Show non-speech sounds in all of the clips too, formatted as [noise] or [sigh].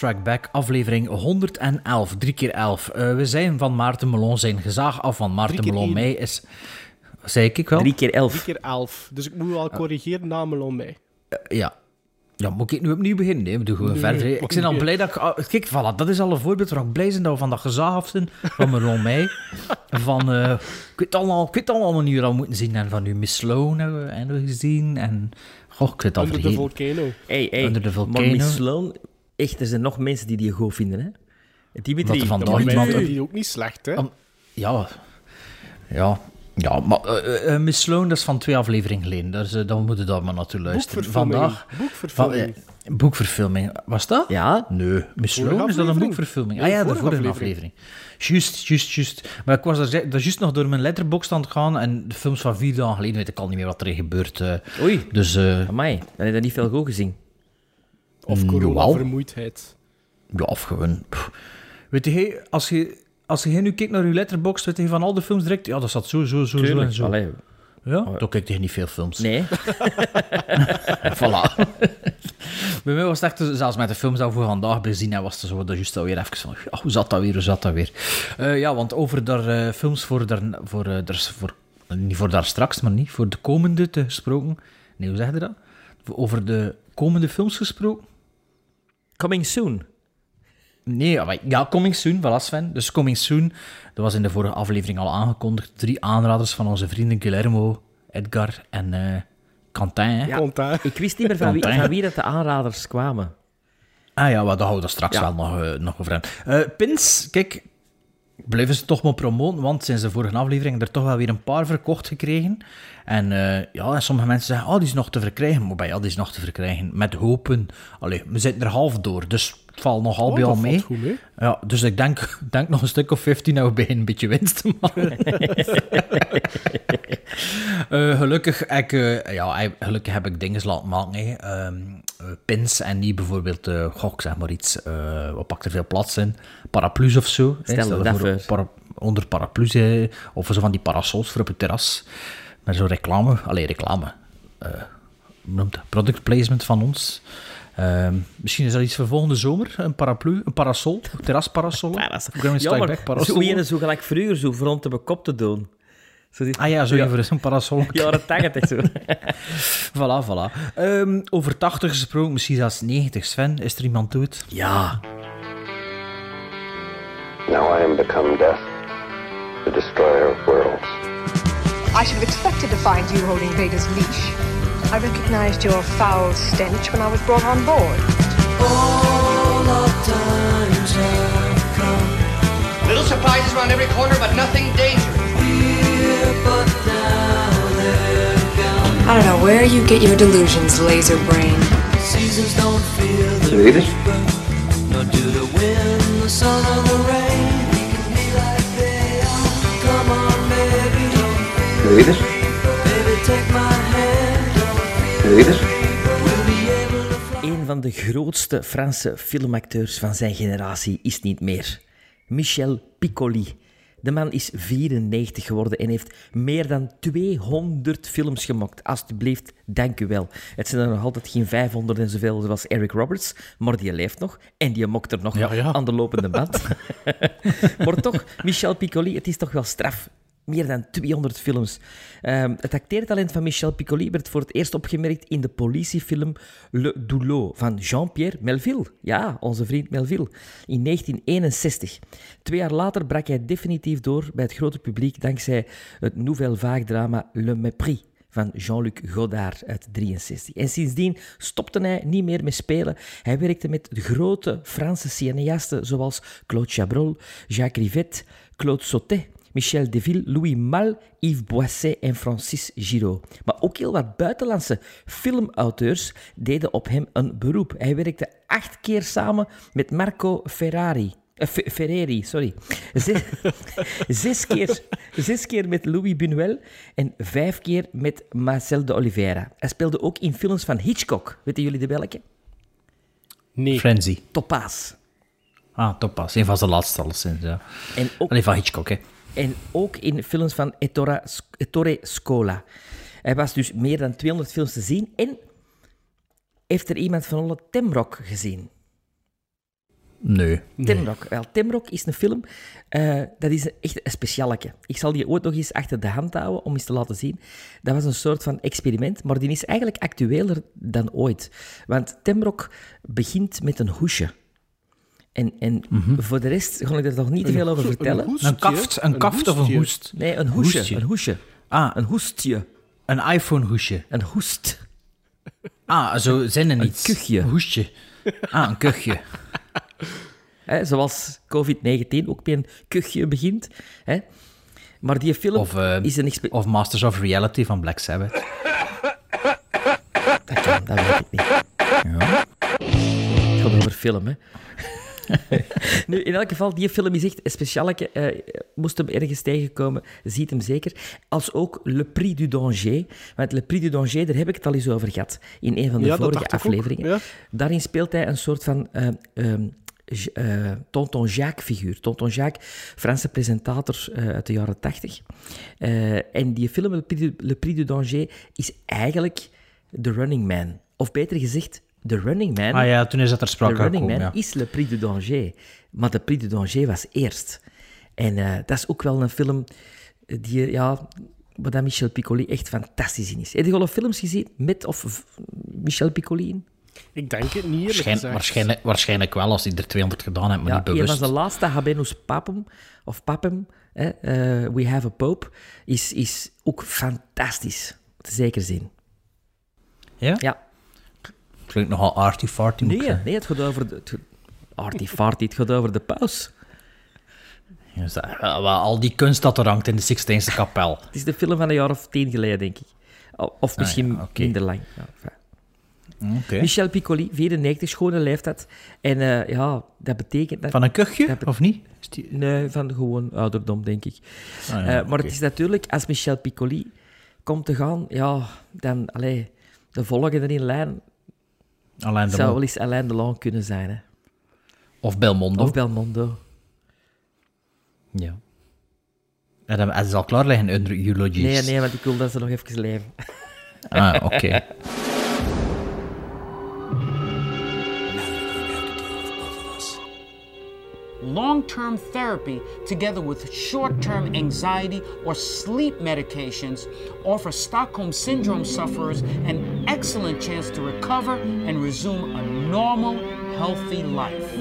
Strike Back, aflevering 111, 3 keer 11. Eh, we zijn van Maarten Melon zijn gezaag af, van Maarten Melon mij is... Zei ik wel? Drie keer elf. Drie keer elf. Dus ik moet wel corrigeren na Melon mij. Ja. Ja, moet ik nu opnieuw beginnen? Nee, we doen gewoon Nee, verder. Ik ben al blij dat ik... ah, Kijk, voilà, dat is al een voorbeeld waar ik blij ben dat we van dat gezaag af zijn. Van Melon [laughs] mij. Van... eh, ik weet allemaal, ik weet allemaal we dat moeten zien. En van u Miss Sloan hebben we, hebben we gezien. En... Goh, ik weet het al Under vergeten. volcano. Hey, hey. Under Maar volcano. Miss Sloan, echt, er zijn nog mensen die die goed vinden, hè? Dimitri, Dat er van- mij iemand- die ook niet slecht, hè? Ja, ja, ja maar eh, eh, Miss Sloan, dat is van twee afleveringen geleden. Dus, eh, dan moeten we dat maar naartoe luisteren. Boekverfilming. Vandaag, van, Boekverfilming. eh, boekverfilming. Was dat? Ja, Nee, Miss Sloan, is dat een boekverfilming? Ah ja, de vorige vorige aflevering. Juist, juist, juist. Maar ik was daar, daar juist nog door mijn letterbox aan het gaan en de films van vier dagen geleden weet ik al niet meer wat er eh. oei, dus eh, amai, dan heb je dat niet veel goed gezien. Of Mm, corona-vermoeidheid. ja, of gewoon... pff. Weet je, als je, als je nu kijkt naar je letterbox, weet je van al de films direct, ja, dat zat zo, zo, zo, zo en zo. Allee, Ja, dan kijk je niet veel films. nee, [laughs] Voilà. [laughs] Bij mij was het echt, zelfs met de films dat we vandaag bezien hebben, was het zo dat juist alweer even van, ja, hoe zat dat weer, hoe zat dat weer? Eh, ja, want over daar eh, films voor, daar, voor, eh, daar, voor, niet voor daar straks, maar niet, voor de komende te gesproken. Nee, hoe zeg je dat? Over de komende films gesproken? Coming soon. Nee, ja, maar- ja, Coming Soon, voilà Sven. Dus Coming Soon, dat was in de vorige aflevering al aangekondigd. Drie aanraders van onze vrienden Guillermo, Edgar en eh Quentin. hè. Ja. Komt daar. Ik wist niet meer van wie, Quentin. van wie dat de aanraders kwamen. Ah ja, daar houden we straks Ja. wel nog, eh, nog over aan. Eh, pins, kijk, blijven ze toch maar promoten, want sinds de vorige aflevering hebben er toch wel weer een paar verkocht gekregen. En eh, ja, en sommige mensen zeggen, oh, die is nog te verkrijgen. Maar bij ja, die is nog te verkrijgen. Met hopen. Allee, we zitten er half door, dus het valt nog al Oh, bij al mee. valt goed mee. Ja, dus ik denk, [laughs] denk nog een stuk of 15 dat we beginnen een beetje winst te maken. [laughs] Eh, gelukkig, heb ik, eh, ja, gelukkig heb ik dingen laten maken. Ehm, eh, pins en niet bijvoorbeeld, eh goh, ik zeg maar iets, eh, wat pakt er veel plaats in? Paraplu's of zo. hè. Stel Stel je je dat voor voor. para- onder paraplu's, hè, of zo van die parasols voor op het terras. Met zo'n reclame, allee, reclame. Eh, noemt? Product placement van ons. Ehm, misschien is dat iets voor volgende zomer, een paraplu, een parasol, terrasparasol. Ja, Strike maar Back zo parasol. ene zo gelijk vroeger, zo rond op een kop te doen. Zo die, Ah ja, zo even een parasol. [laughs] Jaren 80 zo. [laughs] Voilà, voilà. Ehm, over 80 gesproken, misschien zelfs 90. Sven, is er iemand dood? Ja, Now I am become death, the destroyer of worlds. I should have expected to find you holding Vader's leash. I recognized your foul stench when I was brought on board. Little surprises around every corner, but nothing dangerous. I don't know where you get your delusions, laser brain. Read it. Read it. Een van de grootste Franse filmacteurs van zijn generatie is niet meer. Michel Piccoli. De man is 94 geworden en heeft meer dan 200 films gemaakt. Alsjeblieft, dank u wel. Het zijn er nog altijd geen 500 en zoveel zoals Eric Roberts, maar die leeft nog en die mokt er nog Ja, ja. aan de lopende band. [laughs] [laughs] maar toch, Michel Piccoli, het is toch wel straf. Meer dan 200 films. Ehm, het acteertalent van Michel Piccoli werd voor het eerst opgemerkt in de politiefilm Le Doulot van Jean-Pierre Melville. Ja, onze vriend Melville. In 1961. Twee jaar later brak hij definitief door bij het grote publiek dankzij het nouvelle drama Le Mépris van Jean-Luc Godard uit 63. En sindsdien stopte hij niet meer met spelen. Hij werkte met grote Franse cineasten zoals Claude Chabrol, Jacques Rivette, Claude Sautet, Michel Deville, Louis Malle, Yves Boisset en Francis Giraud. Maar ook heel wat buitenlandse filmauteurs deden op hem een beroep. Hij werkte acht keer samen met Marco Ferrari. eh, Fe- Ferreri, sorry. Zes, [laughs] zes keer zes keer met Louis Buñuel en vijf keer met Marcel de Oliveira. Hij speelde ook in films van Hitchcock. Weten jullie de welke? Nee. Frenzy. Topaz. Ah, Topaz. Een van zijn laatste alleszins, ja. En ook, Alleen van Hitchcock, hè. En ook in films van Ettore, Ettore Scola. Hij was dus meer dan 200 films te zien. En heeft er iemand van alle Temrock gezien? Nee. Temrock. Wel, Temrock is een film, eh, dat is echt een specialeke. Ik zal die ooit nog eens achter de hand houden om eens te laten zien. Dat was een soort van experiment, maar die is eigenlijk actueler dan ooit. Want Temrock begint met een hoesje. En, en voor de rest ga ik er nog niet te veel over vertellen. hoestje, Een kaft, een kaft of een hoest? Nee, een hoesje. Hoestje. Een hoesje. Ah, Een hoestje. een iPhone-hoesje. Een hoest. Ah, zo zinnen niet. kuchje. Een hoestje. Ah, een kuchje. [laughs] Hè, zoals COVID-19 ook bij een kuchje begint. Hè. Maar die film Of, eh, is een Of Masters of Reality van Black Sabbath. Dat kan, dat weet ik niet. Het gaat over film, hè. [laughs] nu, in elk geval, die film is echt een specialeke. eh moest hem ergens tegenkomen, ziet hem zeker. Als ook Le Prix du Danger. Want Le Prix du Danger, daar heb ik het al eens over gehad in een van de Ja, vorige afleveringen. ja. Daarin speelt hij een soort van J- eh, Tonton Jacques-figuur. Tonton Jacques, Franse presentator uit de jaren tachtig. Eh, en die film, Le Prix, du, Le Prix du Danger, is eigenlijk The Running Man. Of beter gezegd, The Running Man. Ah ja, toen is dat er The sprake Running gekomen, Man ja. is Le Prix du Danger. Maar de Prix du Danger was eerst. En eh, dat is ook wel een film die, ja, waar Michel Piccoli echt fantastisch in is. Heb je al films gezien met of Michel Piccoli in? Ik denk het niet, Waarschijn- waarschijnlijk, waarschijnlijk wel, als hij er 200 gedaan heeft, maar Ja, niet een van bewust. zijn laatste, Habemus Papum, of Papum, hè, eh, We Have a Pope, is, is ook fantastisch. Zeker zien. Ja? Ja. Klinkt nogal arty-farty, Nee, nee, het gaat over de... Het, Artie Farty, het gaat over de paus. Ja, dus al die kunst dat er hangt in de Sixtijnse kapel. [laughs] Het is de film van een jaar of tien geleden, denk ik. Of misschien Ah, ja, oké. minder lang. Ja. Oké. Michel Piccoli, 94, schone leeftijd. En eh, ja, dat betekent... Dat, Van een kuchje, Dat of niet? Die... Nee, van gewoon ouderdom, denk ik. Ah, ja, Eh, maar het is natuurlijk, als Michel Piccoli komt te gaan, ja, dan, allee, de volgende in lijn Alain de zou wel eens Alain Delon kunnen zijn, hè. Of Belmondo. Of Belmondo. Ja. Ja, dan- Het is al klaar liggen eulogies. Nee, nee, want ik wil dat ze nog even leven. Ah, oké. [laughs] long term therapy, together with short term anxiety or sleep medications, offer Stockholm Syndrome sufferers an excellent chance to recover and resume a normal, healthy life.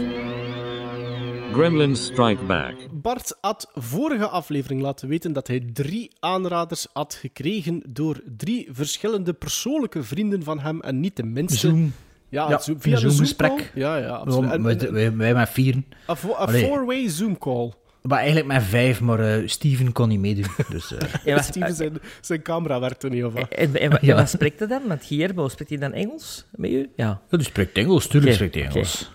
Gremlins Strike Back. Bart had vorige aflevering laten weten dat hij drie aanraders had gekregen door drie verschillende persoonlijke vrienden van hem en niet de minste. Zoom. Ja, Ja, zo- een via de Zoom-gesprek. Ja, ja, absoluut. En- Wij, en- wij, wij met vieren. Een fo- een four-way Zoom-call. Maar eigenlijk met vijf, maar eh, Steven kon niet meedoen. Dus, eh, [laughs] wat, Steven zijn, zijn camera werkte niet, of wat? en, en, [laughs] en Ja. wat spreekt hij dan? Want Guillermo, spreekt hij dan Engels met u? Ja. ja, die spreekt Engels, tuurlijk spreekt hij Engels.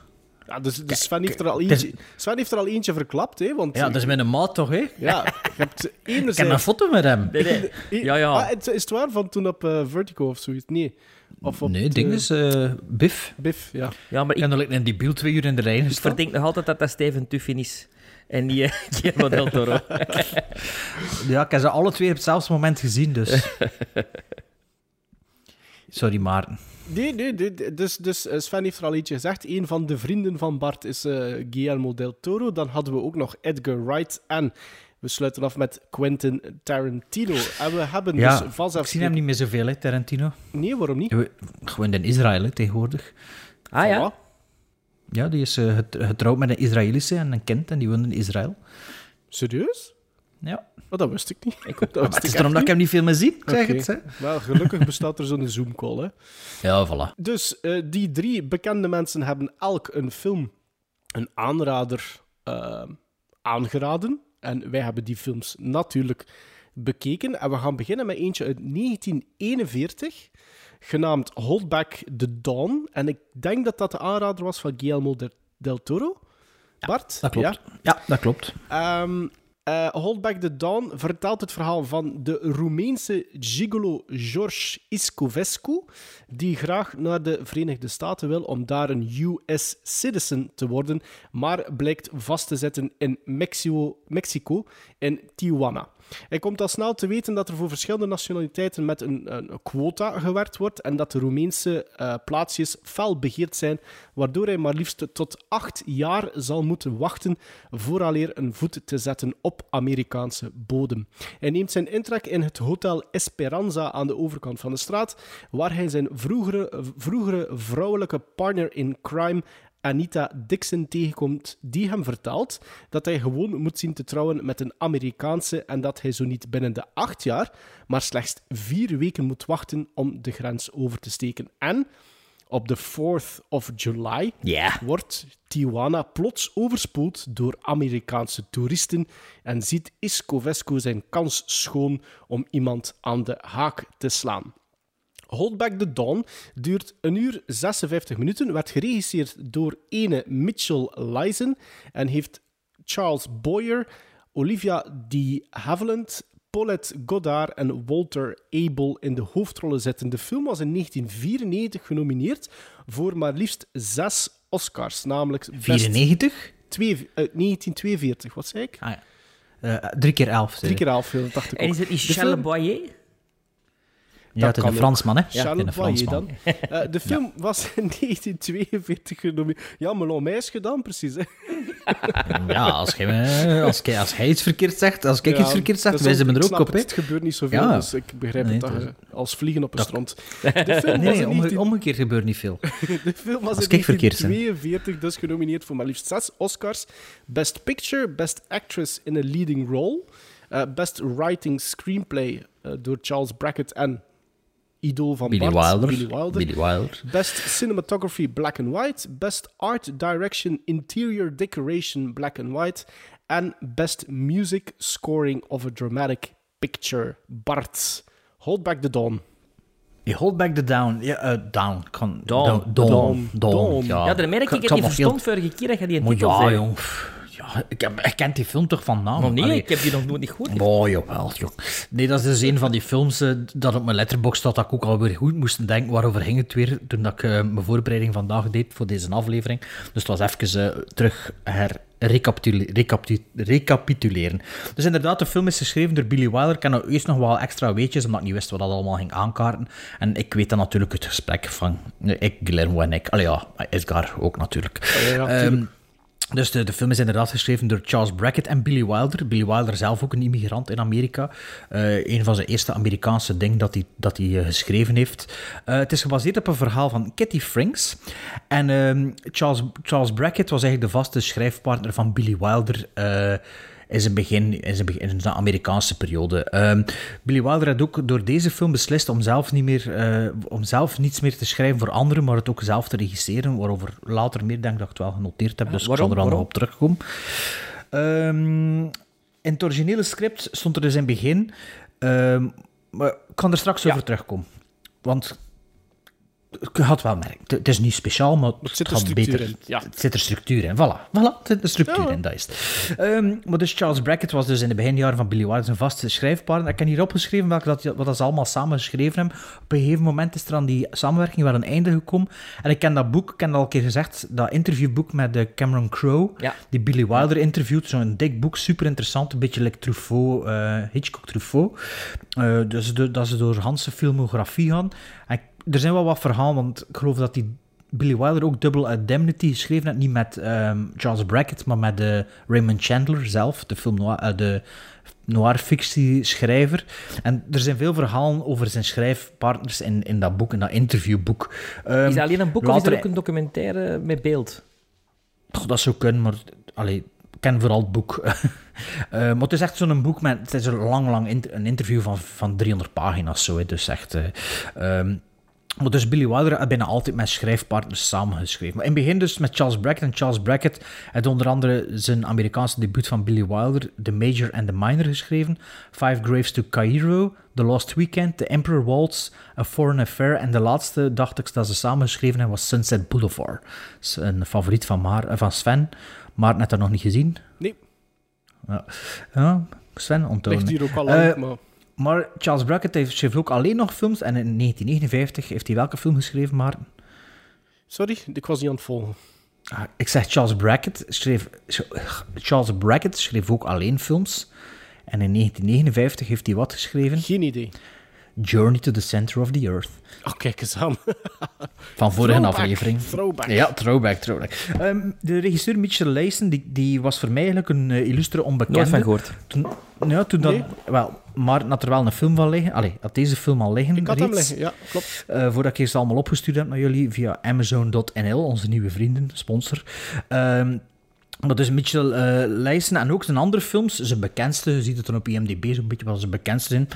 Ja, dus, dus Sven, heeft er al eentje, Sven heeft er al eentje verklapt, hè? Want, Ja, dat is mijn maat toch, hè? Ik ja, je hebt [laughs] heb een enerzijds... foto met hem. Nee, nee. Ja, ja. Ah, het, is het waar van toen op eh, Vertigo of zoiets? Nee. Of op Nee, het, ding is eh, Biff. Biff, ja. ja, maar Ik er in die beeld twee uur in de rij ik verdenk nog altijd dat dat Steven Tuffin is. En niet eh, [laughs] Guillermo [laughs] del Toro. Ja, ik heb ze alle twee op hetzelfde moment gezien, dus... [laughs] Sorry, Maarten. Nee, nee, nee, dus, dus eh, Sven heeft er al eentje gezegd. Een van de vrienden van Bart is eh, Guillermo del Toro. Dan hadden we ook nog Edgar Wright en we sluiten af met Quentin Tarantino. En we hebben Ja, dus ik zie hem niet meer zoveel, hè, Tarantino. Nee, waarom niet? Ja, we- Gewoon in Israël, hè, tegenwoordig. Ah ja? Voilà. Ja, die is eh, get- getrouwd met een Israëlische en een kind en die woont in Israël. Serieus? Ja. Oh, dat wist ik niet. Ik [laughs] dat wist het is daarom dat ik hem niet veel meer zie, zeg Oké. het. Hè. Wel, gelukkig bestaat er zo'n Zoom-call, hè. Ja, voilà. Dus eh, die drie bekende mensen hebben elk een film, een aanrader, eh, aangeraden. En wij hebben die films natuurlijk bekeken. En we gaan beginnen met eentje uit 1941, genaamd Hold Back the Dawn. En ik denk dat dat de aanrader was van Guillermo del, Toro. Bart? Dat klopt. Ja, dat klopt. Ehm, Eh, Hold Back the Dawn vertelt het verhaal van de Roemeense gigolo George Iscovescu, die graag naar de Verenigde Staten wil om daar een US citizen te worden, maar blijkt vast te zitten in Mexico, Mexico in Tijuana. Hij komt al snel te weten dat er voor verschillende nationaliteiten met een, een quota gewerkt wordt en dat de Roemeense eh, plaatsjes fel begeerd zijn, waardoor hij maar liefst tot acht jaar zal moeten wachten vooraleer een voet te zetten op Amerikaanse bodem. Hij neemt zijn intrek in het Hotel Esperanza aan de overkant van de straat, waar hij zijn vroegere, vroegere vrouwelijke partner in crime Anita Dixon tegenkomt, die hem vertelt dat hij gewoon moet zien te trouwen met een Amerikaanse en dat hij zo niet binnen de acht jaar, maar slechts vier weken moet wachten om de grens over te steken. En op de 4th of July wordt Tijuana plots overspoeld door Amerikaanse toeristen en ziet Iscovescu zijn kans schoon om iemand aan de haak te slaan. Hold Back the Dawn duurt een uur 56 minuten, werd geregisseerd door ene Mitchell Lysen en heeft Charles Boyer, Olivia de Havilland, Paulette Goddard en Walter Abel in de hoofdrollen zitten. De film was in 1994 genomineerd voor maar liefst zes Oscars, namelijk best 94? twee, eh, 1942, wat zei ik? Ah, ja. Eh, drie keer elf. Drie keer elf, dacht ik En is het Charles Boyer? Ja, het is een. Fransman, hè? Een Fransman. dan. [laughs] Eh, de film was [laughs] in 1942 genomineerd. Ja, Melon Meis gedaan, precies. Hè. [laughs] Ja, als hij, eh, als, hij, als hij iets verkeerd zegt, als ik Ja, iets verkeerd zeg, dat is wij zijn er ook op, het? Het gebeurt niet zoveel, Ja. dus ik begrijp Nee, het dat is- als vliegen op een Dat- strand. De film Nee, was nee, in omge- 19 omgekeerd gebeurt niet veel. De film was Als in ik verkeerd ben. 1942 dus genomineerd voor maar liefst zes Oscars. Best Picture, Best Actress in a Leading Role, eh, Best Writing Screenplay door Charles Brackett en idool van Billy Bart, Wilder. Billy Wilder. Billy Wilder. Best Cinematography Black and White, Best Art Direction Interior Decoration Black and White en Best Music Scoring of a Dramatic Picture. Bart, Hold Back the Dawn. Je hold back the down. Ja, eh, down. Kan, Dawn. Dawn. Dawn. Dawn. Dawn. Ja, Ja, daar merk ik niet nog verstond vorige keer dat je die titel ja, zei. jong. Ik, heb, ik ken die film toch van naam? Maar nee, Allee. ik heb die nog nooit niet gehoord. Oh, jawel, joh. Nee, dat is dus een van die films eh, dat op mijn letterbox staat dat ik ook alweer goed moest denken waarover ging het weer toen dat ik eh, mijn voorbereiding vandaag deed voor deze aflevering. Dus het was even eh, terug her recapitule- recapitu- recapituleren. Dus inderdaad, de film is geschreven door Billy Wilder. Ik ken nou eerst nog wel extra weetjes, omdat ik niet wist wat dat allemaal ging aankaarten. En ik weet dan natuurlijk het gesprek van ik, Guillermo en ik. Allee ja, Edgar ook natuurlijk. Ja, ja, Ehm. Dus de, de film is inderdaad geschreven door Charles Brackett en Billy Wilder. Billy Wilder zelf ook een immigrant in Amerika. Eh, een van zijn eerste Amerikaanse dingen dat hij, dat hij eh, geschreven heeft. Eh, het is gebaseerd op een verhaal van Kitty Franks. En ehm, Charles, Charles Brackett was eigenlijk de vaste schrijfpartner van Billy Wilder... in zijn begin, in zijn, begin, in zijn Amerikaanse periode. Ehm, Billy Wilder had ook door deze film beslist om zelf, niet meer, eh, om zelf niets meer te schrijven voor anderen, maar het ook zelf te regisseren, waarover later meer denk ik dat ik het wel genoteerd heb, dus ik zal er dan op terugkomen. Ehm, in het originele script stond er dus in het begin, ehm, maar ik kan er straks over terugkomen. Want ik had wel merken, het- is niet speciaal, maar het, zit er gaat structuur beter. in, ja. Het zit er structuur in, voilà. voilà het zit er structuur Ja. in, dat is het. Ehm, maar dus Charles Brackett was dus in de beginjaren van Billy Wilder zijn vaste schrijfpartner. Ik heb hier opgeschreven welke dat, wat dat ze allemaal samen geschreven hebben. Op een gegeven moment is er aan die samenwerking wel een einde gekomen. En ik ken dat boek, ik heb dat al een keer gezegd, dat interviewboek met de Cameron Crowe, Ja. die Billy Wilder interviewt. Zo'n dik boek, super interessant, een beetje like Truffaut, eh, Hitchcock Truffaut. Eh, dus de- dat ze door Hans' filmografie gaan. En er zijn wel wat verhalen, want ik geloof dat die Billy Wilder ook Double Indemnity geschreven heeft. Niet met ehm, Charles Brackett, maar met de Raymond Chandler zelf, de film noir, eh, de noir-fictie-schrijver. En er zijn veel verhalen over zijn schrijfpartners in, in dat boek, in dat interviewboek. Ehm, Is dat alleen een boek of is er ook een documentaire met beeld? Goh, dat zou kunnen, maar allee, ik ken vooral het boek. [laughs] Eh, maar het is echt zo'n boek met... Het is een lang, lang inter- een interview van, van 300 pagina's, zo. hè, Dus echt... eh, ehm, maar dus Billy Wilder had bijna altijd met schrijfpartners samengeschreven. Maar in het begin dus met Charles Brackett. En Charles Brackett had onder andere zijn Amerikaanse debuut van Billy Wilder, The Major and the Minor, geschreven. Five Graves to Cairo, The Lost Weekend, The Emperor Waltz, A Foreign Affair. En de laatste, dacht ik, dat ze samen geschreven hebben, was Sunset Boulevard. Dat is een favoriet van, Maar, eh, van Sven. Maar net dat nog niet gezien. Nee. Ja, ja Sven onthouden. Ligt hier ook al Eh, lang, maar... Maar Charles Brackett heeft, schreef ook alleen nog films. En in 1959 heeft hij welke film geschreven, maar... Sorry, ik was niet aan het volgen. Ah, ik zeg Charles Brackett schreef... Charles Brackett schreef ook alleen films. En in 1959 heeft hij wat geschreven? Geen idee. Journey to the Center of the Earth. Oh, kijk eens aan. [laughs] Van vorige Throwback, aflevering. throwback. Ja, throwback, throwback. Ehm, de regisseur Mitchell Leisen, die, die was voor mij eigenlijk een eh, illustre onbekende. Nooit van gehoord. Toen, ja, toen dat... Nee. Wel, maar had er wel een film van liggen. Allee, had deze film al liggen Ik had hem liggen, ja, klopt. Eh, voordat ik ze allemaal opgestuurd heb naar jullie via Amazon.nl, onze nieuwe vrienden, sponsor. Ehm dat is Mitchell Leijsen en ook zijn andere films. Zijn bekendste, je ziet het dan op IMDb zo'n beetje wat zijn bekendste zijn.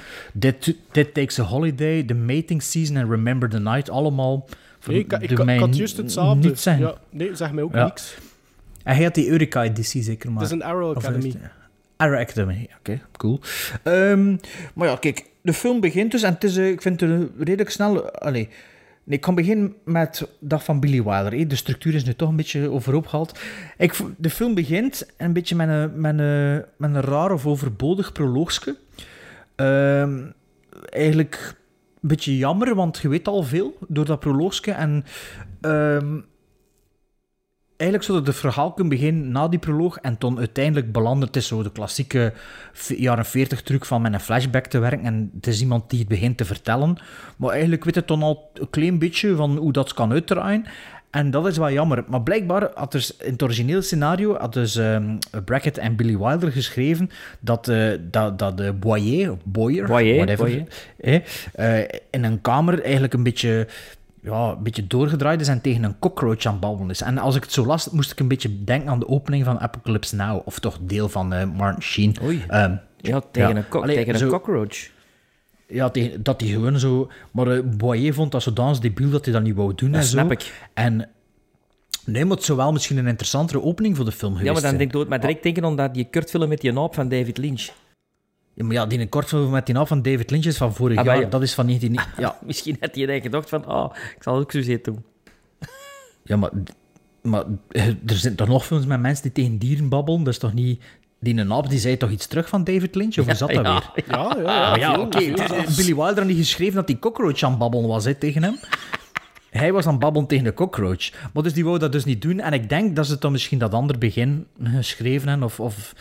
Dead Takes a Holiday, The Mating Season en Remember the Night. Allemaal. Nee, ik, ik, ik, had juist hetzelfde. Niet zijn. Ja, nee, zeg mij ook Ja. niks. En hij had die Eureka-editie zeker maar. Het is een Arrow Academy. heeft- Arrow Academy, oké, cool. Ehm, maar ja, kijk, de film begint dus en het is, eh, ik vind het redelijk snel... ik kan beginnen met dat van Billy Wilder. De structuur is nu toch een beetje overhoop gehaald. Ik, de film begint een beetje met een, met een, met een raar of overbodig proloogske. Ehm, eigenlijk een beetje jammer, want je weet al veel door dat proloogske. En ehm, eigenlijk zou het verhaal kunnen beginnen na die proloog en dan uiteindelijk belanden. Het is zo de klassieke jaren 40 truc van met een flashback te werken en het is iemand die het begint te vertellen. Maar eigenlijk weet het dan al een klein beetje van hoe dat kan uitdraaien. En dat is wel jammer. Maar blijkbaar had er in het origineel scenario had dus ehm, Brackett en Billy Wilder geschreven dat, eh dat, dat de Boyer, Boyer, Boyer, whatever, Boyer. eh, in een kamer eigenlijk een beetje, ja, een beetje doorgedraaid is en tegen een cockroach aan het babbelen is. En als ik het zo las, moest ik een beetje denken aan de opening van Apocalypse Now, of toch deel van eh, Martin Sheen. Oei. Ehm, Ja, tegen, ja. Een, Allee, tegen een cockroach. Ja, tegen, dat hij gewoon zo... Maar eh, Boyer vond dat zodanig debiel dat hij dat niet wou doen Dat en snap zo. ik. En... Nee, maar het zou wel misschien een interessantere opening voor de film geweest Ja, maar dan denk ik dood. Maar direct denken aan die kurtfilm met die naap van David Lynch. Ja, maar ja, die een kortfilm met die naam van David Lynch is van vorig Ah, jaar. ja. Dat is van 19... Ja, [laughs] Misschien had hij dan gedacht van, ah, ik zal ook zo zitten doen. Ja, maar, maar eh, er zijn toch nog films met mensen die tegen dieren babbelen? Dat is toch niet... Die een aap die zei toch iets terug van David Lynch? Of hoe zat dat ja, weer? Ja, ja, ja. Ja, veel, veel. Billy Wilder had niet geschreven dat die cockroach aan het babbelen was hè, tegen hem. Hij was aan het babbelen tegen de cockroach. Maar dus die wou dat dus niet doen. En ik denk dat ze dan misschien dat ander begin geschreven hebben of, of,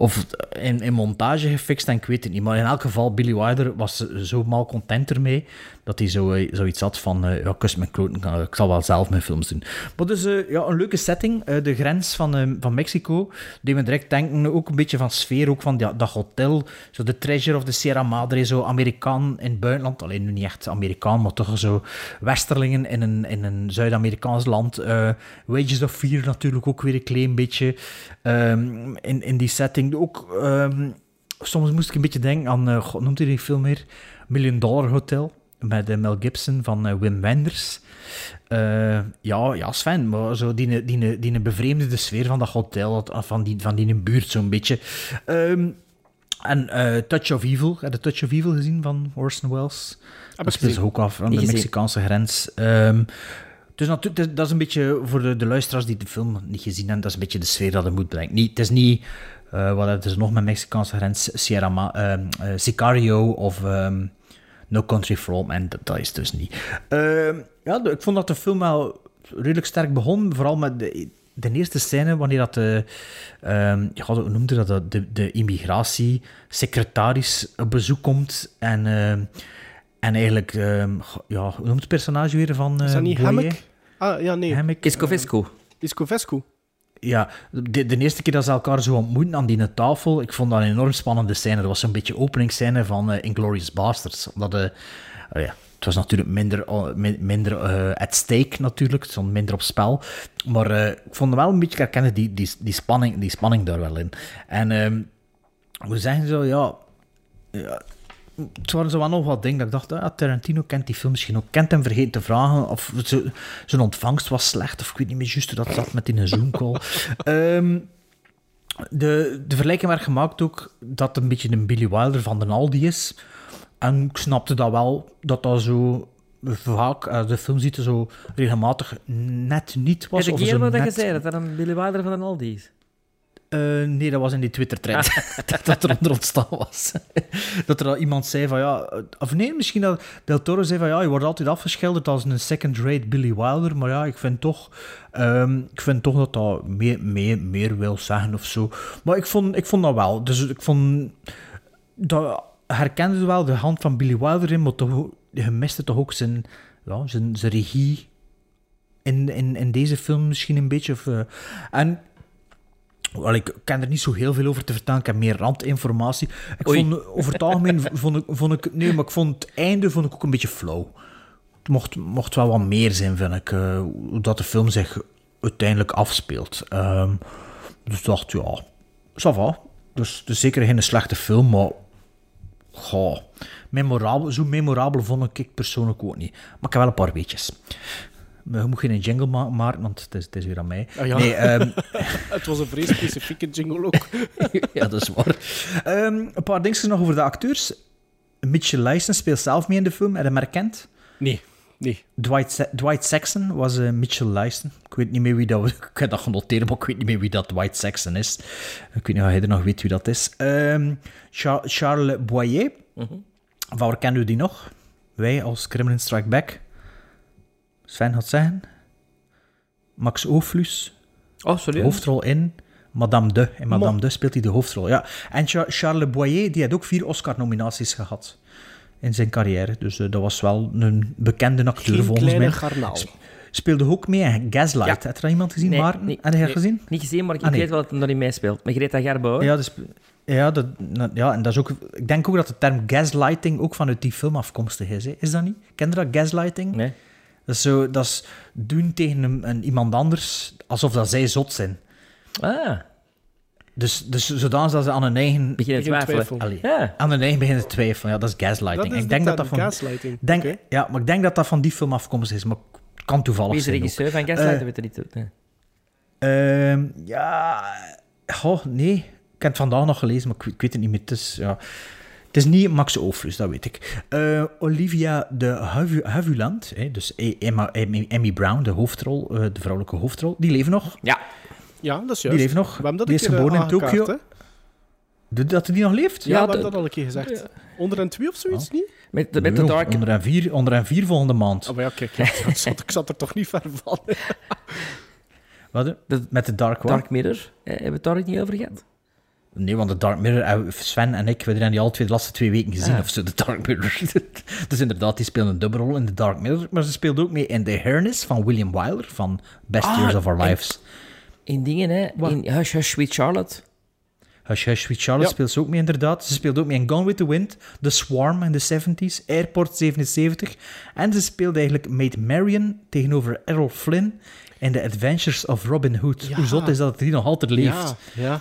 of in, in montage gefixt en ik weet het niet. Maar in elk geval, Billy Wilder was zo mal content ermee dat hij zo, eh, zoiets had van, eh, ja, kus mijn kloten, ik- zal wel zelf mijn films doen. Maar dus, eh, ja, een leuke setting. de grens van, van Mexico, die we direct denken, ook een beetje van sfeer, ook van dat hotel, zo de Treasure of the Sierra Madre, zo Amerikaan in het buitenland, alleen nu niet echt Amerikaan, maar toch zo westerlingen in een, in een Zuid-Amerikaans land. Wages of Fear natuurlijk ook weer een klein beetje ehm, in, in die setting. Ook... ehm, Soms moest ik een beetje denken aan, god, noemt hij die film weer? Million Dollar Hotel met eh, Mel Gibson van eh, Wim Wenders. Eh, ja, ja, Sven, maar zo die, die, die, die bevreemde sfeer van dat hotel, dat- van die, van die buurt zo'n beetje. Ehm, en Touch of Evil, heb je Touch of Evil gezien van Orson Welles? dat ik speelt zich ook af aan de. Mexicaanse grens. Ehm, dus natuurlijk, dat is een beetje voor de, de luisteraars die de film niet gezien hebben, dat is een beetje de sfeer dat het moet brengen. Niet, het is niet, eh, wat het is nog met Mexicaanse grens, Sierra Ma ehm, eh, Sicario of ehm, No Country for Old Men, dat, dat is dus niet. Ehm, ja, ik vond dat de film wel redelijk sterk begon, vooral met de, de eerste scène, wanneer dat de, ehm, ja, hoe noemde dat, de, de, immigratiesecretaris op bezoek komt en... ehm, en eigenlijk, ehm, ja, hoe noemt het personage weer van... Is dat eh, niet Boyer? Hammock? Ah, ja, nee. Hammock, Iscovescu. Iscovescu. Ja, de, de eerste keer dat ze elkaar zo ontmoeten aan die tafel, ik vond dat een enorm spannende scène. Dat was zo'n beetje openingsscène van eh, Inglourious Basterds. Omdat, oh ja, het was natuurlijk minder, oh, min- minder eh, at stake natuurlijk, het stond minder op spel. Maar ik vond wel een beetje herkennen die, die, die, spanning, die spanning daar wel in. En ehm we zeggen zo, ja het waren zo wel nog wat dingen dat ik dacht, ah, Tarantino kent die film misschien ook, kent hem vergeten te vragen, of zijn ontvangst was slecht, of ik weet niet meer juist hoe dat zat met die Zoom-call. [laughs] Ehm, de, de vergelijking werd gemaakt ook dat het een beetje een Billy Wilder van de Aldi is. En ik snapte dat wel, dat dat zo vaak, als de film ziet er zo regelmatig net niet was. Ik zo eerder dat je zei, dat dat een Billy Wilder van een Aldi is? Eh, nee, dat was in die Twitter-trend [laughs] [laughs] dat, dat er onder ontstaan was. [laughs] dat er al iemand zei van ja... eh, Of nee, misschien dat Del Toro zei van ja, je wordt altijd afgeschilderd als een second-rate Billy Wilder, maar ja, ik vind toch... ehm, ik vind toch dat dat meer, meer, meer wil zeggen of zo. Maar ik vond, ik vond dat wel. Dus ik vond... Dat herkende wel de hand van Billy Wilder in, maar toch, je miste toch ook zijn, ja, zijn, zijn regie in, in, in deze film misschien een beetje. Of, eh, en wel, ik kan er niet zo heel veel over te vertellen. Ik heb meer randinformatie. Ik Oei. vond, over het algemeen vond ik, vond ik... Nee, maar ik vond het einde vond ik ook een beetje flauw. Het mocht, mocht wel wat meer zijn, vind ik. eh, hoe dat de film zich uiteindelijk afspeelt. Ehm, dus ik dacht, ja... Ça va. Dus, dus zeker geen slechte film, maar... Goh, memorabel, zo memorabel vond ik persoonlijk ook niet. Maar ik heb wel een paar weetjes. Maar Je moet geen jingle ma- maken, want het is, het is weer aan mij. Ah, ja. Nee, ehm, [laughs] Het was een vrij specifieke jingle ook. [laughs] ja, dat is waar. Ehm, een paar dingetjes nog over de acteurs. Mitchell Lyson speelt zelf mee in de film. Heb je hem herkend? Nee, nee. Dwight, Sa- Dwight Saxon was eh, Mitchell Lyson. Ik weet niet meer wie dat was. [laughs] Ik heb dat genoteerd, maar ik weet niet meer wie dat Dwight Saxon is. Ik weet niet of hij er nog weet wie dat is. Ehm, Char- Charles Boyer. Van waar kennen we die nog? Wij als Kremlin Strike Back. Sven gaat zeggen. Max Ooflus. Oh, hoofdrol in Madame de. In Madame Ma- de speelt hij de hoofdrol, ja. En Char- Charles Boyer, die had ook vier Oscar-nominaties gehad in zijn carrière. Dus eh, dat was wel een bekende acteur Geen volgens mij. garnaal. Speelde ook mee in Gaslight. Ja. Heb je dat iemand gezien, Nee, Maarten? nee, Heb je nee. gezien? Niet gezien, maar ik Ah, nee. weet wel dat hij nog niet meespeelt. Met Greta Garbo. Ja, dus, ja, dat, ja, en dat is ook... Ik denk ook dat de term gaslighting ook vanuit die film afkomstig is. Hè? Is dat niet? Ken je dat, gaslighting? Nee. Dat is, zo, dat is doen tegen een, een, iemand anders alsof dat zij zot zijn. Ah, Dus, dus zodanig dat ze aan hun eigen... beginnen Begin twijfelen. Allee, Ja. aan hun eigen beginnen te twijfelen. Ja, dat is gaslighting. Dat is ik de denk dat dat van... gaslighting. Denk. Ja, maar ik denk dat dat van die film afkomstig is. Maar het kan toevallig Wie is de ook. regisseur van? Eh, Dat weet ik niet. Nee. Ehm, ja... Goh, nee. Ik heb het vandaag nog gelezen, maar ik, weet- ik weet het niet meer. Het is, ja... Het is niet Max Ooflus, dat weet ik. Eh, Olivia de Havu- Havilland, hè, dus Emma, Emmy, Emmy Brown, de hoofdrol, eh, de vrouwelijke hoofdrol, die leeft nog. Ja. Ja, dat is Die juist. leeft nog. We dat Die een is keer, eh, geboren in Tokio. De- Dat die nog leeft? Ja, Ja, we hebben dat- dat al een keer gezegd. Onder en twee of zoiets, niet? Met, de, met de Dark, Onder en vier, onder en vier volgende maand. Oh, maar ja, kijk, ja, ik, zat, ik zat er toch niet ver van. [laughs] Wat? De- Met de Dark One? Dark Mirror. Eh, hebben we het daar niet over gehad? Nee, want de Dark Mirror, eh, Sven en ik, we hebben die alle twee de laatste twee weken gezien, Ah. of zo, de Dark Mirror. [laughs] dus inderdaad, die speelde een dubbelrol in de Dark Mirror, maar ze speelde ook mee in The Harness van William Wyler, van Best Ah, Years of Our Lives. In dingen, hè. Wat? In Hush Hush Sweet Charlotte. Hush Hush Sweet Charlotte Ja. speelt ze ook mee, inderdaad. Ze speelde ook mee in Gone with the Wind, The Swarm in de 70s, Airport 77, en ze speelde eigenlijk Maid Marian tegenover Errol Flynn in The Adventures of Robin Hood. Ja. Hoe zot is dat die nog altijd leeft? Ja, ja.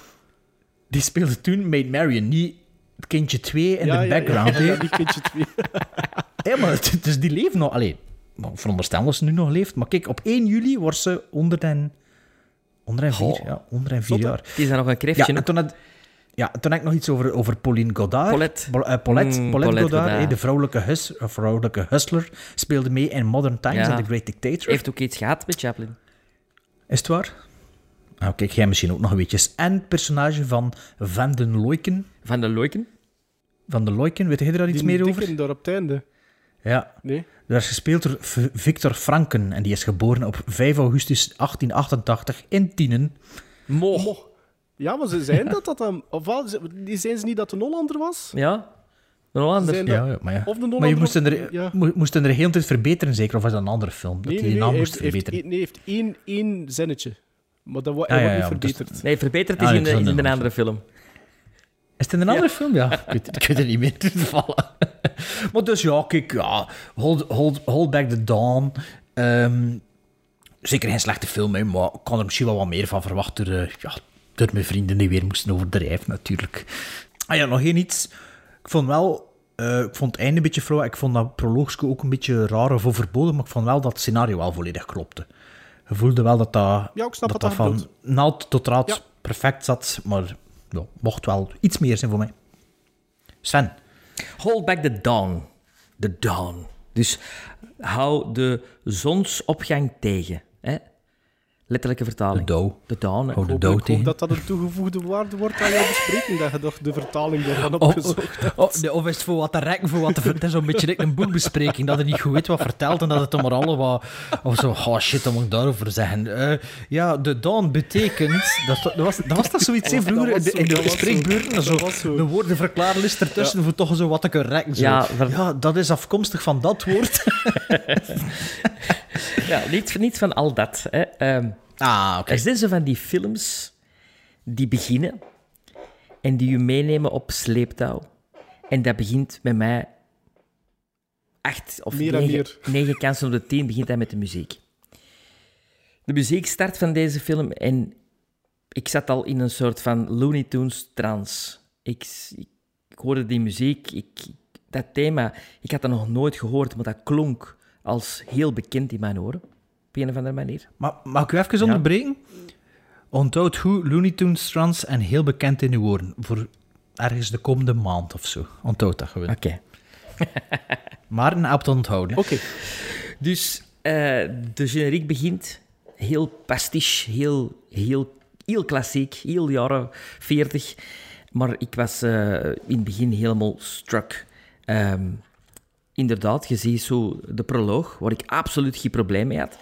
Die speelde toen Maid Marian, niet het kindje 2 in ja, de ja, background. Ja, hè. ja, die kindje twee. [laughs] Ja, maar het- dus die leeft nog. Allee, veronderstel dat ze nu nog leeft. Maar kijk, op 1 juli wordt ze onder en... Onder en vier, Goh. ja. Onder en vier hè? jaar. Het is daar nog een Ja, kreftje. en toen, had, ja, toen heb ik nog iets over, over Pauline Godard. Paulette. Bo- eh, Paulette, Mm, Paulette Paulette Godard, Godard. hè, de vrouwelijke, hus, vrouwelijke hustler, speelde mee in Modern Times Ja. en The Great Dictator. heeft ook iets gehad met Chaplin. Is het waar? Nou, kijk, jij misschien ook nog weetjes. En het personage van Van den Loiken. Van de Loiken. Van den Loiken, weet jij daar iets Die meer over? dikken daar op het einde. Ja, Nee? Dat is gespeeld door Victor Franken en die is geboren op 5 augustus 1888 in Tienen. Mo. Mo. Ja, maar ze zijn dat dat dan... Ofwel, ze- die zijn ze niet dat een Hollander was? Ja. Een Hollander. Dat- ja, maar ja. Of de Maar je Hollander moest of- er, ja. mo- moest er de hele tijd verbeteren, zeker? Of was dat een andere film? Dat Nee, die nee, naam moest heeft, heeft, verbeteren? nee, heeft één, één zinnetje. Maar dat, Ah, ja, wordt ja, niet dus- verbeterd. Nee, verbeterd Ah, is ik in de, in naam andere film. Is het in een andere film? Ja, [laughs] ik weet, ik weet het niet meer [laughs] toevallig. [laughs] maar dus ja, kijk, ja, Hold, hold, hold Back the Dawn. Ehm, zeker geen slechte film, hè, maar ik kan er misschien wel wat meer van verwachten door, eh, ja, door mijn vrienden die weer moesten overdrijven, natuurlijk. Ah ja, nog één iets. Ik vond wel... eh, ik vond het einde een beetje flauw. Ik vond dat proloogske ook een beetje raar of overbodig, maar ik vond wel dat het scenario wel volledig klopte. Je voelde wel dat dat, Ja, ik snap dat, dat dat van naald tot raad Ja. perfect zat, maar ja, mocht wel iets meer zijn voor mij. Sven. Hold back the dawn. The dawn. Dus hou de zonsopgang tegen. Letterlijke vertaling. De Dow. De hè. Hou de Ik Dow tegen. dat dat een toegevoegde waarde wordt aan jouw bespreking, dat je toch de vertaling ervan Of, opgezocht hebt. of, of is het voor wat te rekken, voor wat te Het is zo'n beetje like een boekbespreking, dat je niet goed weet wat vertelt en dat het dan maar alle wat... Of zo, oh shit, dan moet ik daarover zeggen. Eh, ja, de dawn betekent... Dat, dat, was, dat was toch zoiets hè, Dat vroeger in de, in de dat spreekbeurten? Dat Zo, de woordenverklaarlist ertussen voor toch zo wat te kunnen rekken. Zo. Ja, Ja, dat is afkomstig van dat woord. [laughs] [laughs] Ja, niet, niet van al dat. Hè. Ehm, Ah, oké. Er zijn zo van die films die beginnen en die je meenemen op sleeptouw. En dat begint met mij acht of Meer negen, meer. negen kansen op de tien begint hij met de muziek. De muziek start van deze film en ik zat al in een soort van Looney Tunes trance. Ik, ik, ik hoorde die muziek, ik, dat thema, ik had dat nog nooit gehoord, maar dat klonk als heel bekend in mijn oren. Op een of andere manier. Maar mag ik u even onderbreken? Onthoud goed, Looney Tunes trans en heel bekend in uw woorden. Voor ergens de komende maand of zo. Onthoud dat gewoon. Oké. [laughs] Maar een app te onthouden. Oké. Dus eh, de generiek begint heel pastiche, heel, heel, heel klassiek, heel jaren 40. Maar ik was eh, in het begin helemaal struck. Ehm, inderdaad, je ziet zo de proloog, waar ik absoluut geen probleem mee had.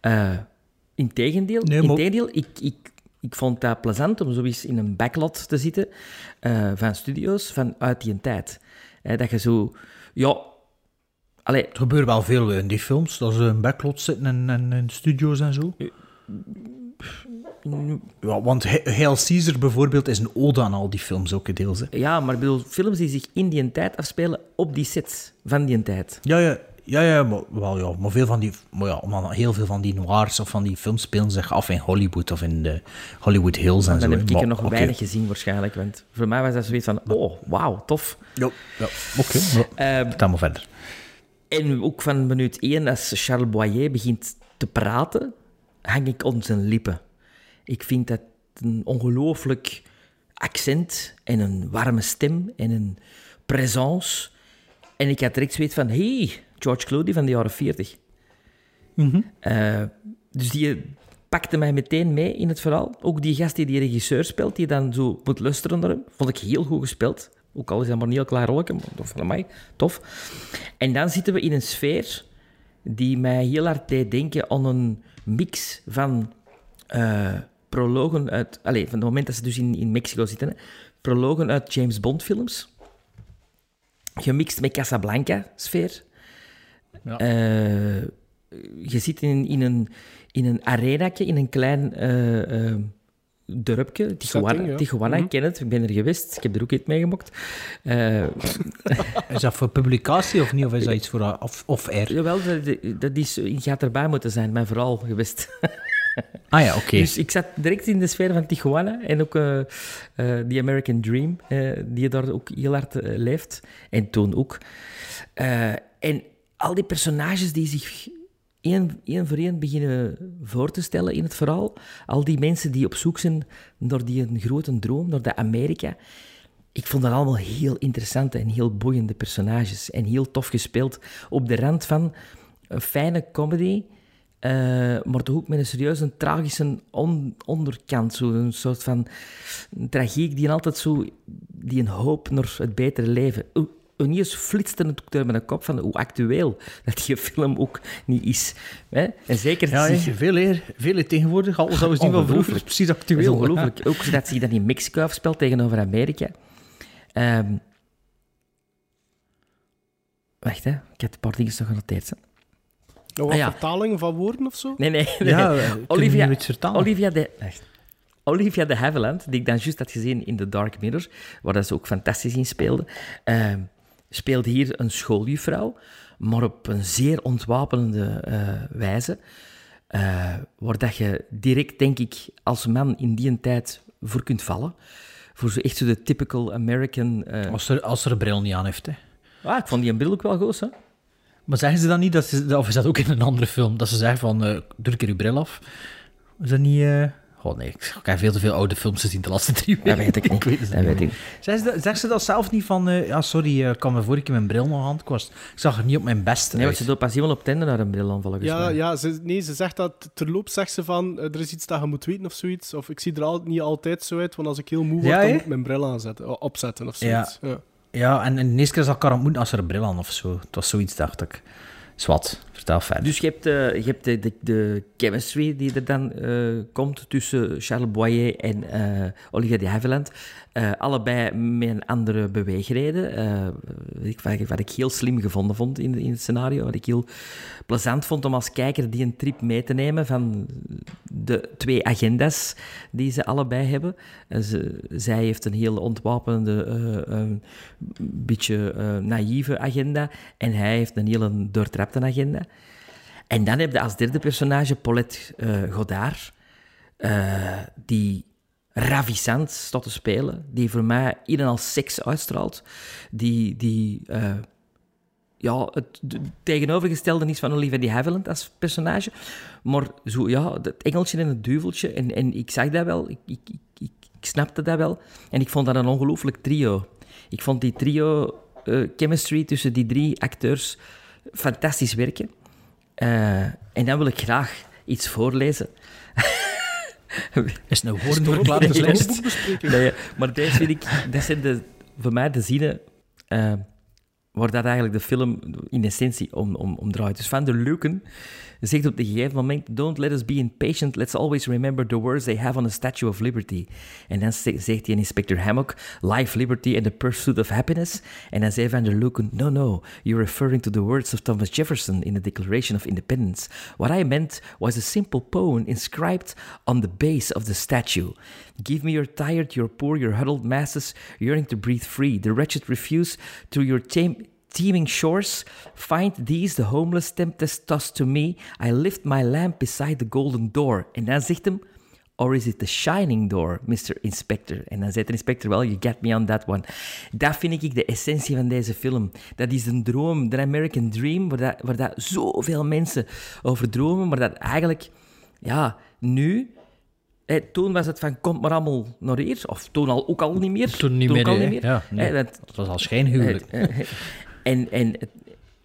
Eh integendeel, Nee, maar- integendeel ik, ik, ik vond dat plezant om zo eens in een backlot te zitten eh, van studio's van uit die tijd. Eh, dat je zo... Ja, allee, Het gebeurt wel veel in die films, dat ze in backlot zitten en, en in studio's en zo. Ja, want Hail Caesar bijvoorbeeld is een ode aan al die films ook deels. Hè. Ja, maar ik bedoel, films die zich in die tijd afspelen op die sets van die tijd. Ja, ja, ja, ja, maar, wel, ja, maar, veel van die, maar ja, maar heel veel van die noirs of van die films spelen zich af in Hollywood of in de Hollywood Hills en Dan zo. heb hè. ik er nog weinig gezien waarschijnlijk, want voor mij was dat zoiets van, oh, wauw, tof. Ja, ja, oké. ja. Ehm, Vertel maar verder. en ook van minuut één, als Charles Boyer begint te praten, hang ik om zijn lippen. Ik vind dat een ongelooflijk accent en een warme stem en een présence. En ik had direct zoiets van, hey, George Clooney van de jaren 40. Eh, dus die pakte mij meteen mee in het verhaal. Ook die gast die die regisseur speelt, die dan zo moet luisteren naar hem, vond ik heel goed gespeeld. Ook al is dat maar niet heel klaar rolletje, maar vond mij tof. En dan zitten we in een sfeer die mij heel hard deed denken aan een mix van eh, prologen uit... Allez, van het moment dat ze dus in, in Mexico zitten, hè, prologen uit James Bond films. Gemixt met Casablanca-sfeer. Ja. Eh, je zit in, in een, in een in een klein eh, dorpje. Tijuana, Setting, ja. Tijuana Mhm. ik ken het. Ik ben er geweest. Ik heb er ook iets meegemaakt. Eh [laughs] Is dat voor publicatie of niet? Of is dat iets voor uh, of, of air? jawel, dat, dat is, je gaat erbij moeten zijn, maar vooral geweest. Ah ja, oké. Dus ik zat direct in de sfeer van Tijuana en ook eh eh, The American Dream, eh, die daar ook heel hard leeft. En toen ook. Eh, en al die personages die zich één, één voor één beginnen voor te stellen in het verhaal. Al die mensen die op zoek zijn naar die een grote droom, naar dat Amerika. Ik vond dat allemaal heel interessante en heel boeiende personages. En heel tof gespeeld. Op de rand van een fijne comedy, eh, maar toch ook met een serieuze, tragische on- onderkant. Een soort van tragiek die altijd zo... Die een hoop naar het betere leven... Ineens flitste het ook door mijn kop van hoe actueel dat die film ook niet is. Hè? En zeker... Ja, zich- veel eer. Veel eer tegenwoordig. Alles dat we zien van vroeger is precies actueel. ongelooflijk. Ook dat zich dat in Mexico afspeelt tegenover Amerika. Ehm, wacht, hè. Ik heb een paar dingen nog genoteerd. Hè. Nog Ah, wat ja. vertaling van woorden of zo? Nee, nee. nee. Ja, kunnen Olivia? Olivia de... wacht. Olivia de Havilland, die ik dan juist had gezien in The Dark Mirror, waar dat ze ook fantastisch in speelde, ehm, speelt hier een schooljuffrouw, maar op een zeer ontwapenende eh, wijze, eh, waar dat je direct, denk ik, als man in die tijd voor kunt vallen. Voor zo echt zo de typical American... eh, Als er, als er een bril niet aan heeft. Hè. Ah, ik vond die een bril ook wel goed, hè? Maar zeggen ze dan niet, dat ze, of is dat ook in een andere film, dat ze zeggen van, doe een keer je bril af? Is dat niet Oh nee, ik heb veel te veel oude films gezien de laatste drie weken. Dat weet ik niet. [laughs] weet het Dat niet weet meer. ik. Zeg ze, dat- zegt ze dat zelf niet van... eh, ja, sorry, eh, ik kan me vorige keer mijn bril nog aan. Ik, was, ik zag er niet op mijn beste Nee, want ze doet pas iemand op tender naar een bril aan, volgens Ja, mij. ja ze, nee, ze zegt dat terloops zegt ze van eh, er is iets dat je moet weten of zoiets. Of ik zie er al, niet altijd zo uit, want als ik heel moe word, Ja, dan moet ik mijn bril aanzetten, opzetten of zoiets. Ja. Ja, en, en de eerste keer zag ik haar ontmoeten als er een bril aan of zo. Het was zoiets, dacht ik. Zwat, Dus je hebt, eh, je hebt de, de, de chemistry die er dan eh, komt tussen Charles Boyer en eh, Olivia de Havilland. Eh, allebei met een andere beweegreden. Eh, wat, ik- wat ik heel slim gevonden vond in, in het scenario. Wat ik heel plezant vond om als kijker die een trip mee te nemen van de twee agenda's die ze allebei hebben. Eh, ze, zij heeft een heel ontwapenende, eh, een beetje eh, naïeve agenda. En hij heeft een hele doortrapte agenda. En dan heb je als derde personage Paulette Godard, die ravissant staat te spelen, die voor mij in en al seks uitstraalt, die, die eh, ja, het de- tegenovergestelde is van Olivia de Havilland als personage, maar zo, ja, het engeltje en het duveltje, en, en ik zag dat wel, ik, ik, ik, ik, ik snapte dat wel, en ik vond dat een ongelooflijk trio. Ik vond die trio eh, chemistry tussen die drie acteurs fantastisch werken. Eh, en dan wil ik graag iets voorlezen. [laughs] Is het een woordenverklaringslijst? Nee, maar deze vind ik, dat zijn de, voor mij de zinnen eh, waar dat eigenlijk de film in essentie om, om, om draait. Dus Van der Luken zegt op een gegeven moment: Don't let us be impatient, let's always remember the words they have on the Statue of Liberty. En dan ze- zegt hij in Inspector Hammock: Life, liberty and the pursuit of happiness. En dan zei Van der Luken: No, no, you're referring to the words of Thomas Jefferson in the Declaration of Independence. What I meant was a simple poem inscribed on the base of the statue. Give me your tired, your poor, your huddled masses yearning to breathe free. The wretched refuse to your tame, teeming shores. Find these, the homeless tempest tossed to me. I lift my lamp beside the golden door. En dan zegt hem, or is it the shining door, Mr. Inspector? En dan zegt de inspector, well, you get me on that one. Dat vind ik de essentie van deze film. Dat is een droom, de American Dream, waar, dat, waar dat zoveel mensen over dromen, maar dat eigenlijk, ja, nu... Toen was het van, komt maar allemaal naar hier. Of toen al, ook al niet meer. Toen niet ook meer, al niet meer. Ja, nee. Dat was al schijnhuwelijk. eh, en en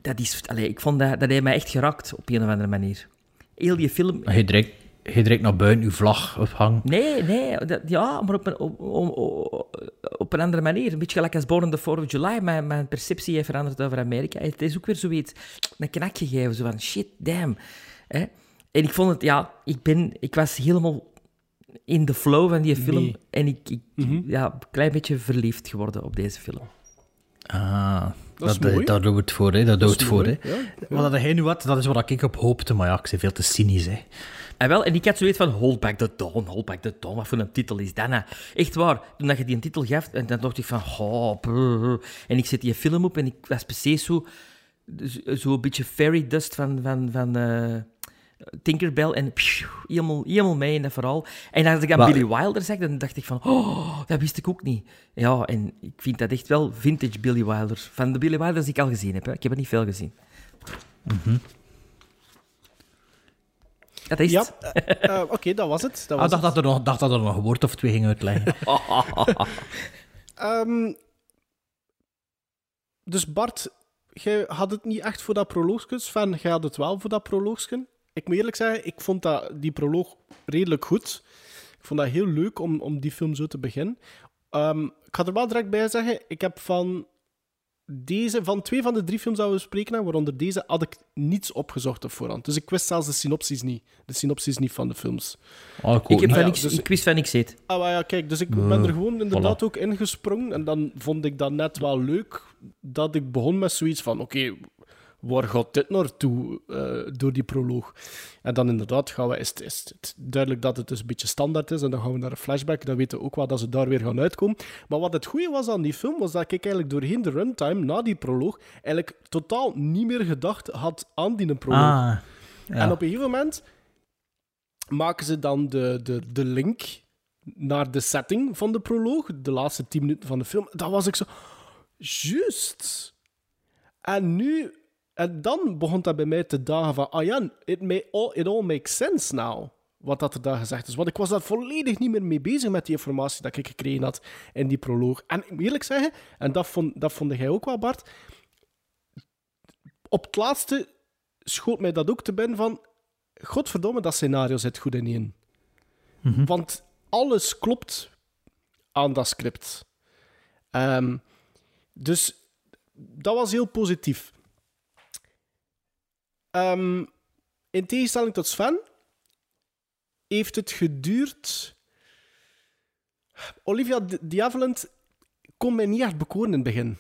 dat is... Allee, ik vond dat... Dat heeft mij echt geraakt, op een of andere manier. Heel die film... Je direct, je direct naar buiten, je vlag ophangen. Nee, nee, dat, ja, maar op een, op, op, op een andere manier. Een beetje gelijk als Born on the 4th of July. Mijn, mijn perceptie heeft veranderd over Amerika. Het is ook weer zoiets, een knak gegeven. Zo van, shit, damn. Hè? En ik vond het, ja, ik, ben, ik was helemaal in de flow van die film. Nee. En ik, ik ja, een klein beetje verliefd geworden op deze film. Ah, Dat is dat, mooi. daar doen we het voor, hè. Dat doet het is voor, hè. ja. Wat dat jij nu had, dat is wat ik op hoopte, maar ja, ik ben veel te cynisch, hè. En wel, en ik had zoiets van, hold back the dawn, hold back the dawn. Wat voor een titel is dat nou? Echt waar, toen dat je die een titel gaf, en dan dacht ik van, oh, brrr. En ik zet die film op en ik was precies zo, zo, zo een beetje fairy dust van, van, van eh, Tinkerbell en pjoe, helemaal, helemaal mee in dat verhaal. En als ik aan Maar- Billy Wilder zeg, dan dacht ik van, oh, dat wist ik ook niet. Ja, en ik vind dat echt wel vintage Billy Wilder. Van de Billy Wilders die ik al gezien heb, hè. ik heb er niet veel gezien. Dat is Ja, het. eh, eh, oké, dat was het. Dat Ah, was dacht, dat er nog, dacht dat er nog een woord of twee ging uitleggen. [laughs] Ehm, dus Bart, jij had het niet echt voor dat proloogje. Sven, jij had het wel voor dat proloogje. Ik moet eerlijk zeggen, ik vond dat, die proloog redelijk goed. Ik vond dat heel leuk om, om die film zo te beginnen. Ehm, ik ga er wel direct bij zeggen, ik heb van deze, van twee van de drie films dat we bespreken hebben, waaronder deze, had ik niets opgezocht op voorhand. Dus ik wist zelfs de synopsis niet. De synopsis niet van de films. Oh, ik Ik, ook heb niet. van ja, niks, dus- ik wist van niks zit. Ah, maar ja, kijk, dus ik ben er gewoon inderdaad voilà. ook ingesprongen. En dan vond ik dat net wel leuk dat ik begon met zoiets van: oké, waar gaat dit naartoe eh, door die proloog? En dan inderdaad gaan we, is, het- is het duidelijk dat het dus een beetje standaard is. En dan gaan we naar een flashback. Dan weten we ook wel dat ze daar weer gaan uitkomen. Maar wat het goede was aan die film, was dat ik eigenlijk doorheen de runtime, na die proloog, eigenlijk totaal niet meer gedacht had aan die proloog. Ah, ja. En op een gegeven moment maken ze dan de, de, de link naar de setting van de proloog, de laatste tien minuten van de film. Dan was ik zo... Juist. En nu... En dan begon dat bij mij te dagen van... Ah ja, it, may all, it all makes sense now. wat dat er daar gezegd is. Want ik was daar volledig niet meer mee bezig met die informatie dat ik gekregen had in die proloog. En ik moet eerlijk zeggen, en dat vond, dat vond jij ook wel, Bart, op het laatste schoot mij dat ook te binnen van, godverdomme, dat scenario zit goed in in. Want alles klopt aan dat script. Ehm, dus dat was heel positief. Ehm, in tegenstelling tot Sven heeft het geduurd. Olivia D- de Havilland kon mij niet echt bekoren in het begin.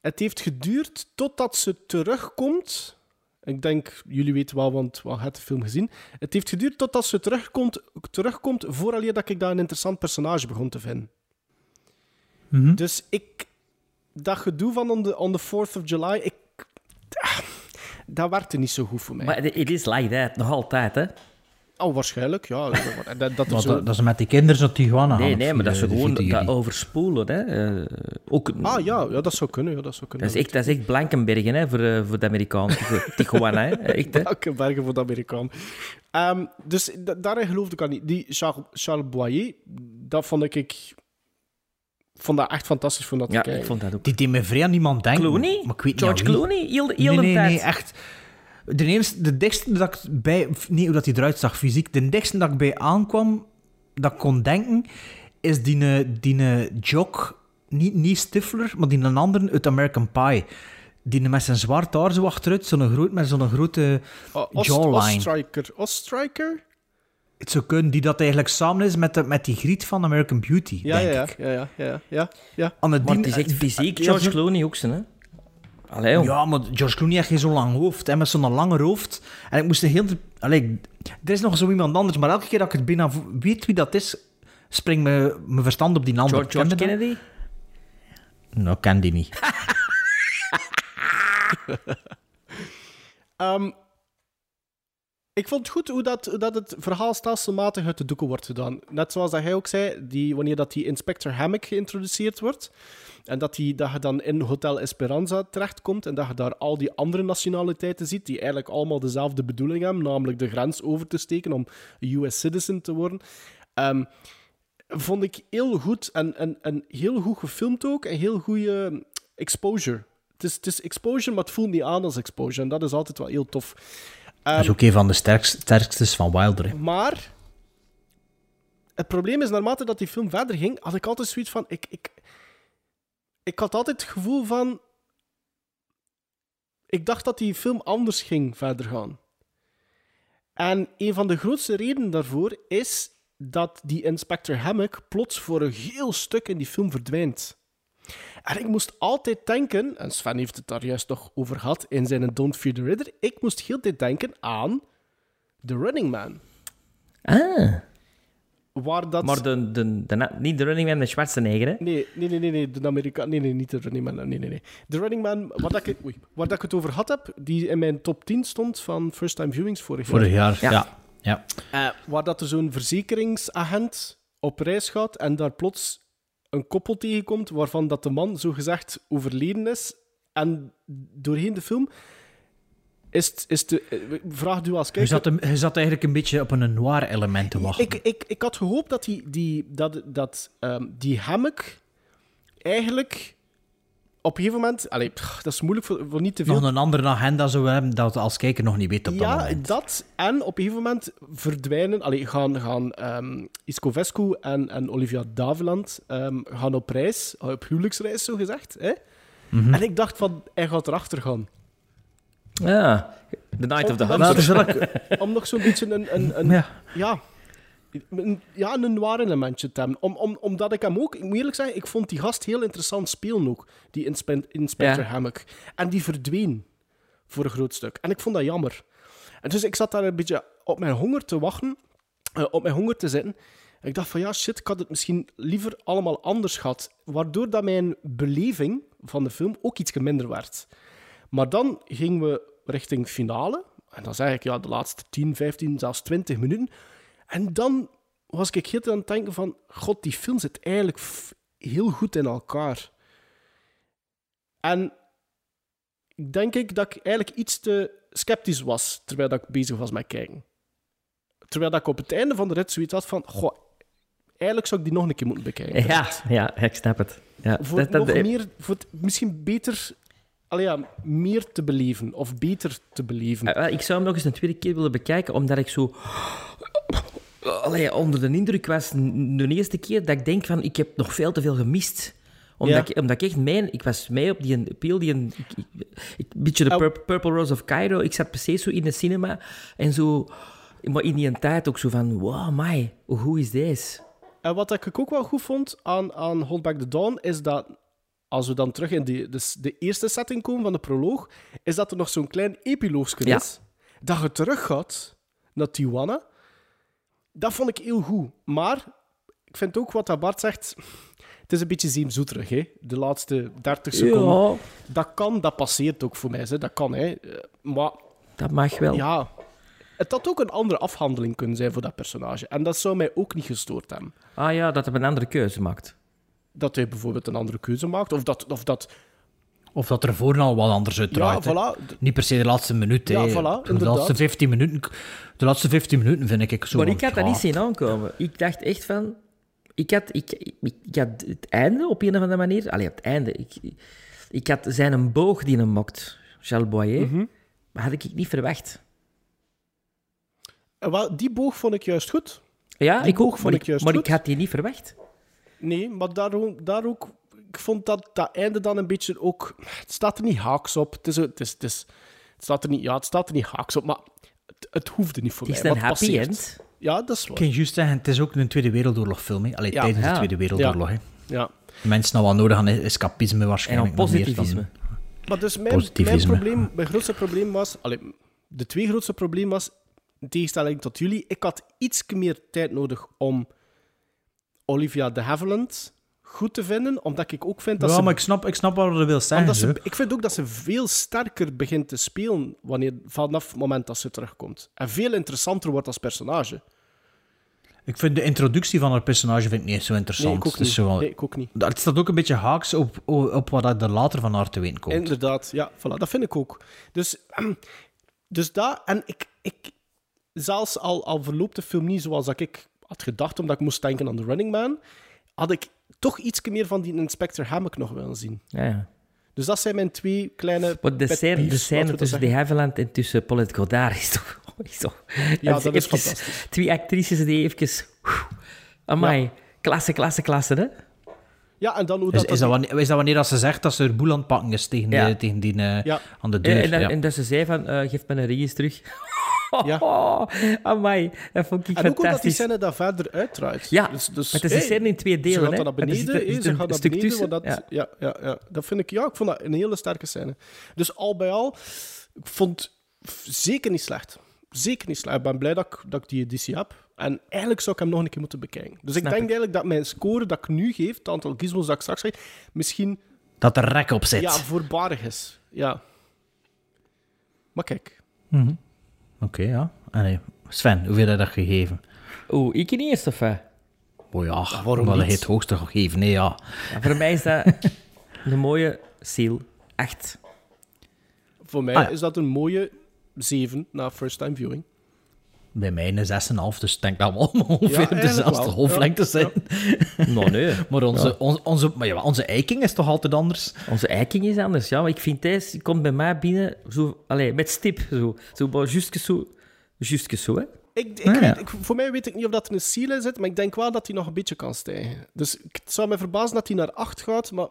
Het heeft geduurd totdat ze terugkomt. Ik denk, jullie weten wel, want we hebben de film gezien. Het heeft geduurd totdat ze terugkomt, terugkomt vooraleer dat ik dat een interessant personage begon te vinden. Dus ik... Dat gedoe van on the, on the 4th of July, ik... Dat werkte niet zo goed voor mij. Maar it is like that, nog altijd, hè? Oh, waarschijnlijk, ja. Dat, dat, dat Want zo... dat, dat is met die kinderen zo Tijuana Nee, nee, maar dat de- de gewoon dat overspoelen, hè? Eh, ook, Ah ja, ja, dat zou kunnen. Ja, dat zou kunnen. dat, is echt, dat is echt Blankenbergen, hè, voor, eh, voor de Amerikanen. [laughs] voor Tijuana, hè? Echt, hè? Welke bergen voor de Amerikaan. Ehm, dus da- daarin geloofde ik al niet. Die Charles, Charles Boyer, dat vond ik... ik vond dat echt fantastisch voor dat te Ja, kijken. ik vond dat ook. Die deed me vrij aan niemand denken. Clooney? Maar ik weet niet George wie. Clooney? Heel, de- heel nee, de nee, tijd. nee, echt. De, eerste, de dichtste dat ik bij... Nee, hoe dat hij eruit zag fysiek. De dichtste dat ik bij aankwam, dat ik kon denken, is die, eh, die eh, jock... Niet, niet Stifler, maar die een andere uit American Pie. Die met zijn zwart haar zo achteruit, zo'n groot, met zo'n grote Oh, Ost- jawline. Ostriker. Ostriker? Het zou kunnen, die dat eigenlijk samen is met, de, met die griet van American Beauty, Ja, denk ja, ik. ja, ja, ja, ja, ja. Maar het is echt fysiek, Ja, George Clooney ook, zijn, hè? Allee. Ja, maar George Clooney heeft geen zo'n lang hoofd. Hè, met zo'n langer hoofd. En ik moest de hele. Allee, er is nog zo iemand anders, maar elke keer dat ik het bijna vo- weet wie dat is, springt me- mijn verstand op die ander. George, George? Kennedy? Nou, ken die niet. [laughs] Ehm, ik vond het goed hoe, dat, dat het verhaal stelselmatig uit de doeken wordt gedaan. Net zoals dat hij ook zei, die, wanneer dat die Inspector Hammock geïntroduceerd wordt, en dat, die, dat je dan in Hotel Esperanza terechtkomt en dat je daar al die andere nationaliteiten ziet, die eigenlijk allemaal dezelfde bedoeling hebben, namelijk de grens over te steken om US citizen te worden. Ehm, vond ik heel goed en, en, heel goed gefilmd ook en heel goede exposure. Is, het is exposure, maar het voelt niet aan als exposure. En dat is altijd wel heel tof. Ehm, dat is ook een van de sterkst, sterkstes van Wilder. hè. maar het probleem is, naarmate dat die film verder ging, had ik altijd zoiets van... Ik, ik, ik had altijd het gevoel van... Ik dacht dat die film anders ging verder gaan. En een van de grootste redenen daarvoor is dat die Inspector Hammock plots voor een heel stuk in die film verdwijnt. En ik moest altijd denken, en Sven heeft het daar juist nog over gehad in zijn Don't Fear the Ridder, ik moest heel de tijd denken aan The Running Man. Ah, Waar dat... maar de, de, de, niet de Running Man, de Schwarzenegger, hè? Nee, nee, nee, nee, nee, de Amerikaan... Nee, nee, niet de Running Man. Nee, nee, nee. De Running Man, waar, dat ik, oei, waar dat ik het over had heb, die in mijn top 10 stond van First Time Viewings vorig jaar. Vorig jaar, Ja. ja. ja. Eh, waar dat er zo'n verzekeringsagent op reis gaat en daar plots een koppel tegenkomt waarvan dat de man zogezegd overleden is. En doorheen de film is het... Is de, eh, vraagt u als Je, kijker... zat, een- je zat eigenlijk een beetje op een noir element te wachten. Ik, ik, ik had gehoopt dat die, die, dat, dat, ehm, die hammock eigenlijk op een gegeven moment... Allee, pff, dat is moeilijk voor, voor niet te veel nog een andere agenda zou hebben dat we als kijker nog niet weet op dat ja, moment. dat. En op een gegeven moment verdwijnen... Allee, gaan, gaan ehm Iscovescu en, en Olivia Daveland ehm, gaan op reis, op huwelijksreis, zo gezegd. Hè? Mhm. En ik dacht van, hij gaat erachter gaan. Ja, The Night of the Om- Wel, Hunter. dat ik- Om nog zo'n beetje een... een, een ja. Ja, een waar elementje te hebben. Om, om, omdat ik hem ook, ik moet eerlijk zeggen, ik vond die gast heel interessant spelen ook, die inspe Inspector Ja. Hammock. En die verdween voor een groot stuk. En ik vond dat jammer. En dus ik zat daar een beetje op mijn honger te wachten, eh, op mijn honger te zitten. En ik dacht van ja, shit, ik had het misschien liever allemaal anders gehad. Waardoor dat mijn beleving van de film ook iets minder werd. Maar dan gingen we richting finale. En dan zeg ik ja, de laatste 10, 15, zelfs 20 minuten. En dan was ik heel aan het denken van... God, die film zit eigenlijk heel goed in elkaar. En ik denk ik dat ik eigenlijk iets te sceptisch was terwijl dat ik bezig was met kijken. Terwijl dat ik op het einde van de rit zoiets had van... Goh, eigenlijk zou ik die nog een keer moeten bekijken. Ja, ja, ik snap het. Ja, Voor, dat- dat- nog meer, voor het misschien beter... Ja, meer te beleven. Of beter te beleven. Eh, ik zou hem nog eens een tweede keer willen bekijken, omdat ik zo... Allee, onder de indruk was de eerste keer dat ik denk van, ik heb nog veel te veel gemist. Omdat, Ja. ik, omdat ik echt mijn... Ik was mee op die appeal, die een... Ik, ik- ik- een beetje de. Pur- Purple Rose of Cairo. Ik zat precies zo in de cinema en zo... Maar in die tijd ook zo van, wow, my, hoe is deze? En wat ik ook wel goed vond aan, aan Hold Back the Dawn, is dat als we dan terug in die, de, de eerste setting komen van de proloog, is dat er nog zo'n klein epiloogje Ja. is. Dat je terug gaat naar Tijuana. Dat vond ik heel goed. Maar ik vind ook wat dat Bart zegt. Het is een beetje zeemzoeterig, hè? De laatste 30 seconden. Ja, Dat kan, dat passeert ook voor mij. Hè? Dat kan, hè? Eh, Maar dat mag wel. ja, het had ook een andere afhandeling kunnen zijn voor dat personage. En dat zou mij ook niet gestoord hebben Ah ja, dat hij een andere keuze maakt. dat hij bijvoorbeeld een andere keuze maakt. Of dat, of dat Of dat er voor al wat anders uit ja, voilà. Niet per se de laatste minuut. Ja, voilà, de, laatste 15 minuten, de laatste 15 minuten vind ik zo. Maar ik had dat niet zien aankomen. Ik dacht echt van... Ik had, ik, ik, ik had het einde op een of andere manier... Allee, het einde. Ik, ik had zijn een boog die hem mokt, Charles Boyer. Mhm. Maar had ik niet verwacht. En wel, die boog vond ik juist goed. Ja, Die ik ook. vond ik, ik juist maar goed. ik had die niet verwacht. Nee, maar daar, daar ook... Ik vond dat dat einde dan een beetje ook... Het staat er niet haaks op. Het, is, het, is, het, is, het, staat, er niet, ja, het staat er niet haaks op, maar het, het hoefde niet voor Het is mij. een happy passeert. end. Ja, dat is waar. Ik kan juist zeggen, het is ook een Tweede Wereldoorlog-film. hè. Allee, Ja. tijdens Ja. de Tweede Wereldoorlog. hè. Ja. Mensen nou wel nodig aan escapisme En waarschijnlijk. aan nog meer dan- positivisme. Maar dus mijn, mijn, Positivisme. probleem, mijn grootste probleem was... Allee, de twee grootste probleem was, in tegenstelling tot jullie, ik had iets meer tijd nodig om Olivia de Havilland goed te vinden, omdat ik ook vind dat Ja, ze... maar ik snap, ik snap wat je wil zo. ze, ik vind ook dat ze veel sterker begint te spelen wanneer, vanaf het moment dat ze terugkomt. En veel interessanter wordt als personage. Ik vind de introductie van haar personage vind ik niet zo interessant. Nee, ik zo Nee, ik ook niet. Het staat ook een beetje haaks op, op wat er later van haar te weten komt. Inderdaad, ja, voilà, dat vind ik ook. Dus, [clears throat] dus dat, en ik, ik zelfs al, al verloopt de film niet zoals dat ik had gedacht, omdat ik moest denken aan The Running Man, had ik toch iets meer van die Inspector Hammock nog willen zien. Ja, ja. Dus dat zijn mijn twee kleine Maar de scène, de scène tussen de Havilland en tussen Paulette Goddard is toch... [laughs] Is toch Ja, dat is even fantastisch. Twee actrices die even... Amai, klasse, klasse, klasse, hè? Ja, en dan hoe Is, dat... is, dat wanneer, is dat wanneer dat ze zegt dat ze haar boel aan het pakken is tegen, Ja. die, tegen die eh, Ja. aan de Ja, deur? en, dan, ja. en dat ze zei van, eh, geef me een ring eens terug. Ja. [laughs] amai, dat vond ik en ook omdat die fantastisch. scène daar verder uitdraait. Ja, dus, dus, maar het is een hey, scène in twee Ze delen, gaat hè? dan naar beneden, ze gaat naar beneden. dat, Ja. ja. Ja, ja, dat vind ik, ja, ik vond dat een hele sterke scène. Dus al bij al, ik vond zeker niet slecht. Zeker niet slecht. Ik ben blij dat ik, dat ik die editie heb. En eigenlijk zou ik hem nog een keer moeten bekijken. Dus ik Snap denk ik. eigenlijk dat mijn score dat ik nu geef, het aantal gizmos dat ik straks geef, misschien Dat er rek op zit. ja, voorbarig is. Ja. Maar kijk. Oké, ja. En, nee. Sven, hoeveel heb je dat gegeven? Oeh, ik niet eerst, of wat? Oh ja, waarom je het hoogste gegeven. Nee, ja. Ja, voor mij is dat [laughs] een mooie seal. Echt. Voor mij Ah, ja. is dat een mooie 7 na first time viewing. Bij mij een 6,5, dus ik denk dat we allemaal [laughs] ongeveer Ja, dezelfde wel. golflengte Ja, zijn. [laughs] Nou, nee. Maar, onze, on- onze, maar ja, onze eiking is toch altijd anders? Onze eiking is anders, ja. Maar ik vind deze komt bij mij binnen zo, allez, met stip. Zo, zo maar justjes zo. Justjes zo, hè. Ik, ik Ah, ja. weet, ik, voor mij weet ik niet of dat er een seal in zit, maar ik denk wel dat hij nog een beetje kan stijgen. Dus ik- het zou me verbazen dat hij naar 8 gaat, maar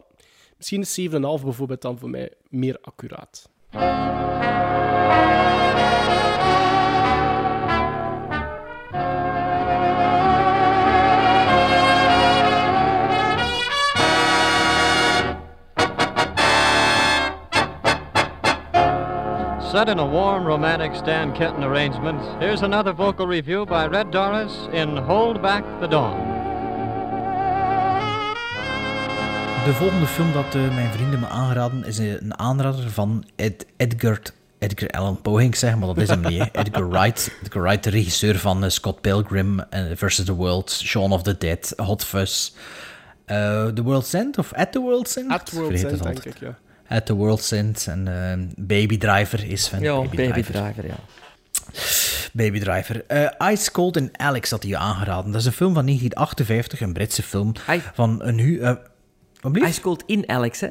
misschien is 7,5 bijvoorbeeld dan voor mij meer accuraat. Set in a warm, romantic Stan Kenton arrangement, here's another vocal review by Red Doris in Hold Back the Dawn. De volgende film dat eh, mijn vrienden me aangeraden is eh, een aanrader van Ed, Edgar, Edgar Allan Poe, ging ik zeggen, maar dat is hem niet. hè. Edgar Wright, Edgar Wright, de regisseur van eh, Scott Pilgrim eh, versus the World, Shaun of the Dead, Hot Fuzz, eh, The World's End of At the World's End? At Ik World's End, denk ik, ja. At the World's End en eh, Baby Driver is van Ja, Baby Driver, ja. Baby Driver. Eh, Ice Cold and Alex had hij aangeraden. Dat is een film van 1958, een Britse film. I- Van een hu... blieft? Ice Cold in Alex, hè?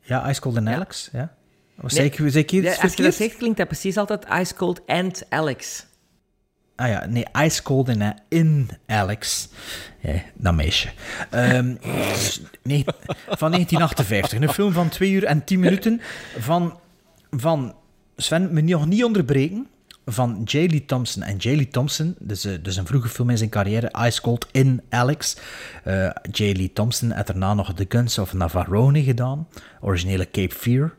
Ja, Ice Cold and Alex. Ja. Nee. zeker, zeker als je dat zegt, klinkt dat precies altijd Ice Cold and Alex. Ah ja, nee, Ice Cold in Alex. Dat meisje. Ehm, nee, van 1958. Een film van 2 uur en 10 minuten. Van, van Sven, me nog niet onderbreken. Van J. Lee Thompson. En J. Lee Thompson, dus, eh, dus een vroege film in zijn carrière, Ice Cold in Alex. Eh, J. Lee Thompson had daarna nog The Guns of Navarone gedaan. Originele Cape Fear.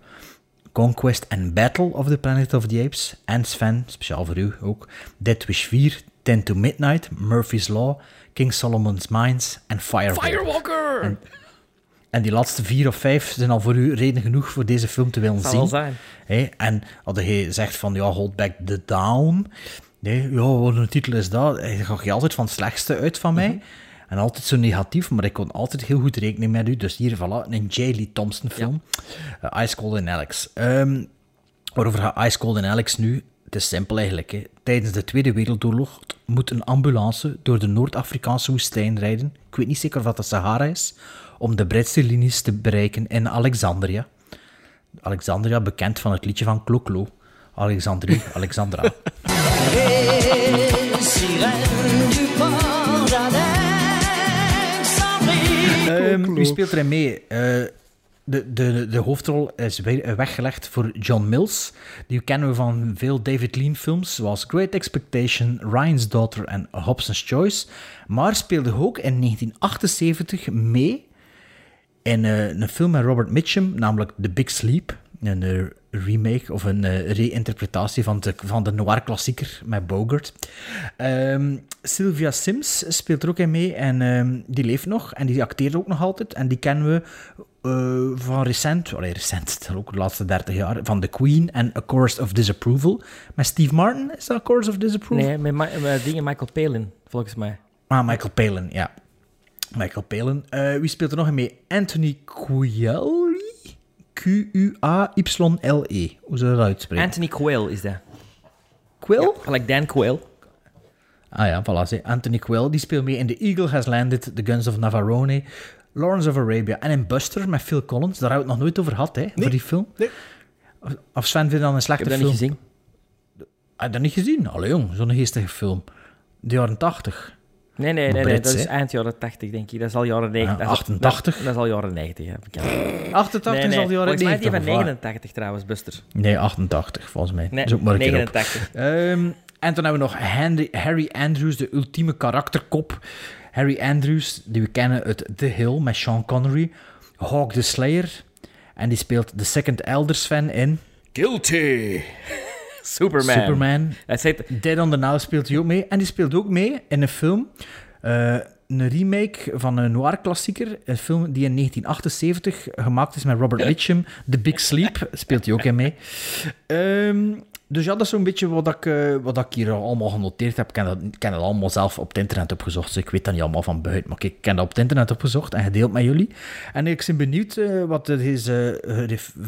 Conquest and Battle of the Planet of the Apes. En Sven, speciaal voor u ook. Dead Wish 4, 10 to Midnight, Murphy's Law, King Solomon's Mines en Firewalker. Firewalker! En, en die laatste vier of vijf zijn al voor u reden genoeg voor deze film te willen Zal zien. zijn. En als je zegt van, ja, hold back the down. Nee, ja, wat een titel is dat? Dan ga je altijd van het slechtste uit van mij. Mhm. En altijd zo negatief, maar ik kon altijd heel goed rekenen met u. Dus hier, voilà, een J. Lee Thompson film. Eh, Ice Cold and Alex. Ehm, waarover gaat Ice Cold and Alex nu? Het is simpel eigenlijk. Hè. Tijdens de Tweede Wereldoorlog moet een ambulance door de Noord-Afrikaanse woestijn rijden. Ik weet niet zeker of dat de Sahara is. Om de Britse linies te bereiken in Alexandria. Alexandria, bekend van het liedje van Kloklo. Alexandrie, Alexandra. [laughs] Ehm, wie speelt erin mee? Eh, de, de, de hoofdrol is we- weggelegd voor John Mills. Die kennen we van veel David Lean films, zoals Great Expectation, Ryan's Daughter en Hobson's Choice. Maar speelde ook in 1978 mee in eh, een film met Robert Mitchum, namelijk The Big Sleep. Een eh, remake of een eh, reïnterpretatie van de, van de noir-klassieker met Bogart. Ehm, Sylvia Sims speelt er ook in mee en ehm, die leeft nog en die acteert ook nog altijd. En die kennen we eh, van recent, allee, recent, ook de laatste 30 jaar, van The Queen en A Chorus of Disapproval. Met Steve Martin, is dat A Chorus of Disapproval? Nee, met, Ma- met dingen Michael Palin, volgens mij. Ah, Michael Palin, ja. Michael Palin. Wie speelt er nog in mee? Anthony Quayle? Q-U-A-Y-L-E. Hoe je dat uitspreken? Anthony Quayle is dat. Quill? Gelijk Dan Quayle. Ah ja, voilà. Anthony Quayle, die speelt mee in The Eagle Has Landed, The Guns of Navarone, Lawrence of Arabia en in Buster met Phil Collins. Daar hebben we het nog nooit over gehad, hè, voor die film. Nee. Of- Sven vindt dat een slechte heb dat film? niet gezien. Heb je dat niet gezien? Allee jong, zo'n geestige film. De jaren 80. Nee, nee, nee, nee, Brits, dat is eind jaren 80, denk ik. Dat is al jaren 90. Ja, dat is al- 88. Dat, dat is al jaren 90, ja. bekend. 88 nee, is nee. al de jaren Volgens mij is 90. die van of waar? 89 trouwens, Buster. Nee, 88 volgens mij. Nee, Zoek Dus maar een keer op. 89. Ehm, en dan hebben we nog Henry, Harry Andrews, de ultieme karakterkop. Harry Andrews, die we kennen uit The Hill met Sean Connery. Hawk the Slayer. En die speelt de Second Elders fan in Guilty. Superman. Superman. Hij zegt... Dead on the Now speelt hij ook mee. En die speelt ook mee in een film. eh, een remake van een noir-klassieker. Een film die in 1978 gemaakt is met Robert [laughs] Mitchum. The Big Sleep speelt hij ook in mee. Ehm, dus ja, dat is zo'n beetje wat ik, eh, wat ik hier allemaal genoteerd heb. Ik ken, dat, ken dat allemaal zelf op het internet opgezocht. Dus ik weet dat niet allemaal van buiten. Maar ik ken dat op het internet opgezocht en gedeeld met jullie. En ik ben benieuwd eh, wat deze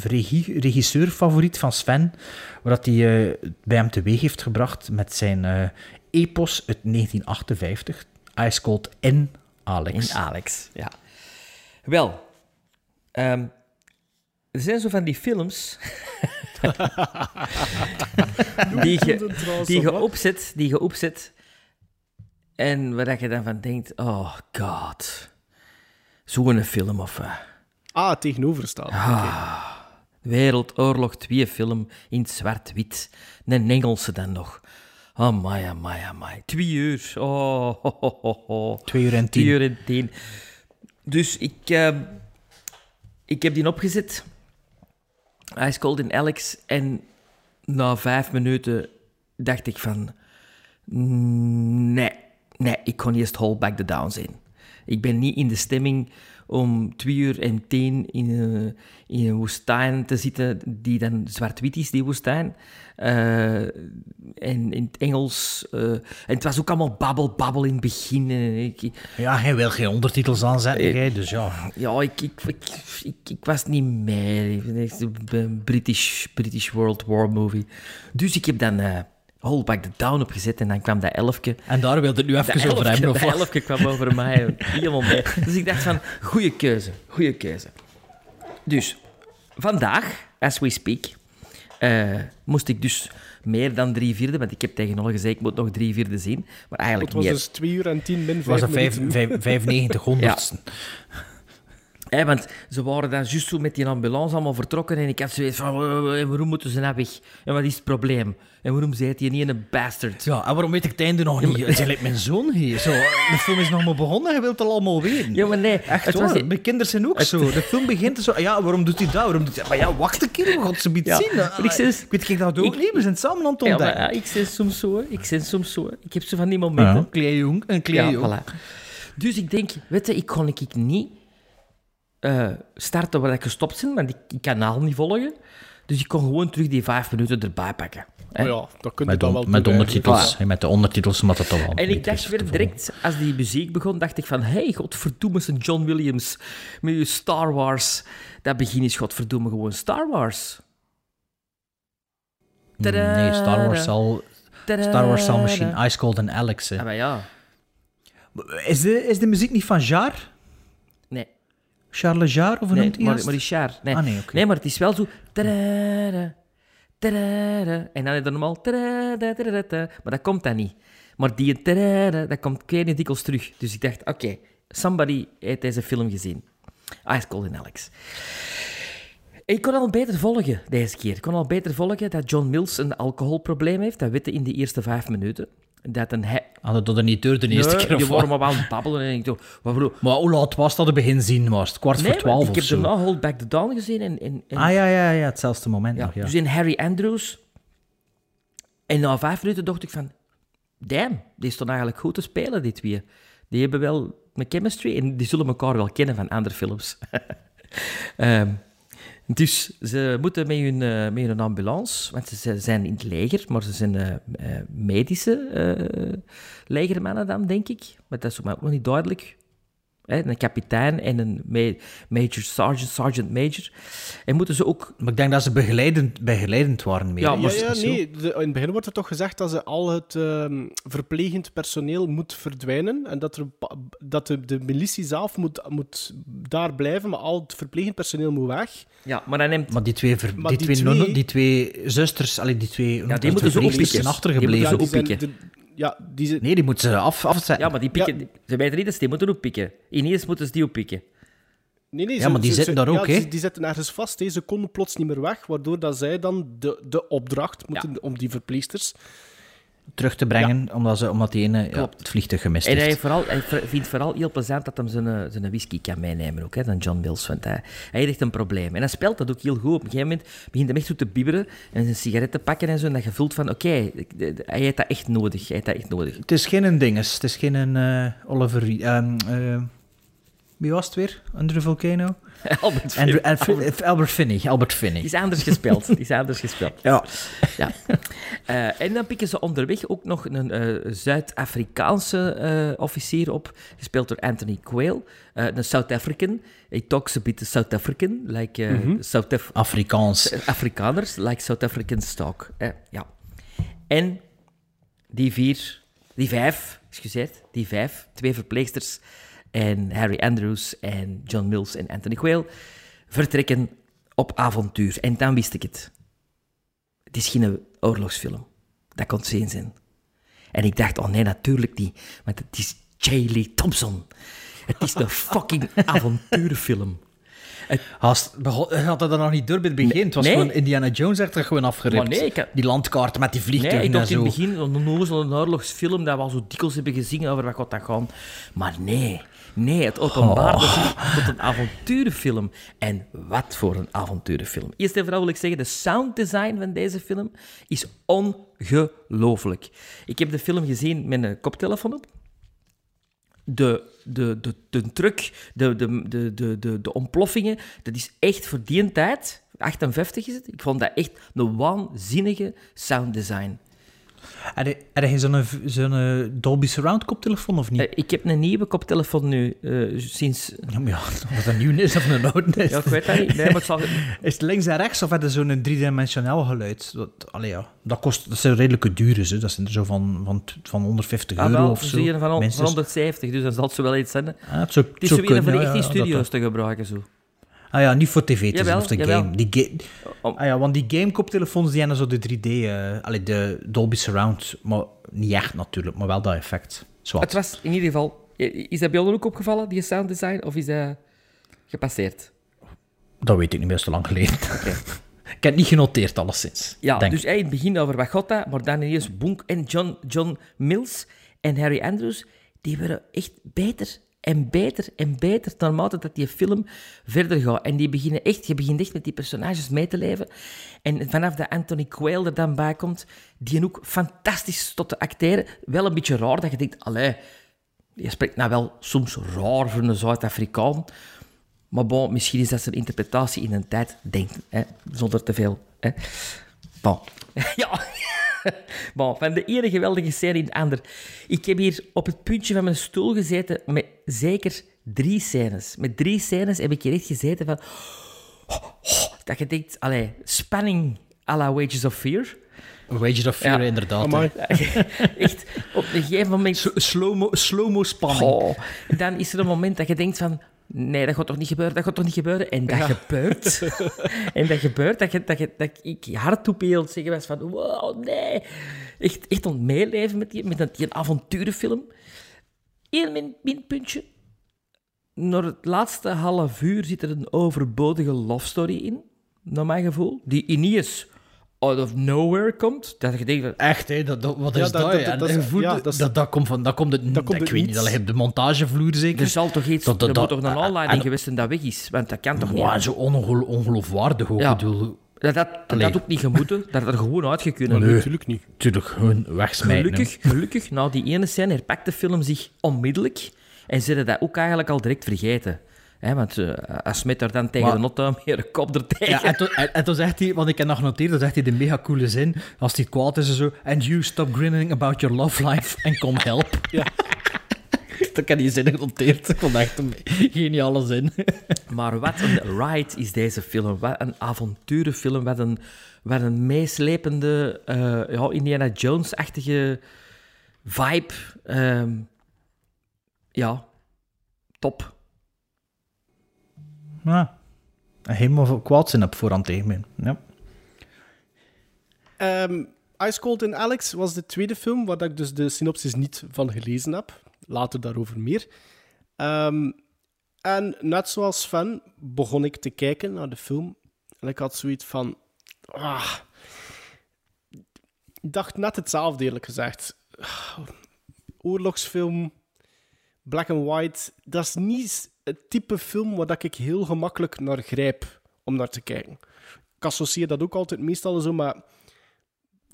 regie, regisseur-favoriet van Sven... wat hij eh, bij hem teweeg heeft gebracht met zijn eh, epos uit 1958. Ice Cold in Alex. In Alex, ja. Wel, ehm, er zijn zo van die films [laughs] die, je, die, je opzet, die je opzet en waar dat je dan van denkt, oh god, zo'n film of... eh, Ah, tegenovergesteld. Ah, Wereldoorlog 2 film in zwart-wit. Een Engelse dan nog. Amai, amai, amai. Twee uur. Oh, ho, ho, ho, ho. Twee uur en tien. Twee uur en tien. Dus ik, eh, ik heb die opgezet. Ice Cold in Alex. En na vijf minuten dacht ik van... Nee, nee, ik kon eerst Hold Back the Downs in. Ik ben niet in de stemming om twee uur en tien in een, in een woestijn te zitten die dan zwart-wit is, die woestijn. Eh, en in het Engels... eh, en het was ook allemaal babbel, babbel in het begin. eh, ik, Ja, hij wil geen ondertitels aanzetten, jij, dus ja. ja, ik, ik, ik, ik, ik was niet mee. Echt een British, British World War movie. Dus ik heb dan eh, Hold Back the Down opgezet en dan kwam dat elfje. En daar wilde het nu even over hebben, of De wat? elfje kwam over mij helemaal [laughs] mee. Dus ik dacht van, goede keuze, goede keuze. Dus, vandaag, as we speak, eh, moest ik dus meer dan drie vierde, want ik heb tegen Nolle gezegd, ik moet nog drie vierde zien. Maar eigenlijk Het was meer. dus 2 uur en 10 min 5 was een vijf- minuten. vijf- [laughs] 95 honderdsten. Hè, want ze waren dan juist zo met die ambulance allemaal vertrokken en ik had zoiets van, "Eh, eh, waarom moeten ze nou weg? En wat is het probleem? En waarom zei hij niet een bastard? Ja, en waarom weet ik het einde nog niet? Het is lijkt mijn zoon hier. Zo, de film is nog maar begonnen, hij wil het al allemaal weten. Ja, maar nee. Echt het was- waar, mijn kinderen zijn ook zo. De film begint zo, ja, waarom doet hij dat? Waarom doet hij... Maar ja, wacht een keer, we gaan zo niet Ja, zien. maar ik zeg- ik weet ik dat ook ik- niet, we zijn samen aan het Ja, maar, ontdekken. ja, ik ben soms zo, ik ben soms zo. Ik heb zo van die momenten. Een klein jong, een klein Ja, jong. voilà. Dus ik denk, weet je, ik kon ik niet eh, starten waar ik gestopt ben, want ik, ik kan kanaal niet volgen. Dus ik kon gewoon terug die vijf minuten erbij pakken. hè. Maar ja, dat kun je Met, dan wel met doen, ondertitels. Voilà. Met de ondertitels moet dat toch wel. En ik dacht weer direct, als die muziek begon, dacht ik van... hey, godverdomme, zijn John Williams met je Star Wars. Dat begin is godverdomme gewoon Star Wars. Nee, Star Wars zal... Star Wars zal misschien Tadaa. Ice Cold en Alex zijn. Ja, maar ja. Is de, is de muziek niet van Jaar? Charles Jaar, of hoe Nee, noemt hij maar, dat? maar Richard. Nee. Ah, nee, nee, maar het is wel zo... Tadada, tadada, en dan is het normaal... tadada, tadada, maar dat komt dan niet. Maar die tadada, dat komt kleine dikwijls terug. Dus ik dacht, oké, somebody heeft deze film gezien. Ice Cold and Alex. Ik kon al beter volgen deze keer. Ik kon al beter volgen dat John Mills een alcoholprobleem heeft. Dat weten in de eerste vijf minuten. Dat een hij... Ah, dat er niet door de eerste Nee, keer die of waren wat? maar wel aan het babbelen en ik dacht, wat bedoel... Maar hoe laat was dat? Het begin zien was het kwart Nee, voor twaalf ik heb daarna Hold Back the Dawn gezien en... en, en Ah ja, ja, ja, hetzelfde moment Ja, nog, ja. Dus in Harry Andrews. En na vijf minuten dacht ik van... Damn, die stonden eigenlijk goed te spelen, die twee. Die hebben wel een chemistry en die zullen elkaar wel kennen van andere films. [laughs] Ehm, dus ze moeten met hun, eh, met ambulance, want ze- zijn in het leger, maar ze zijn eh, eh, medische legermannen dan, denk ik. Maar dat is ook nog niet duidelijk. Hè, een kapitein en een ma- major sergeant, sergeant major. En moeten ze ook... Maar ik denk dat ze begeleidend, begeleidend waren meer. Ja, Ja, nee. de- in het begin wordt er toch gezegd dat ze al het ehm, verplegend personeel moet verdwijnen. En dat, er, dat de, de militie zelf moet, moet daar blijven, maar al het verplegend personeel moet weg. Ja, maar dan neemt... Maar die twee, ver- Maar die die twee, die twee zusters, allee, die twee Ja, die moeten ze oppikken. Die achtergebleven. moeten ze oppikken. Ja, die. Nee, die moeten ze af, afzetten. Ja, maar die pikken... Ze weten niet dat ze die moeten oppikken. Ineens moeten ze die oppikken. Nee, nee, Ja, ze- maar die ze- zitten ze- daar ook, ja, hè? Die zitten ergens vast. hè. Ze konden plots niet meer weg, waardoor dat zij dan de, de opdracht moeten om die verpleegsters... terug te brengen, omdat, ze, omdat die ene ja, het vliegtuig gemist En hij, heeft. vooral, hij vindt vooral heel plezant dat hij zijn, eh, zijn whisky kan meenemen ook, hè, dan John Mills. Want hij, hij heeft echt een probleem. En hij speelt dat ook heel goed. Op een gegeven moment begint hij echt zo te bibberen en zijn sigaret te pakken en zo. En dat je voelt van, oké, hij heeft dat echt nodig. Hij heeft dat echt nodig. Het is geen een dinges. Het is geen een eh, Oliver... Ehm, eh, wie was het weer? Under the Volcano? [laughs] Albert Andrew, Finney. Albert, Albert Finney. Albert Finney. Die is anders gespeeld. Die is anders gespeeld. Ja. Ja. Eh, en dan pikken ze onderweg ook nog een eh, Zuid-Afrikaanse eh, officier op, gespeeld door Anthony Quayle, een South African. He talks a bit South African, like eh, South Af- Afrikaans. Afrikaners, like South Africans talk. Ja. En die vier, die vijf, excuseer, die vijf, twee verpleegsters en Harry Andrews en John Mills en Anthony Quayle vertrekken op avontuur. En dan wist ik het. Het is geen oorlogsfilm. Dat kon zin zijn. En ik dacht, oh nee, natuurlijk niet. Want het is J. Lee Thompson. Het is een [laughs] fucking avonturenfilm. Had, begon- had dat er nog niet door bij het begin? Het was Nee. gewoon Indiana Jones echt er gewoon afgeript. Maar nee, had- Die landkaart met die Nee, vliegtuigen ik dacht in het begin, een oorlogsfilm, dat we al zo dikwijls hebben gezien over wat gaat dat gaan. Maar nee, nee, het openbaart zich tot een avonturenfilm. En wat voor een avonturenfilm. Eerst en vooral wil ik zeggen, de sounddesign van deze film is ongelooflijk. Ik heb de film gezien met een koptelefoon op. De, de, de, de truck, de, de, de, de, de, de ontploffingen, dat is echt voor die tijd, 58 is het, ik vond dat echt een waanzinnige sounddesign. Heb je- zo'n zo'n eh, Dolby Surround koptelefoon of niet? Eh, ik heb een nieuwe koptelefoon nu, eh, sinds... Ja, maar ja, [laughs] of dat nieuw is of een oude is. Ja, ik weet dat niet. Nee, maar het zal... [laughs] Is het links en rechts of heb je zo'n driedimensionaal geluid? Dat, allee, ja, dat, kost, dat zijn redelijke duur, hè. dat zijn er zo van, van, van 150 Ah, euro wel, of zo. van, van minstens. 170, dus dan zal het zo wel iets zijn. Ah, het zou, Het is zo weer kunnen, de ja, echt in ja, dat studio's toch. te gebruiken. Zo. Ah ja, niet voor tv te zien Jawel, of de jawel. game. Die ga- Om- ah ja, want die game-koptelefoons die hebben zo de 3D, eh allee, de Dolby Surround, maar niet echt natuurlijk, maar wel dat effect. Het was in ieder geval... Is dat bij jou ook opgevallen, die sound design, of is dat gepasseerd? Dat weet ik niet meer, te lang geleden. [laughs] ik heb het niet genoteerd, alleszins. Ja, denk. dus hij in het begin over dat, maar dan ineens Bonk en John, John Mills en Harry Andrews, die werden echt beter en beter en beter naarmate dat die film verder gaat. En die beginnen echt, je begint echt met die personages mee te leven. En vanaf dat Anthony Quayle er dan bij komt, die ook fantastisch tot te acteren. Wel een beetje raar dat je denkt, allee, je spreekt nou wel soms raar voor een Zuid-Afrikaan. Maar bon, misschien is dat zijn interpretatie in een tijd denkt, hè, zonder te veel. Hè. Bon. [laughs] ja. [laughs] bon, van de ene geweldige scène in de ander. Ik heb hier op het puntje van mijn stoel gezeten met zeker drie scènes. Met drie scènes heb ik hier echt gezeten van... dat je denkt, allee, spanning à la Wages of Fear. Wages of Fear, Ja. inderdaad. Amai. [laughs] Echt, op een gegeven moment... Slow-mo slow spanning. Oh, dan is er een moment dat je denkt van... Nee, dat gaat toch niet gebeuren, dat gaat toch niet gebeuren? En dat gebeurt. [laughs] en dat gebeurt, dat, je, dat, je, dat ik zeggen was van... Wow, nee. Echt, echt het meeleven met die, met dat- die avonturenfilm. Eén min, minpuntje. Naar het laatste half uur zit er een overbodige love story in, naar mijn gevoel. Die ineens out of nowhere komt. Dat je denkt. Echt, hè? Dat, dat, wat Ja, is dat- dat? En is- ja, dat is- dat, dat komt van... Dat komt het, dat komt ik weet niet, dat op de montagevloer zeker. Er zal toch iets... Dat- dat- er dat- moet toch een en- aanleiding en- geweest zijn dat weg is? Want dat kan toch niet? Maar zo ongelo- ongeloofwaardig ook. Ja. Bedoel, Dat dat, dat had ook niet gemoeten. Dat had er gewoon uitgekund. Nee. Natuurlijk niet. natuurlijk gewoon wegsmijten. Gelukkig, gelukkig, na die ene scène herpakt de film zich onmiddellijk. En ze dat ook eigenlijk al direct vergeten. Hè, want eh, hij smet er dan tegen Maar- de notto meer een kop er tegen. Ja, en toen, en, en toen zegt hij, want ik heb nog genoteerd, dan zegt hij de mega coole zin, als hij kwaad is en zo, and you stop grinning about your love life and come help. [laughs] Ja. [laughs] dat heb die zin genoteerd. Ik vond echt een geniale zin. [laughs] Maar wat een ride is deze film. Wat een avonturenfilm. Wat een, wat een meeslepende eh, ja, Indiana Jones-achtige vibe. Ehm, ja, top. Ja. Helemaal kwaad zin op voorhand tegen. Ja. Ehm, Ice Cold and Alex was de tweede film waar ik dus de synopsis niet van gelezen heb. Later daarover meer. Ehm, en net zoals Sven begon ik te kijken naar de film. En ik had zoiets van... Ah, ik dacht net hetzelfde, eerlijk gezegd. Ah, Oorlogsfilm, black and white. Dat is niet het type film waar ik heel gemakkelijk naar grijp om naar te kijken. Ik associeer dat ook altijd meestal zo, maar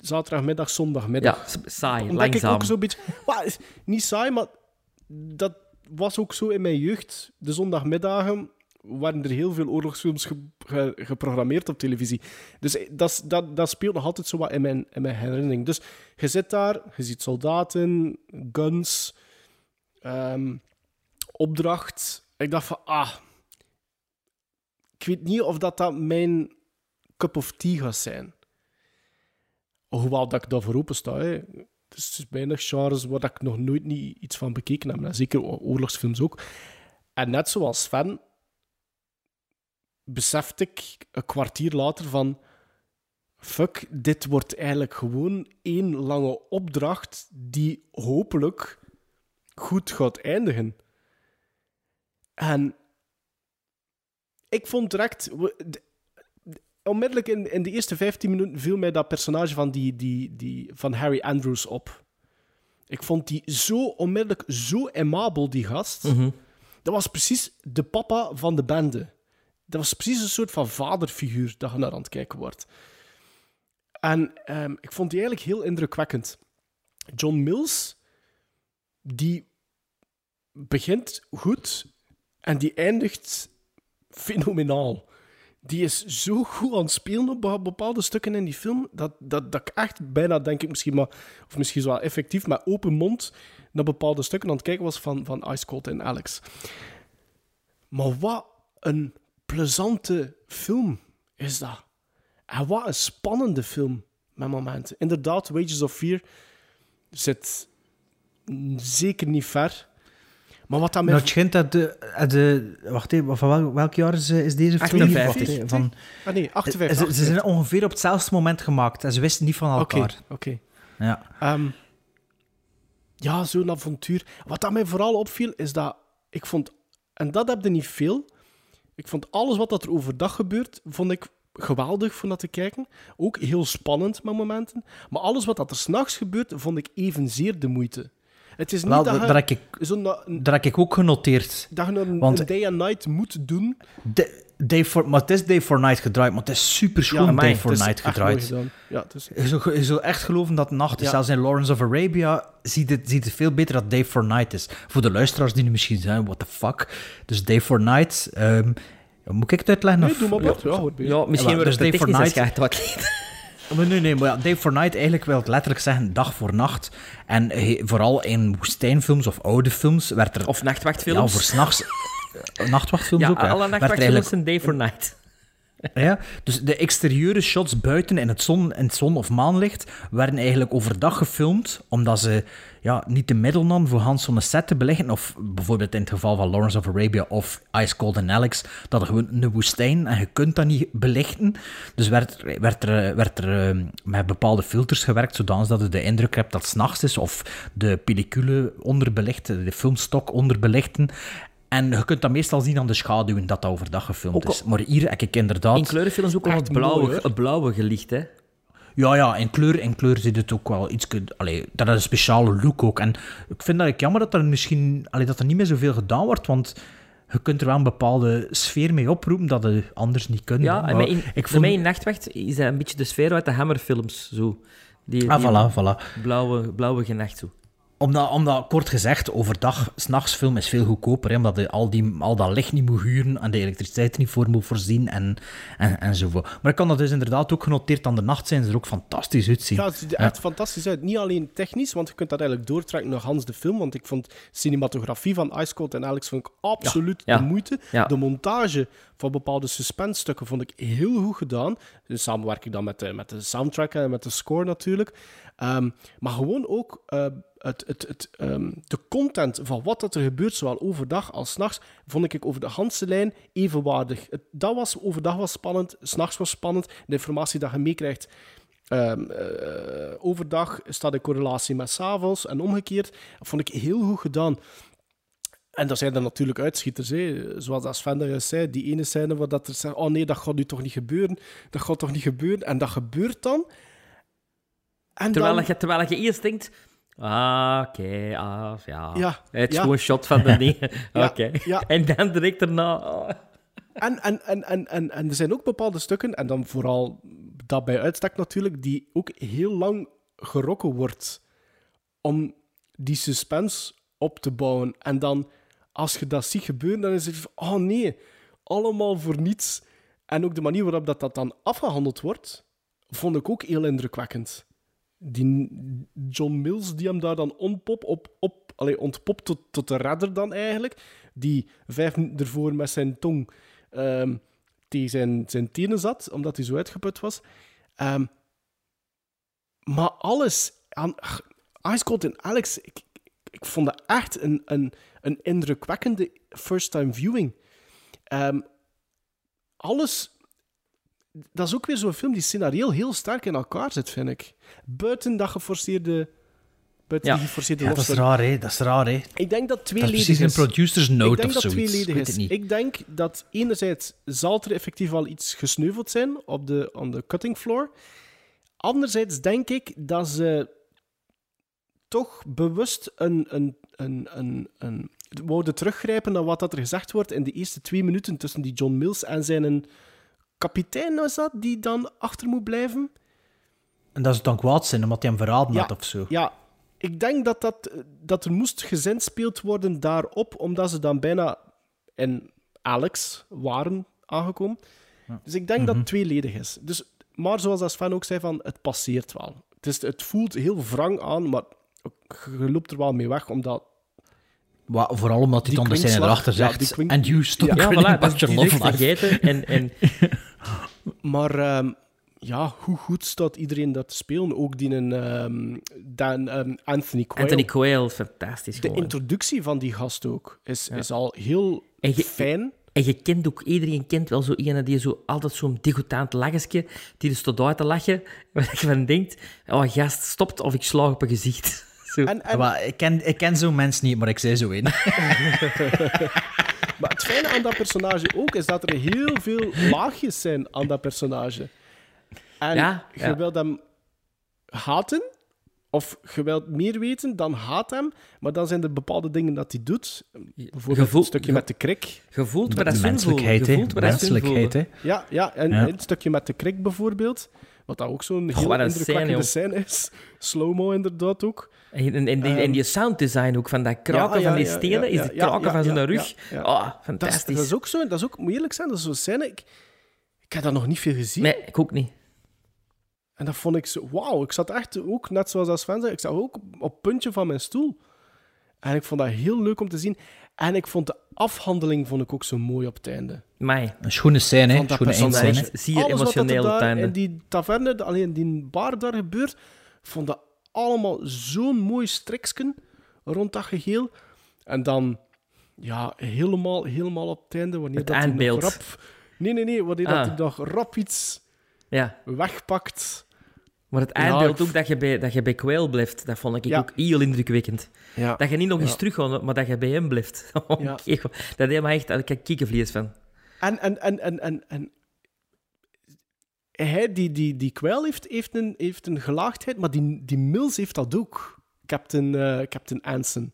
zaterdagmiddag, zondagmiddag. Ja, saai, Omdat ik langzaam. ook zo'n beetje... Well, niet saai, maar dat was ook zo in mijn jeugd. De zondagmiddagen waren er heel veel oorlogsfilms ge- ge- geprogrammeerd op televisie. Dus eh, dat, dat, dat speelt nog altijd zo wat in mijn, in mijn herinnering. Dus je zit daar, je ziet soldaten, guns, ehm, opdracht. Ik dacht van, ah... Ik weet niet of dat, dat mijn cup of tea gaat zijn. Hoewel dat ik daarvoor open sta. Hè. Het is weinig genres waar ik nog nooit niet iets van bekeken heb. Zeker oorlogsfilms ook. En net zoals Sven besefte ik een kwartier later van... Fuck, dit wordt eigenlijk gewoon één lange opdracht die hopelijk goed gaat eindigen. En ik vond direct... onmiddellijk in, in de eerste 15 minuten viel mij dat personage van, die, die, die, van Harry Andrews op. Ik vond die zo onmiddellijk zo amabel, die gast. Mhm. Dat was precies de papa van de bende. Dat was precies een soort van vaderfiguur dat je naar aan het kijken wordt. En ehm, ik vond die eigenlijk heel indrukwekkend. John Mills, die begint goed en die eindigt fenomenaal. die is zo goed aan het spelen op be- bepaalde stukken in die film, dat, dat, dat ik echt bijna, denk ik misschien maar, of misschien wel effectief, met open mond naar bepaalde stukken aan het kijken was van, van Ice Cold en Alex. Maar wat een plezante film is dat. En wat een spannende film met momenten. Inderdaad, Wages of Fear zit zeker niet ver. Maar wat dat. Nou, het schijnt dat de, eh, de... Wacht even, van welk, welk jaar is, eh, is deze film? 58. Wacht even, Van, Ah nee, ze, 58. ze zijn ongeveer op hetzelfde moment gemaakt en ze wisten niet van Oké, elkaar. oké. Ja. Ehm, ja, zo'n avontuur. Wat dat mij vooral opviel, is dat ik vond... En dat heb je niet veel. Ik vond alles wat dat er overdag gebeurt, vond ik geweldig om naar te kijken. Ook heel spannend met momenten. Maar alles wat dat er s'nachts gebeurt, vond ik evenzeer de moeite. Het is niet Wel, dat dat, je dat heb ik, zo'n na- een- dat heb ik ook genoteerd. dat je een, Want- een day and night moet doen. De, day for, maar het is Day for Night gedraaid, maar het is super schoon Day for het is Night echt mooi gedraaid. Ja, het is... Je zou, je zou echt geloven dat nacht is. Ja. Zelfs in Lawrence of Arabia ziet het, ziet het veel beter dat Day for Night is. Voor de luisteraars die nu misschien zijn, what the fuck. Dus Day for Night... ehm, moet ik het uitleggen? Nee, of- doe maar. Ja, misschien Ja, wordt dus het Day for Night- wat. Maar nee, nee, maar ja, Day for Night eigenlijk wil het letterlijk zeggen dag voor nacht. En he- vooral in woestijnfilms of oude films werd er... Of nachtwachtfilms. Ja, voor s'nachts... [laughs] nachtwachtfilms Ja, ook, alle nachtwachtfilms zijn day for night. [laughs] Ja, dus de exterieure shots buiten in het, zon, in het zon- of maanlicht werden eigenlijk overdag gefilmd, omdat ze ja, niet de middel nam voor Hans zo'n set te beleggen. Of bijvoorbeeld in het geval van Lawrence of Arabia of Ice Cold and Alex, dat er gewoon een woestijn en je kunt dat niet belichten. Dus werd, werd er, werd er eh, met bepaalde filters gewerkt, zodanig dat je de indruk hebt dat het s'nachts is, of de pellicule onderbelichten, de filmstok onderbelichten. En je kunt dat meestal zien aan de schaduwen dat dat overdag gefilmd Ook is. Maar hier heb ik inderdaad... In kleurenfilms ook al het blauwe, mooi, hoor. het blauwe gelicht, hè. Ja, ja, in kleur, in kleur zit het ook wel iets... Allee, dat is een speciale look ook. En ik vind dat ik jammer dat er misschien... Allee, dat er niet meer zoveel gedaan wordt, want je kunt er wel een bepaalde sfeer mee oproepen dat je anders niet kunt. Ja, en in, ik voor vond... mij in Nachtwacht is dat een beetje de sfeer uit de Hammerfilms, zo. Die, Ah, die voilà, voilà. Blauwe, blauwe genacht, zo. Omdat, omdat, kort gezegd, overdag, s'nachts film is veel goedkoper, hè, omdat je al, die, al dat licht niet moet huren en de elektriciteit niet voor moet voorzien en, en, enzovoort. Maar ik kan dat dus inderdaad ook genoteerd aan de nacht zijn, ze er ook fantastisch uitzien. Ja, het ziet er echt fantastisch uit. Niet alleen technisch, want je kunt dat eigenlijk doortrekken naar Hans de film. Want ik vond cinematografie van Ice Cold en Alex vond ik absoluut Ja, ja. de moeite. De montage van bepaalde suspense-stukken vond ik heel goed gedaan. In samenwerking dan met de, met de soundtrack en met de score natuurlijk. Ehm, maar gewoon ook eh, het, het, het, ehm, de content van wat dat er gebeurt, zowel overdag als 's nachts, vond ik over de Hanse lijn evenwaardig. Het, dat was overdag was spannend, s'nachts was spannend. De informatie dat je meekrijgt eh, overdag staat in correlatie met 's avonds en omgekeerd. Dat vond ik heel goed gedaan. En daar zijn er natuurlijk uitschieters, hè. zoals dat Sven daar juist zei. Die ene scène waar dat er zegt, oh nee, dat gaat nu toch niet gebeuren. Dat gaat toch niet gebeuren. En dat gebeurt dan. En Terwijl, dan... je, terwijl je eerst denkt... Ah, oké, ah, ja. Ja, Het is ja. gewoon een shot van de [laughs] dingen. Ja, Oké. ja. En dan direct daarna... oh. En, en, en, en, en, en er zijn ook bepaalde stukken, en dan vooral dat bij uitstek natuurlijk, die ook heel lang gerokken wordt om die suspense op te bouwen. En dan, als je dat ziet gebeuren, dan is het van, oh nee, allemaal voor niets. En ook de manier waarop dat, dat dan afgehandeld wordt, vond ik ook heel indrukwekkend. Die John Mills, die hem daar dan ontpop, op, op, allee, ontpopt tot, tot de redder dan eigenlijk, die vijf minuten ervoor met zijn tong ehm, tegen zijn, zijn tenen zat, omdat hij zo uitgeput was. Ehm, maar alles aan Ice Cold en Alex, ik, ik vond dat echt een, een, een indrukwekkende first-time viewing. Ehm, alles... Dat is ook weer zo'n film die scenarioel heel sterk in elkaar zit, vind ik. Buiten dat geforceerde... Buiten Ja. die geforceerde Ja, dat is raar, hè. Dat is raar, hè. Ik denk dat twee Dat is ledig precies een is. producer's note Ik denk of dat zoiets. tweeledig Ik weet is. het niet. Ik denk dat enerzijds zal er effectief al iets gesneuveld zijn op de, on de cutting floor. Anderzijds denk ik dat ze toch bewust een, een, een, een, een, wouden teruggrijpen naar wat dat er gezegd wordt in de eerste twee minuten tussen die John Mills en zijn kapitein, is dat, die dan achter moet blijven. En dat is dan kwaad zijn, omdat hij hem verraden Ja, had of zo. Ja, ik denk dat, dat, dat er moest gezinspeeld worden daarop, omdat ze dan bijna in Alex waren aangekomen. Dus ik denk dat het tweeledig is. Dus, maar zoals als Sven ook zei, van, het passeert wel. Het, is, het voelt heel wrang aan, maar je loopt er wel mee weg, omdat... Wa- vooral omdat hij Die dan de scène kwinkslag, erachter ja, zegt... die kwink- And you stop Ja, Ja, voilà, dat your is love direct life. vergeten. En, en [laughs] Maar ehm, ja, hoe goed staat iedereen dat te spelen? Ook die een, ehm, Dan, ehm, Anthony Quayle. Anthony Quayle, fantastisch De gewoon. introductie van die gast ook is, is al heel En je- fijn. En je kent ook, iedereen kent wel zo iemand die zo altijd zo'n degoutant lachje, die dus tot uit te lachen, [laughs] waar je van denkt, oh gast, stopt of ik slag op een gezicht. [laughs] Zo. En, en, Maar ik ken, ik ken zo'n mensen niet, maar ik zei zo in. [laughs] Maar het fijne aan dat personage ook is dat er heel veel laagjes zijn aan dat personage. En Ja, je ja. wilt hem haten, of je wilt meer weten dan haat hem, maar dan zijn er bepaalde dingen dat hij doet. Bijvoorbeeld Gevoel- een stukje ge- met de krik. Waar De dat voelen. menselijkheid, hè. Ja, ja en Ja. een stukje met de krik bijvoorbeeld. Wat dat ook zo'n Goh, heel indrukwekkende scène, is. Slow-mo inderdaad ook. En, en, en, die, en die sounddesign ook, van dat kraken Ja, ja, van die stenen, is ja, kraken van zijn rug. Oh, Dat is, fantastisch. dat is ook zo, dat is ook moeilijk zijn. Dat is zo'n scène. Ik, ik heb dat nog niet veel gezien. Nee, ik ook niet. En dat vond ik zo... Wauw, ik zat echt ook, net zoals als Sven zei, ik zat ook op het puntje van mijn stoel. En ik vond dat heel leuk om te zien. En ik vond de afhandeling vond ik ook zo mooi op het einde. Mij. Een schone scène, hè. Eindscène. Alles wat dat er emotioneel op het einde. in die taverne, alleen die bar daar gebeurt, vond dat allemaal zo'n mooi striksken rond dat geheel. En dan, ja, helemaal, helemaal op het einde, wanneer Het dat hij nog eindbeeld. rap... Nee, nee, nee, wanneer Ah. dat hij nog rap iets Ja, wegpakt. Maar het Ja, eindbeeld ik- ook dat je bij, dat je bij Quail blijft, dat vond ik Ja. ook heel indrukwekkend. Ja. Dat je niet nog eens Ja. terug gaat, maar dat je bij hem blijft. [laughs] Oh, Ja. kijk, dat deed me echt, daar krijg ik kiekenvlees van. En, en, en, en, en, en hij, die, die, die kwel heeft, heeft, een, heeft een gelaagdheid, maar die, die Mills heeft dat ook, Captain, eh, Captain Anson.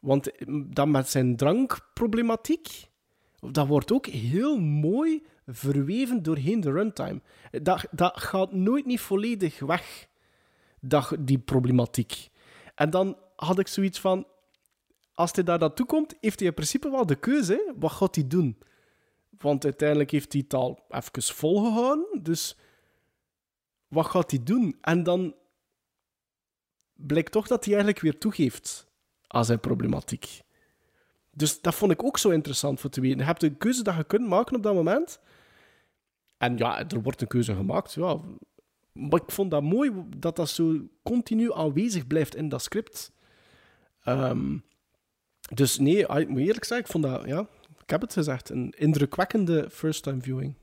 Want dan met zijn drankproblematiek, dat wordt ook heel mooi verweven doorheen de runtime. Dat, dat gaat nooit niet volledig weg, dat, die problematiek. En dan had ik zoiets van, als hij daar naartoe komt, heeft hij in principe wel de keuze. Hè? Wat gaat hij doen? Want uiteindelijk heeft hij het al even volgehouden. Dus wat gaat hij doen? En dan blijkt toch dat hij eigenlijk weer toegeeft aan zijn problematiek. Dus dat vond ik ook zo interessant voor te weten. Je hebt een keuze dat je kunt maken op dat moment. En ja, er wordt een keuze gemaakt. Ja. Maar ik vond dat mooi dat dat zo continu aanwezig blijft in dat script. Ehm, dus nee, ik moet eerlijk zeggen, ik vond dat, ja, ik heb het gezegd, een indrukwekkende first-time viewing.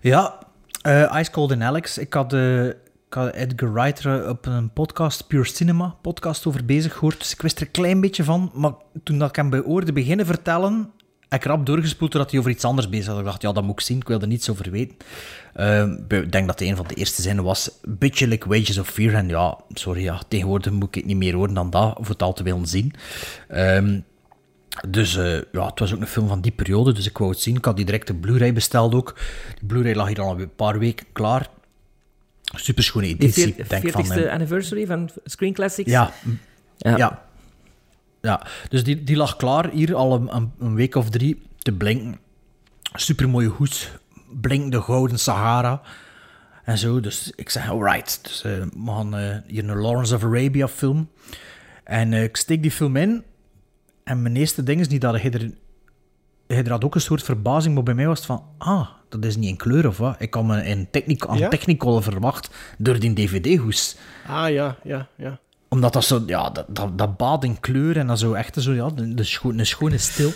Ja, eh, Ice Cold and Alex. Ik had, eh, had Edgar Wright er op een podcast, Pure Cinema, podcast over bezig gehoord. Dus ik wist er een klein beetje van. Maar toen dat ik hem bij hoorde beginnen vertellen, heb ik rap doorgespoeld doordat hij over iets anders bezig was. Ik dacht, ja, dat moet ik zien. Ik wilde er niets over weten. Eh, ik denk dat een van de eerste zinnen was, beetje like Wages of Fear. En ja, sorry, ja, tegenwoordig moet ik het niet meer horen dan dat, voor het al te willen zien. Ehm, dus eh, ja, het was ook een film van die periode, dus ik wou het zien. Ik had die direct de Blu-ray besteld ook. De Blu-ray lag hier al een paar weken klaar. Superschone editie. denk 40ste van, eh, anniversary van Screen Classics. ja, Ja. ja. Ja. dus die, die lag klaar hier al een, week of drie te blinken. Supermooie hoed, blinkende gouden Sahara. En zo, dus ik zeg, alright. Dus eh, we gaan eh, hier een Lawrence of Arabia film. En eh, ik steek die film in. En mijn eerste ding is niet dat hij er... Hij had ook een soort verbazing, maar bij mij was het van... Ah, dat is niet in kleur of wat? Ik had me in technic aan Ja? Technicolor verwacht door die dvd-hoes Ah ja, ja, ja. Omdat dat zo, ja, dat, dat, dat baat in kleur en dat zo echt zo, ja, de, de scho een schone stil.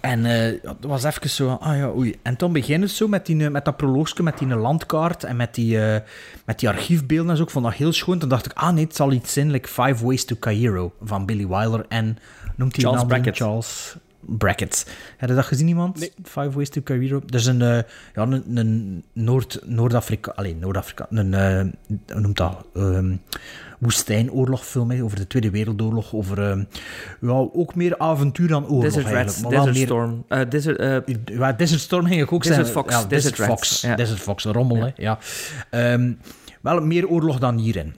En eh, dat was even zo, ah ja, oei. En toen beginnen het zo met, die, eh, met dat proloogje, met die landkaart en met die, eh, met die archiefbeelden en zo. Ik vond dat heel schoon. Toen dacht ik, ah nee, het zal iets zijn, like Five Ways to Cairo van Billy Wilder en, noemt hij Charles? Brackett. Charles Brackett. Heb je dat gezien, iemand? Nee. Five Ways to Cairo. Dat is een, eh, ja, een, een Noord, Noord-Afrika... Alleen Noord-Afrika... Een, eh, hoe noemt dat? Ehm, woestijnoorlogfilm over de Tweede Wereldoorlog. Over ehm, ja, ook meer avontuur dan oorlog Desert eigenlijk. Rats, maar wel Desert meer- Storm. eh, desert, eh, ja, Desert Storm ging ik ook Desert zeggen. Fox, Ja, Desert Fox. ja. Desert Fox, een rommel, hè. Ja. Ehm, wel meer oorlog dan hierin.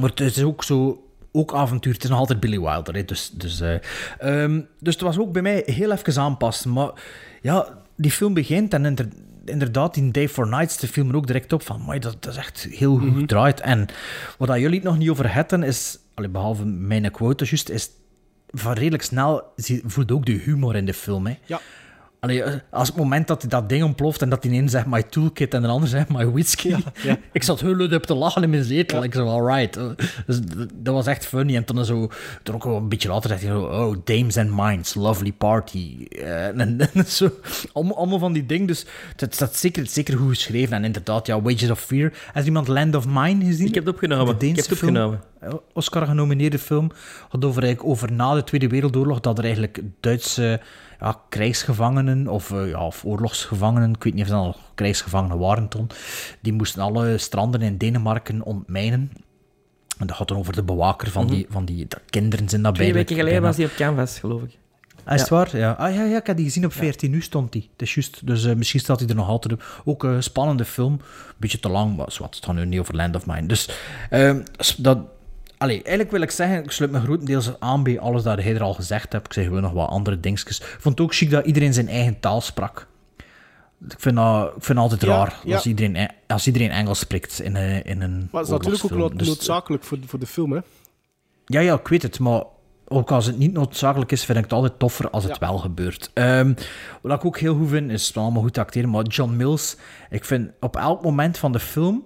Maar het is ook zo... Ook avontuur. Het is nog altijd Billy Wilder. Hè. Dus, dus, eh, ehm, dus het was ook bij mij heel even aanpassen. Maar ja, die film begint en inderdaad, die Day for Nights, de film er ook direct op van, "Amai, dat, dat is echt heel goed gedraaid. En wat dat jullie het nog niet over hadden, is, allee, behalve mijn quote juist, is van redelijk snel voelt ook de humor in de film. Hè. Ja. Allee, als het moment dat dat ding ontploft en dat die een zegt my toolkit en de ander zegt my whisky. ja. [laughs] ik zat heel luid op te lachen in mijn zetel. Ik zei, alright. Dus dat was echt funny. En toen zo, toen ook een beetje later zegt hij zo, oh, Dames and Minds, lovely party. Eh, en, [laughs] en zo, allemaal, allemaal van die dingen. Dus het staat zeker, zeker goed geschreven. En inderdaad, ja, Wages of Fear. Has iemand Land of Mine gezien? Ik heb het opgenomen. Ik heb het opgenomen. Eh, Oscar genomineerde film. Gaat over, over na de Tweede Wereldoorlog dat er eigenlijk Duitse ja, krijgsgevangenen of, eh, ja, of oorlogsgevangenen, ik weet niet of ze al krijgsgevangenen waren toen, die moesten alle stranden in Denemarken ontmijnen. En dat gaat dan over de bewaker van die, van die de kinderen zijn dat Mhm. Twee weken geleden bijna- was hij op Canvas, geloof ik. Ah, is Ja. waar? Ja. Ah ja, ja, ik heb die gezien op 14 uur stond die. Het is juist. Dus eh, misschien staat hij er nog altijd op. Ook een spannende film. Beetje te lang, maar zwart, het gaat nu niet over Land of Mine. Dus ehm, dat... Allee, eigenlijk wil ik zeggen, ik sluit me grotendeels aan bij alles dat hij er al gezegd hebt. Ik zeg gewoon nog wat andere dingetjes. Ik vond het ook chic dat iedereen zijn eigen taal sprak. Ik vind, dat, ik vind het altijd Ja, raar ja. Als, iedereen, E- als iedereen Engels spreekt in, een- in een Maar het is natuurlijk ook nood- Dus- noodzakelijk voor, voor de film, hè. ja, ja, ik weet het, maar ook als het niet noodzakelijk is, vind ik het altijd toffer als het wel gebeurt. Ehm, wat ik ook heel goed vind, is het allemaal goed te acteren, maar John Mills, ik vind op elk moment van de film,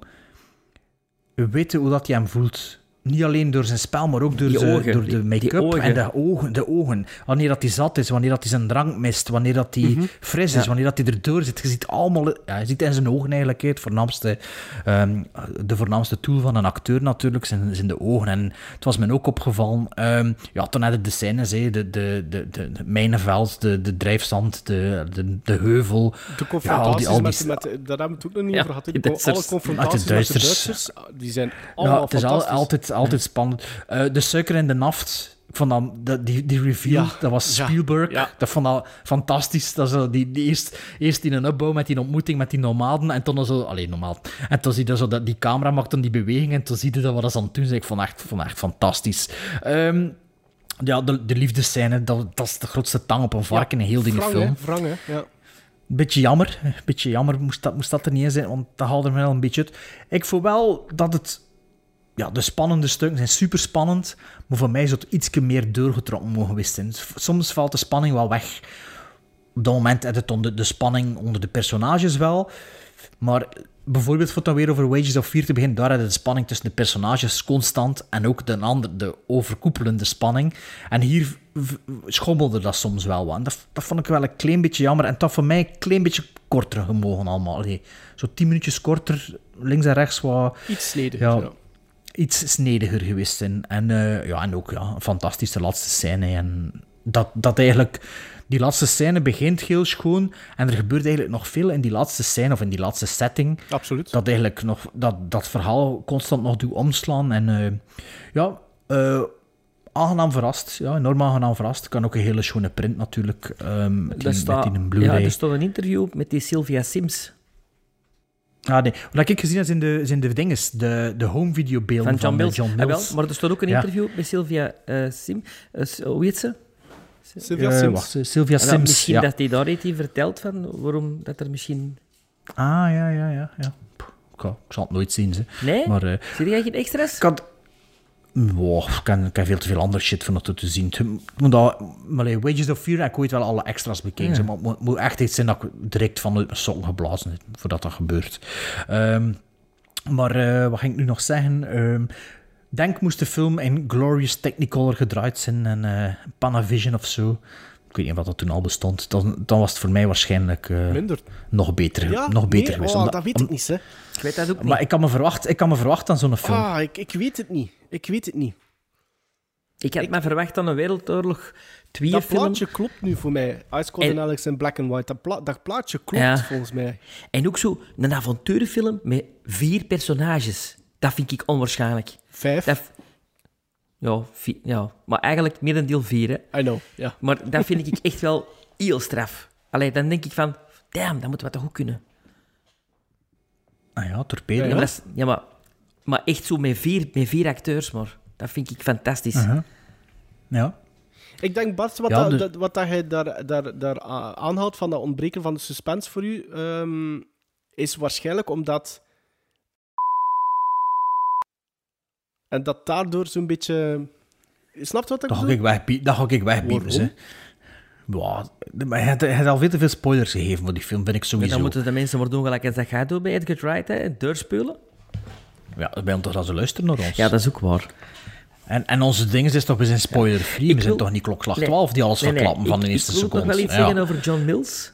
we weten hoe dat hij hem voelt. Niet alleen door zijn spel, maar ook door, Die ogen, door de die make-up ogen. en de ogen, de ogen. Wanneer dat hij zat is, wanneer dat hij zijn drank mist, wanneer dat hij fris is, Ja. wanneer dat hij erdoor zit. Je ziet allemaal... Ja, je ziet in zijn ogen eigenlijk het voornaamste, ehm, de voornaamste tool van een acteur natuurlijk, zijn, zijn de ogen. En het was me ook opgevallen. ehm, ja, toen hadden de scènes, hè, de, de, de, de, de mijnenveld, de, de drijfzand, de, de, de heuvel. De Ja, confrontaties al die- al die- met, met... Daar hebben we het ook nog niet Ja, over gehad. de Alle confrontaties Met de de Duitsers. Duitsers, die zijn allemaal Ja, het is al- fantastisch. altijd, altijd spannend. Eh, de suiker in de naft. Vond dat, dat- die, die reveal, Ja, dat was Spielberg. ja. Dat vond dat fantastisch. Dat zo, die, die eerst, eerst in een opbouw met die ontmoeting met die nomaden. En toen zo... Alleen normaal. En toen zie je zo dat die camera maakt dan die beweging. En toen zie je dat wat ze aan het doen zijn. Ik vond echt, vond echt fantastisch. Ehm, ja, de, de liefdescène, dat, dat is de grootste tang op een varken in heel die film. wrang. Ja. Beetje jammer. Een beetje jammer moest dat, moest dat er niet in zijn, want dat haalde me wel een beetje uit. Ik voel wel dat het... Ja, de spannende stukken zijn super spannend, maar voor mij zou het ietsje meer doorgetrokken mogen zijn. Soms valt de spanning wel weg. Op dat moment had het onder de spanning onder de personages wel, maar bijvoorbeeld voor dan weer over Wages of Fear te beginnen, daar had de spanning tussen de personages constant en ook de, andere, de overkoepelende spanning. En hier schommelde dat soms wel wat. Dat, dat vond ik wel een klein beetje jammer. En dat voor mij een klein beetje korter gemogen allemaal. Allee, zo tien minuutjes korter, links en rechts wat... Iets snedig. Ja, Ja. Iets snediger geweest zijn. En, eh, ja, en ook ja, een fantastische laatste scène. En dat, dat eigenlijk... Die laatste scène begint heel schoon. En er gebeurt eigenlijk nog veel in die laatste scène, of in die laatste setting. Absoluut. Dat eigenlijk nog... Dat, dat verhaal constant nog doet omslaan. En eh, ja... eh, aangenaam verrast. Ja, enorm aangenaam verrast. Kan ook een hele schone print natuurlijk. ehm met, die, met die ja, Blu-ray. er stond een interview met die Sylvia Sims Ah, nee. Wat ik gezien heb, zijn de, zijn de dinges, de, de home videobeelden van John van, Mills. eh, John Ah, Mills. wel, maar er stond ook een Ja. interview met Sylvia eh, Sim. eh, hoe heet ze? Sylvia Eh, Sims. wacht, Sylvia dan Sims. misschien ja. dat hij daar heeft hij verteld van waarom dat er misschien... Ah, ja, ja, ja. ja. Pff, Ik, ik zal het nooit zien, ze. Nee? Maar eh, Zie jij geen extra's? ik had... Wow, ik kan, kan veel te veel andere shit van dat te zien. Het moet dat, maar Wages of Fear ik ooit wel alle extra's bekeken. Ja. Maar het moet, moet echt iets zijn dat ik direct vanuit mijn sokken geblazen heb, voordat dat gebeurt. Ehm, maar eh, wat ging ik nu nog zeggen? Ehm, denk moest de film in Glorious Technicolor gedraaid zijn en eh, Panavision of zo. Ik weet niet of dat toen al bestond. Dan, dan was het voor mij waarschijnlijk eh, Minder. nog beter, Ja, nog beter nee, geweest. oh, Omdat- dat weet om- ik niet, hè. Ik weet dat ook niet. maar ik kan me verwachten, ik kan me verwachten aan zo'n film. Ah, ik, ik weet het niet. Ik weet het niet. ik had me verwacht aan een Wereldoorlog 2 Dat film. plaatje klopt nu voor mij. Ice Cold En- and Alex in Black and White. Dat, pla- dat plaatje klopt Ja. volgens mij. En ook zo een avonturenfilm met vier personages. Dat vind ik onwaarschijnlijk. Vijf. Dat, ja, ja, maar eigenlijk meer dan deel vier. Hè. I know, ja. Maar dat vind ik echt wel heel straf. Allee, dan denk ik van, damn, dat moeten we toch goed kunnen. Ah ja, torpedo. Ja, maar, dat is- ja, maar, maar echt zo met vier, met vier acteurs, maar dat vind ik fantastisch. Ja. Ik denk, Bart, wat, Ja, dat, de- dat- wat dat hij daar, daar, daar aanhoudt van dat ontbreken van de suspense voor u, ehm, is waarschijnlijk omdat... En dat daardoor zo'n beetje... Je wat ik Dat ga bedoel? ik wegbieden. Dat ga ik wegbieden, hè. Maar hij had al veel te veel spoilers gegeven voor die film, vind ik En sowieso. dan moeten de mensen maar doen gelijk als dat jij doet bij Edgar Wright, hè? Deurspelen. Ja, bij ons toch dat ze luisteren naar ons. Ja, dat is ook waar. En, en onze dingen is toch, we zijn spoiler-free. We Ik zijn toch niet klokslag Nee. 12 die alles Nee, nee, verklappen van de ik- eerste Ik wil seconde. nog wel iets Ja. zeggen over John Mills.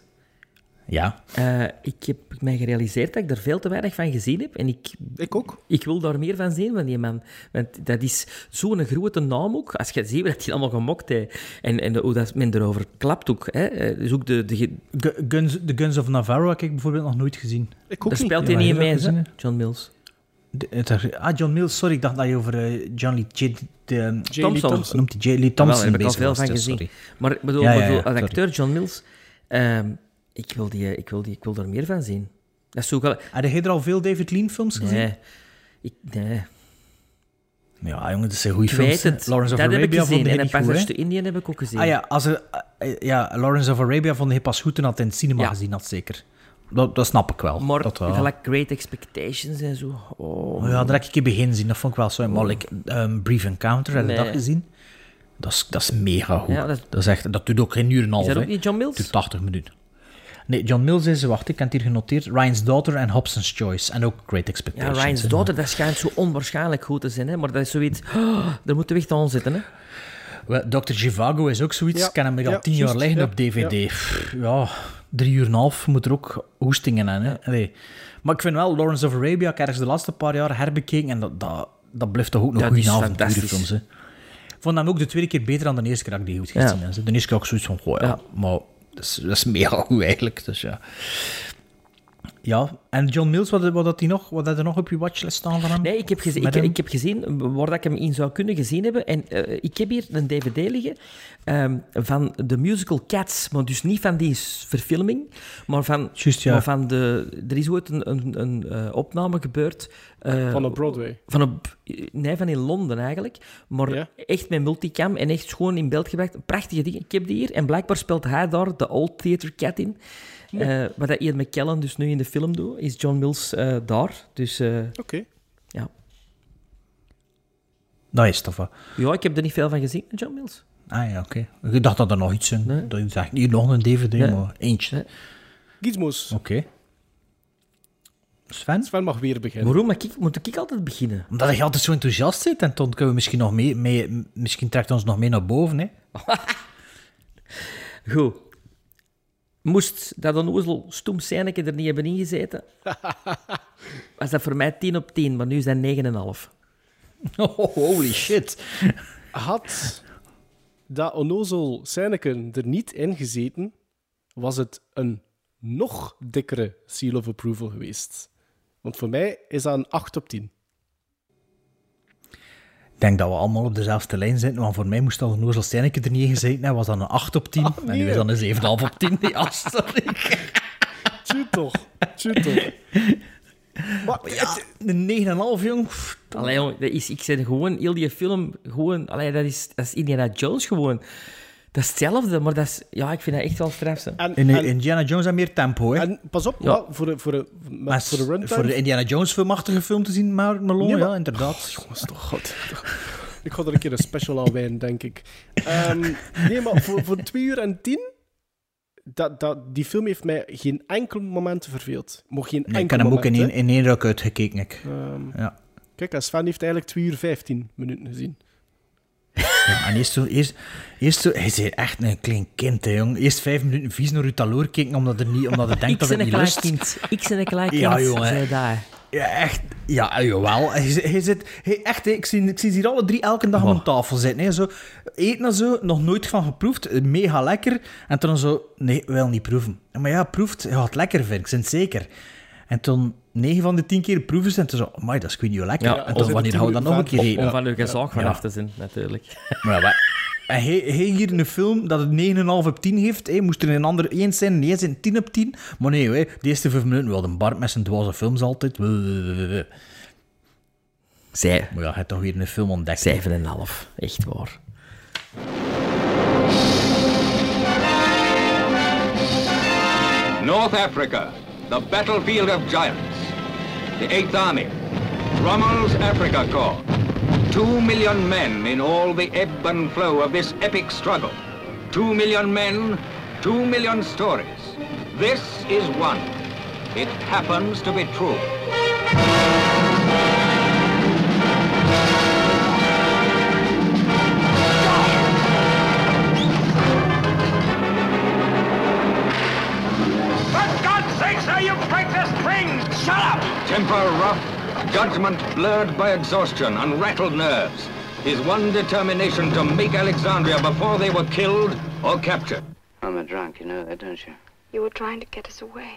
Ja. Eh, ik heb mij gerealiseerd dat ik er veel te weinig van gezien heb. En ik, Ik ook. ik wil daar meer van zien van die man. Want dat is zo'n grote naam ook. Als je ziet wat hij allemaal gemokt heeft. En, en hoe dat men erover klapt ook. Hè. Eh, Dus ook de... de Guns, The Guns of Navarro heb ik bijvoorbeeld nog nooit gezien. Ik ook daar niet. speelt Ja, hij niet je mee, gezien, hè? John Mills. De- ah, John Mills, sorry, ik dacht dat je over eh, John Lee... J, de, J. Lee Thompson. Thompson. noemt hij J. Lee Wel, Thompson daar heb ik al veel van gezien. sorry. Maar ik bedoel, Ja, ja, bedoel, als sorry. acteur John Mills... ehm, ik, wil die, ik, wil die, ik wil er meer van zien. Dat is zo... gel- Heb jij er al veel David Lean films gezien? Nee. Ik, nee. Ja, jongen, dat zijn goede Ik films. het. Lawrence of dat heb ik Arabia vond gezien. hij En? Passage to Indian heb ik ook gezien. Ah ja, als er, eh, ja, Lawrence of Arabia vond hij pas goed toen hij het in het cinema Ja. gezien had, zeker. Dat, dat snap ik wel. Maar dat, eh, gelijk Great Expectations en zo. Oh. Oh ja, daar heb ik in het begin gezien. Dat vond ik wel zo. Maar like, ehm, Brief Encounter, heb je Nee. dat gezien? Dat is, dat is mega goed. Ja, dat... dat- is echt, dat doet ook geen uur en een half. Is dat ook niet John Het duurt Mills? 80 minuten. Nee, John Mills is, wacht, ik heb het hier genoteerd. Ryan's Daughter en Hobson's Choice. En ook Great Ja, Expectations. Ryan's hè. Daughter, dat schijnt zo onwaarschijnlijk goed te zijn. Hè? Maar dat is zoiets... Oh, [gasps] daar moeten we echt aan zitten. Hè? Dr. Givago is ook zoiets. Ja, Ik ken hem hier al ja, tien jaar liggen ja, op DVD. Pff, Ja. drie uur en een half moet er ook hoestingen aan. Hè? Allee. Maar ik vind wel, Lawrence of Arabia, ik heb ergens de laatste paar jaar herbekeken en dat, dat, dat blijft toch ook nog Dat goede avonturenfilms. Ik vond hem ook de tweede keer beter dan de eerste keer dat ik die goed gezien Ja. De eerste keer ik zoiets van, goh ja, Ja. maar dat is, goed [laughs] eigenlijk. Dus ja. Ja, en John Mills, wat, wat had hij nog? Wat had er nog op je watchlist staan van hem? Nee, ik heb, gezien, ik, hem? ik heb gezien waar dat ik hem in zou kunnen gezien hebben. En eh, ik heb hier een dvd liggen ehm, van de musical Cats. Maar dus niet van die verfilming, maar van, Juist, ja. maar van de... Er is ooit een, een, een eh, opname gebeurd... eh, Van op Broadway. Van op, nee, van in Londen eigenlijk. Maar echt met multicam en echt gewoon in beeld gebracht. Prachtige dingen. Ik heb die hier. En blijkbaar speelt hij daar de Old Theatre Cat in. Eh, wat dat Ian McKellen dus nu in de film doet, is John Mills eh, daar. Dus eh, Oké. ja. Dat is toch wat. ja, ik heb er niet veel van gezien, John Mills. Ah ja, oké. Ik dacht dat er nog iets in. Nee. Dat zegt, niet nog een DVD, Nee. maar eentje. Nee. Gizmos. Oké. Sven? Sven mag weer beginnen. Waarom moet ik, moet ik altijd beginnen? Omdat je altijd zo enthousiast zit en dan kunnen we misschien nog mee, mee misschien trekt ons nog mee naar boven, hè? [laughs] Goed. Moest dat onnozel stoem scèneke er niet hebben ingezeten, [laughs] was dat voor mij 10 op 10, maar nu is dat 9,5. Oh, [laughs] holy shit. Had dat onnozel Seineken er niet in gezeten, was het een nog dikkere seal of approval geweest. Want voor mij is dat een 8 op 10. Ik denk dat we allemaal op dezelfde lijn zitten, want voor mij moest al een Nozel er niet in gezeten hebben, was dan een 8 op 10. En nu is dan een 7,5 op 10. Ja, sorry. Tjie toch. Tjie toch. Maar Ja, een 9,5, jong. Allee, jong, dat is, ik zeg gewoon, heel die film, gewoon, allee, dat, is, dat is Indiana Jones gewoon. Dat is hetzelfde, maar dat is, ja, ik vind dat echt wel straf. En, In en, Indiana Jones heeft meer tempo, hè? en pas op, Ja. voor, de, voor, de, Maar voor de runtime... voor de Indiana Jones filmachtige film te zien, maar Malone, Nee, maar- ja, inderdaad. Jongens, toch, god. Ik ga er een keer een special aan wijnen, denk ik. Ehm, nee, maar voor, voor 2 uur en 10... Dat, dat, die film heeft mij geen enkel moment verveeld. Mocht geen Nee, ik enkel heb hem ook in één, in één ruk uitgekeken. Ik. Ehm, Ja. Kijk, en Sven heeft eigenlijk 2 uur 15 minuten gezien. Ja, en eerst zo, eerst, eerst zo, hij is echt een klein kind, hè, jong. Eerst vijf minuten vies naar uw taloor kijken, omdat, er niet, omdat hij [laughs] denkt dat het niet lust. kind. Ik ben een klein kind, Ja, jongen. daar. Ja, echt. Ja, jawel. Hij, zit- hij zit... Hij, echt, hè, ik, zie, ik zie ze hier alle drie elke dag aan tafel zitten. Hè, zo, eten en zo, nog nooit van geproefd. Mega lekker. En toen zo... Nee, wel niet proeven. Maar ja, proeft. Je gaat het lekker vinden, ik ben het zeker. En toen... 9 van de 10 keer proeven ze en zo, amai, dat is niet heel lekker. En dan, wanneer houden we dat nog een keer eten? Om van uw gezag vanaf te zijn, natuurlijk. [laughs] Maar ja, en hij, hij, hier in een film dat het 9,5 op 10 heeft. Hij moest er een ander eens zijn, nee, zijn 10 op 10. Maar nee, hè, de eerste 5 minuten, wilde een Bart met zijn dwaze films altijd. Zij. Maar ja, hij toch weer een film ontdekt. 7,5, echt waar. North Africa, the battlefield of giants. The Eighth Army, Rommel's Africa Corps. Two million men in all the ebb and flow of this epic struggle. Two million men, two million stories. This is one. It happens to be true. Shut up! Temper rough, judgment blurred by exhaustion and rattled nerves. His one determination to make Alexandria before they were killed or captured. I'm a drunk, you know that, don't you? You were trying to get us away.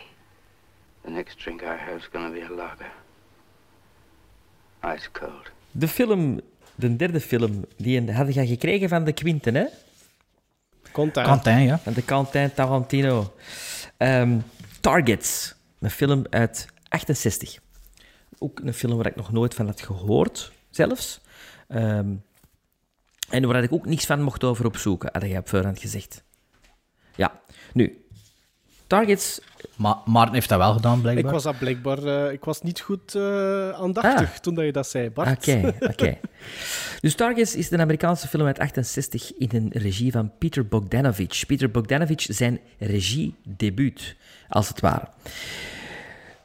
The next drink I have is gonna be a lager. Ice cold. De film, de derde film, die hadden je gekregen van de Quinten, hè? Quentin. Quentin, ja. Van de Quentin Tarantino. Ehm, Targets, een film uit 68. Ook een film waar ik nog nooit van had gehoord, zelfs. Ehm, en waar ik ook niks van mocht over opzoeken, had jij op voorhand gezegd. Ja, nu. Targets... Maar Maarten heeft dat wel gedaan, Ik blijkbaar. was dat blijkbaar... eh, ik was niet goed eh, aandachtig Ah. toen dat je dat zei, Bart. Oké, [laughs] oké. Dus Targets is een Amerikaanse film uit 68 in een regie van Peter Bogdanovich. Peter Bogdanovich zijn regiedebuut, als het ware.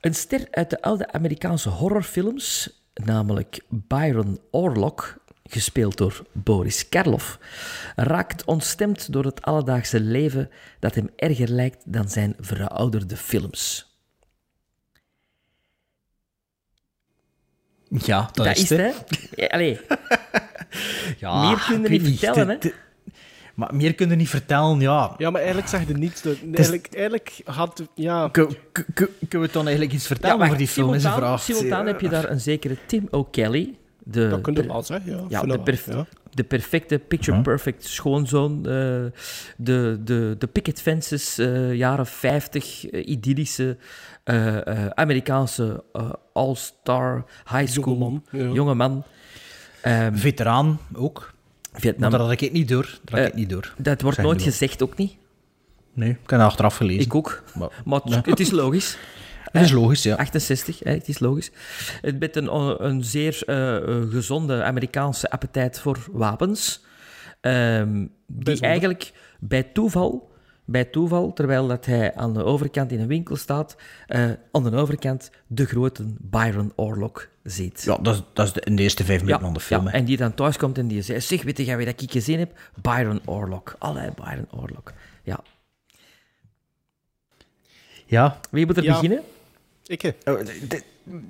Een ster uit de oude Amerikaanse horrorfilms, namelijk Byron Orlok, gespeeld door Boris Karloff, raakt ontstemd door het alledaagse leven dat hem erger lijkt dan zijn verouderde films. Ja, dat, Dat is het, hè? Allee, [laughs] Ja, Meer kun je ik niet vertellen, dit- Maar meer kun je niet vertellen, ja. Ja, maar eigenlijk zeg je niets. Eigenlijk, eigenlijk had... Ja... Kun- kun- kun- Kunnen we toch eigenlijk iets vertellen over die film? Is een simultaan, vraag. simultaan heb je daar een zekere Tim O'Kelly. De, Dat kun je wel zeggen, ja. ja, de, Voilà, perf- ja. de perfecte, picture-perfect schoonzoon. eh, de, de, de picket fences, eh, jaren 50, eh, idyllische eh, eh, Amerikaanse all-star high school Jongeman, ja. jongeman. Ehm, Veteraan ook. Vietnam. Maar dat had ik niet door. Dat had Eh, ik niet door. Dat wordt nooit gezegd, ook niet. Nee, ik heb achteraf gelezen. Ik ook. Maar, [laughs] Maar het, Ja. het is logisch. Het is logisch, ja. 68, hè, het is logisch. Het met een, een zeer eh, eh, gezonde Amerikaanse appetijt voor wapens. Ehm, die eigenlijk bij toeval, bij toeval, terwijl dat hij aan de overkant in een winkel staat, eh, aan de overkant de grote Byron Orlok ziet. Ja, dat is, dat is de, in de eerste vijf minuten van de film. ja, en die dan thuis komt en die zegt, zeg, weet jij wie dat ik gezien heb? Byron Orlok. Allee, Byron Orlok. Ja. Ja. Wie moet er Ja. beginnen? Ik. Oh,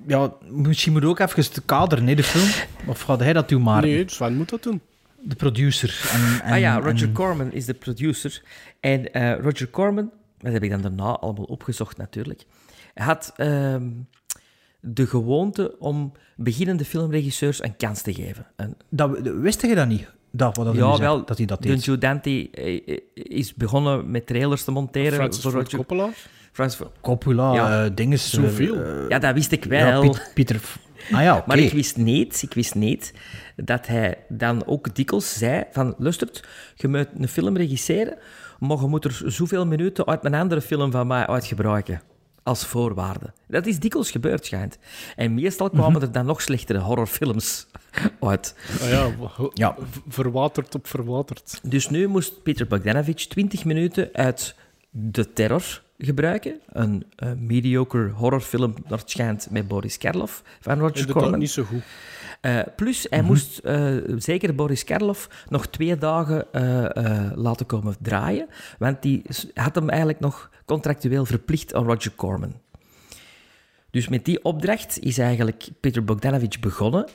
ja, misschien moet ook even de kader, nee, de film. Of gaat hij dat doen, maar Nee, Sven moet dat doen. De producer. En, en, ah ja, Roger en- Corman is de producer. En eh, Roger Corman, dat heb ik dan daarna allemaal opgezocht natuurlijk, hij had ehm, de gewoonte om beginnende filmregisseurs een kans te geven. En, Dat, wist je dat niet? Dat, wat dat, ja, wel, dat hij dat de deed. Joe Dante eh, is begonnen met trailers te monteren. Francis voor Roger Coppola. Francis Ford- Coppola, Ja. eh, dinges... eh, Zoveel. eh, Ja, dat wist ik ja, wel. Piet- Pieter... Ah ja, oké. Maar ik wist niet, ik wist niet dat hij dan ook dikwijls zei van, lustert, je moet een film regisseren, maar je moet er zoveel minuten uit een andere film van mij uitgebruiken. Als voorwaarde. Dat is dikwijls gebeurd, schijnt. En meestal kwamen Mhm. er dan nog slechtere horrorfilms uit. Ah ja, verwaterd op verwaterd. Dus nu moest Peter Bogdanovich 20 minuten uit De Terror gebruiken. Een eh, mediocre horrorfilm, dat schijnt, met Boris Karloff van Roger Corman. niet zo goed. Eh, plus, hij moest eh, zeker Boris Karloff nog twee dagen eh, laten komen draaien, want die had hem eigenlijk nog contractueel verplicht aan Roger Corman. Dus met die opdracht is eigenlijk Peter Bogdanovich begonnen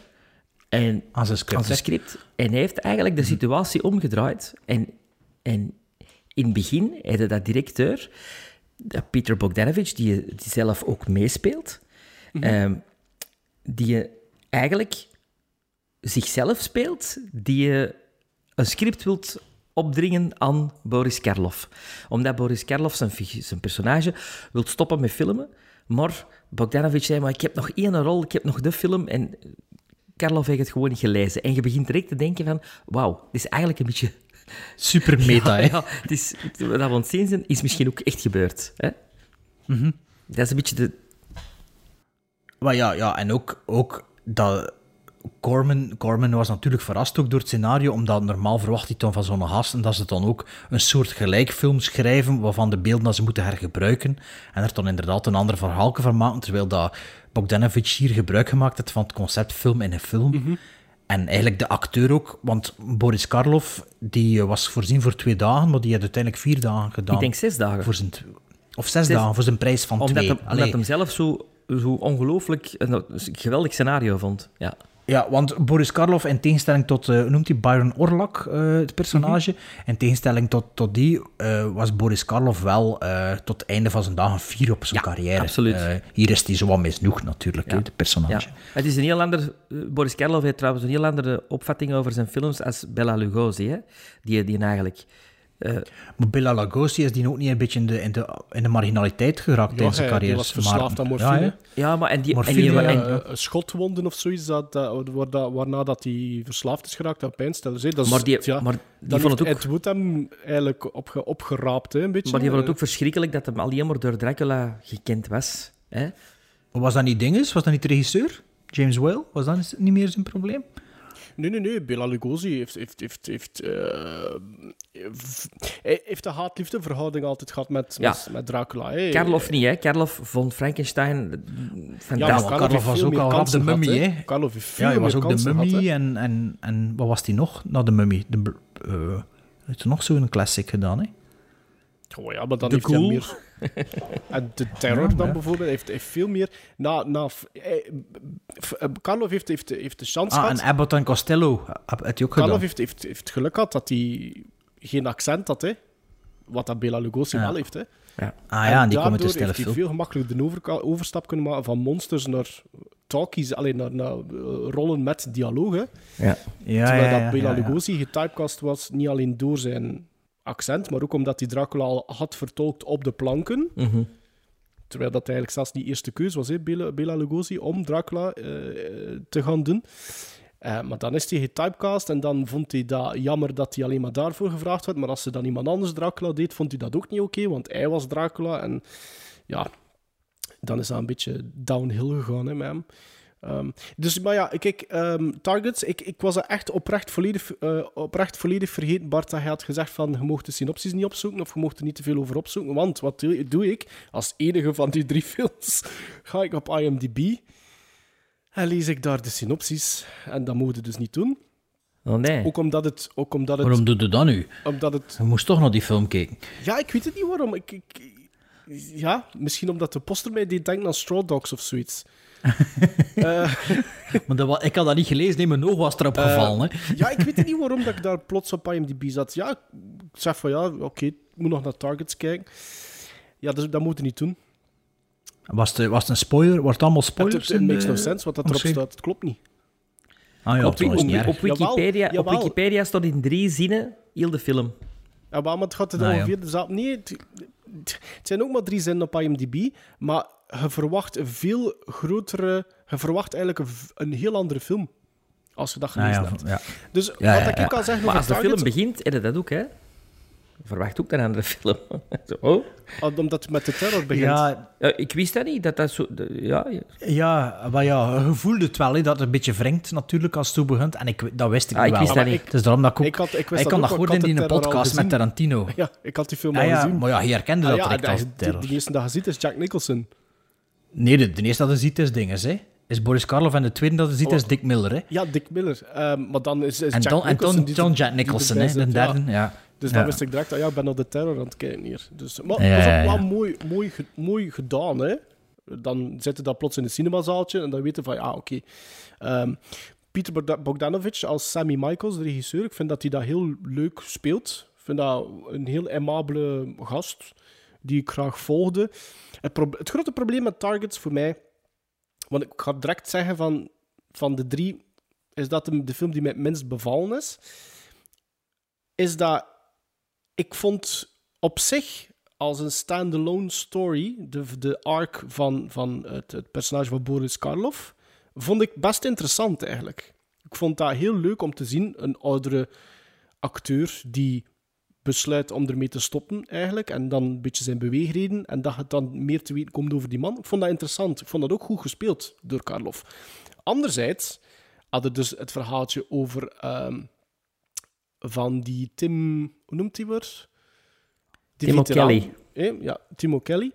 en, Aan zijn script, en heeft eigenlijk de situatie omgedraaid. En, en in het begin had hij dat directeur, dat Peter Bogdanovich, die, die zelf ook meespeelt, ehm, die eigenlijk zichzelf speelt, die je een script wilt opdringen aan Boris Karloff. Omdat Boris Karloff, zijn, zijn personage, wil stoppen met filmen, maar Bogdanovich zei, maar ik heb nog één rol, ik heb nog de film, en Karloff heeft het gewoon niet gelezen. En je begint direct te denken van, wauw, dit is eigenlijk een beetje... [laughs] Super meta, [laughs] hè? Ja, het is, wat we aan het zien zijn, is misschien ook echt gebeurd. Hè? Mhm. Dat is een beetje de... Maar ja, ja en ook, ook dat Corman, Corman was natuurlijk verrast ook door het scenario, omdat normaal verwacht hij dan van zo'n gast en dat ze dan ook een soort gelijkfilm schrijven, waarvan de beelden dat ze moeten hergebruiken en er dan inderdaad een ander verhaal van maken, terwijl dat Bogdanovich hier gebruik gemaakt heeft van het concept film in een film. En eigenlijk de acteur ook, want Boris Karloff die eh, was voorzien voor twee dagen, maar die had uiteindelijk vier dagen gedaan. Ik denk zes dagen. Voor zijn, of zes, Zes- dagen voor zijn prijs van Omdat, twee. hem, omdat hem zelf zo, zo ongelooflijk een geweldig scenario vond. Ja. Ja, want Boris Karloff, in tegenstelling tot, hoe noemt hij Byron Orlak, eh, het personage, in tegenstelling tot, tot die, eh, was Boris Karloff wel tot het einde van zijn dagen vier op zijn carrière. absoluut. Hier is hij zo wat misnoegd natuurlijk, Ja. het personage. Ja. Het is een heel ander... Boris Karloff heeft trouwens een heel andere opvatting over zijn films als Bella Lugosi, hè? Die, die eigenlijk... eh, Maar Bela Lugosi is die ook niet een beetje in de, in de, in de marginaliteit geraakt tijdens zijn carrière. was verslaafd aan morfine. Ja, ja, maar en die... Morfine, en die ja. en- Eh, schotwonden of zoiets, dat, dat, waar, dat- waarna dat hij verslaafd is geraakt aan pijnstillers. hè. Dat is, Maar die- ja, maar die vond het heeft ook- Ed Wood hem eigenlijk opge, opgeraapt, hè, een beetje. maar die vond het Eh, ook verschrikkelijk dat hem alleen maar door Dracula gekend was. Hè? Was dat niet dinges? Was dat niet de regisseur? James Whale? Was dat niet meer zijn probleem? Nee, nee, nee. Bela Lugosi heeft, heeft, heeft, heeft, eh, hij heeft een haat-liefde verhouding altijd gehad met, Ja. met, met Dracula. Hè. Karloff niet, hè? Karloff vond Frankenstein Ja, Karloff Karloff was ook al rap de mummy, hè. Karloff heeft veel Ja, hij was ook de mummy en, en, en wat was die nog? Na de mummy. De, eh, hij heeft er nog zo'n classic gedaan, hè? Oh ja, maar dan De heeft hij Ghoul. meer... [laughs] En de terror dan bijvoorbeeld, heeft, heeft veel meer... Na, na, f- eh, Karloff heeft, heeft, heeft de chance Ah, gehad... en Abbott en Costello heb hij ook heeft, heeft, heeft geluk gehad dat hij geen accent had, hè. Wat dat Bela Lugosi Ja. wel heeft, hè. Ja. Ah ja, en die komen te heeft hij veel gemakkelijker de overstap kunnen maken van monsters naar talkies, alleen naar, naar eh, rollen met dialoog, hè. Ja. Ja, Terwijl ja, dat Bela ja, ja. Lugosi getypecast was, niet alleen door zijn accent, maar ook omdat hij Dracula al had vertolkt op de planken. Mhm. Terwijl dat eigenlijk zelfs niet eerste keuze was, hè, Bela, Bela Lugosi, om Dracula eh, te gaan doen. Eh, maar dan is hij getypecast en dan vond hij dat jammer dat hij alleen maar daarvoor gevraagd werd. Maar als ze dan iemand anders Dracula deed, vond hij dat ook niet oké, want hij was Dracula. En ja, dan is dat een beetje downhill gegaan hè, met hem. Ehm, dus, maar ja, kijk, ehm, Targets, ik, ik was er echt oprecht volledig, eh, oprecht volledig vergeten, Bart, dat hij had gezegd van, je mocht de synopsis niet opzoeken of je mocht er niet te veel over opzoeken, want wat doe, doe ik? Als enige van die drie [laughs] films ga ik op IMDb en lees ik daar de synopsis. En dat mogen we dus niet doen. Oh nee. Ook omdat het... Ook omdat het Waarom doe je dat nu? omdat het Je moest toch naar die film kijken. ja, ik weet het niet waarom. Ik, ik- ja, misschien omdat de poster mij deed denken aan Straw Dogs of zoiets. [laughs] Eh, Maar dat, ik had dat niet gelezen, nee, mijn oog was erop Eh, gevallen. Hè. ja, ik weet niet waarom dat ik daar plots op IMDb zat. Ja, ik zeg van ja, oké, ik moet nog naar Targets kijken. Ja, dus, dat moeten we niet doen. Was, het, was het een spoiler? Wordt het allemaal spoilers? het makes de- no sense wat dat erop staat. Het klopt niet. Ah ja, op, op- niet op erg. Wikipedia, op jawel. Wikipedia staat in drie zinnen heel de film. Ja, maar het gaat het Ah, ja. ongeveer dezelfde... Nee, het, het zijn ook maar drie zinnen op IMDb, maar je verwacht een veel grotere... Je verwacht eigenlijk een, heel andere film. Als je dat Ah, gelezen ja, hebt. ja. Dus wat ik ja. kan zeggen Maar als de film begint, je dat ook, hè? Verwacht ook een andere film. [laughs] Zo, oh. Ah, Omdat het met de terror begint. Ja, Ja, ik wist dat niet, dat dat zo... de- ja, ja. ja, maar ja, je voelde het wel, hè, dat het een beetje wringt natuurlijk als het toe begint. En ik, dat wist ik Ah, niet ik wel. wist dat niet. ik- is daarom dat ik ook... Ik, had, ik wist ik kan dat want in ik die had de terror al podcast met gezien. Tarantino. [laughs] Ja, ik had die film Ja, al ja, gezien. maar ja, je herkende Ah, dat ja, direct de- als de, terror. de eerste dat je ziet is Jack Nicholson. Nee, de, de eerste dat je ziet is dinges, hè. Is Boris Karloff en de tweede dat je ziet is Dick Miller, hè. Ja, Dick Miller. Ehm, maar dan is, is En Jack dan, en Nicholson dan die John Jack Nicholson, hè, de ja. derde. Ja. Dus dan wist ik direct, ah, ja, ik ben op de terror aan het kijken hier. Dus, maar dat is ook wel mooi, mooi, mooi gedaan, hè. Dan zitten dat plots in een cinemazaaltje en dan weten van, ja, oké. Ehm, Peter Bogda- Bogdanovich als Sammy Michaels, de regisseur, ik vind dat hij dat heel leuk speelt. Ik vind dat een heel aimabele gast die ik graag volgde. Het grote probleem met Targets voor mij, want ik ga direct zeggen van, van de drie, is dat de, de film die mij het minst bevallen is, is dat ik vond op zich als een standalone story, de, de arc van, van het, het personage van Boris Karloff, vond ik best interessant eigenlijk. Ik vond dat heel leuk om te zien, een oudere acteur die besluit om ermee te stoppen, eigenlijk. En dan een beetje zijn beweegreden. En dat het dan meer te weten komt over die man. Ik vond dat interessant. Ik vond dat ook goed gespeeld door Karloff. Anderzijds hadden dus het verhaaltje over... ehm, van die Tim... Hoe noemt hij weer? Timo Kelly. Ja, Timo Kelly.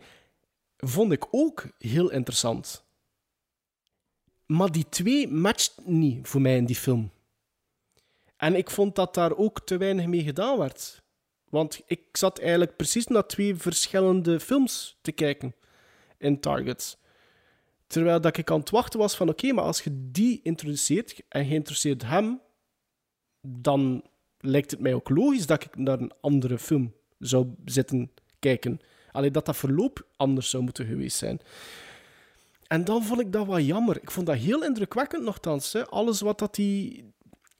Vond ik ook heel interessant. Maar die twee matcht niet voor mij in die film. En ik vond dat daar ook te weinig mee gedaan werd. Want ik zat eigenlijk precies naar twee verschillende films te kijken in Target. Terwijl dat ik aan het wachten was van oké, maar als je die introduceert en je introduceert hem, dan lijkt het mij ook logisch dat ik naar een andere film zou zitten kijken. Alleen dat dat verloop anders zou moeten geweest zijn. En dan vond ik dat wat jammer. Ik vond dat heel indrukwekkend nogthans. Hè. Alles wat dat die...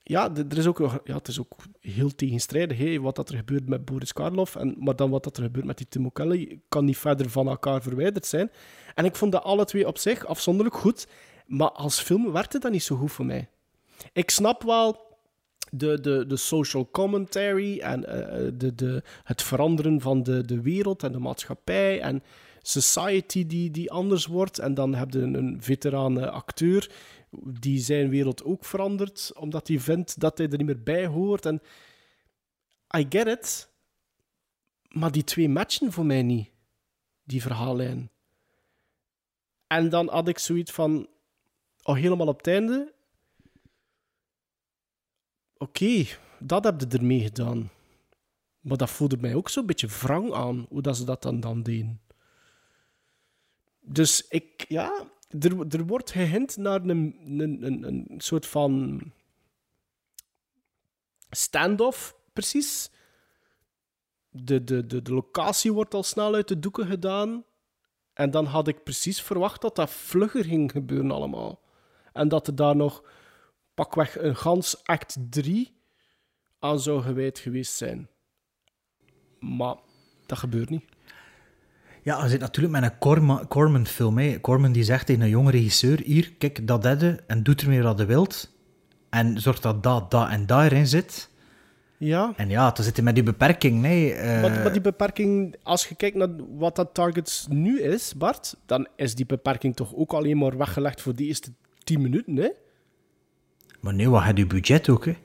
Ja, er is ook, ja, het is ook heel tegenstrijdig, wat dat er gebeurt met Boris Karloff. En, maar dan wat dat er gebeurt met die Timo Kelly kan niet verder van elkaar verwijderd zijn. En ik vond dat alle twee op zich afzonderlijk goed. Maar als film werkte dat niet zo goed voor mij. Ik snap wel de, de, de social commentary en eh, de, de, het veranderen van de, de wereld en de maatschappij en society die, die anders wordt. En dan heb je een, een veterane acteur die zijn wereld ook verandert, omdat hij vindt dat hij er niet meer bij hoort. En I get it, maar die twee matchen voor mij niet, die verhaallijn. En dan had ik zoiets van, oh, helemaal op het einde, oké, dat heb je ermee gedaan. Maar dat voelde mij ook zo'n beetje wrang aan, hoe dat ze dat dan, dan deden. Dus ik, ja, er, er wordt gehint naar een, een, een, een soort van standoff, precies. De, de, de, de locatie wordt al snel uit de doeken gedaan. En dan had ik precies verwacht dat dat vlugger ging gebeuren allemaal. En dat er daar nog pakweg een gans act 3 aan zou gewijd geweest zijn. Maar dat gebeurt niet. Ja, je zit natuurlijk met een Corma- Corman-film. hè. Corman die zegt tegen een jonge regisseur: Hier, kijk, dat dedde en doet ermee wat je wilt. En zorg dat dat, dat en dat erin zit. Ja. En ja, dan zit je met die beperking. Nee, eh, Maar, maar die beperking, als je kijkt naar wat dat Targets nu is, Bart, dan is die beperking toch ook alleen maar weggelegd voor die eerste 10 minuten, hè? Maar nee, wat heb je budget ook, hè?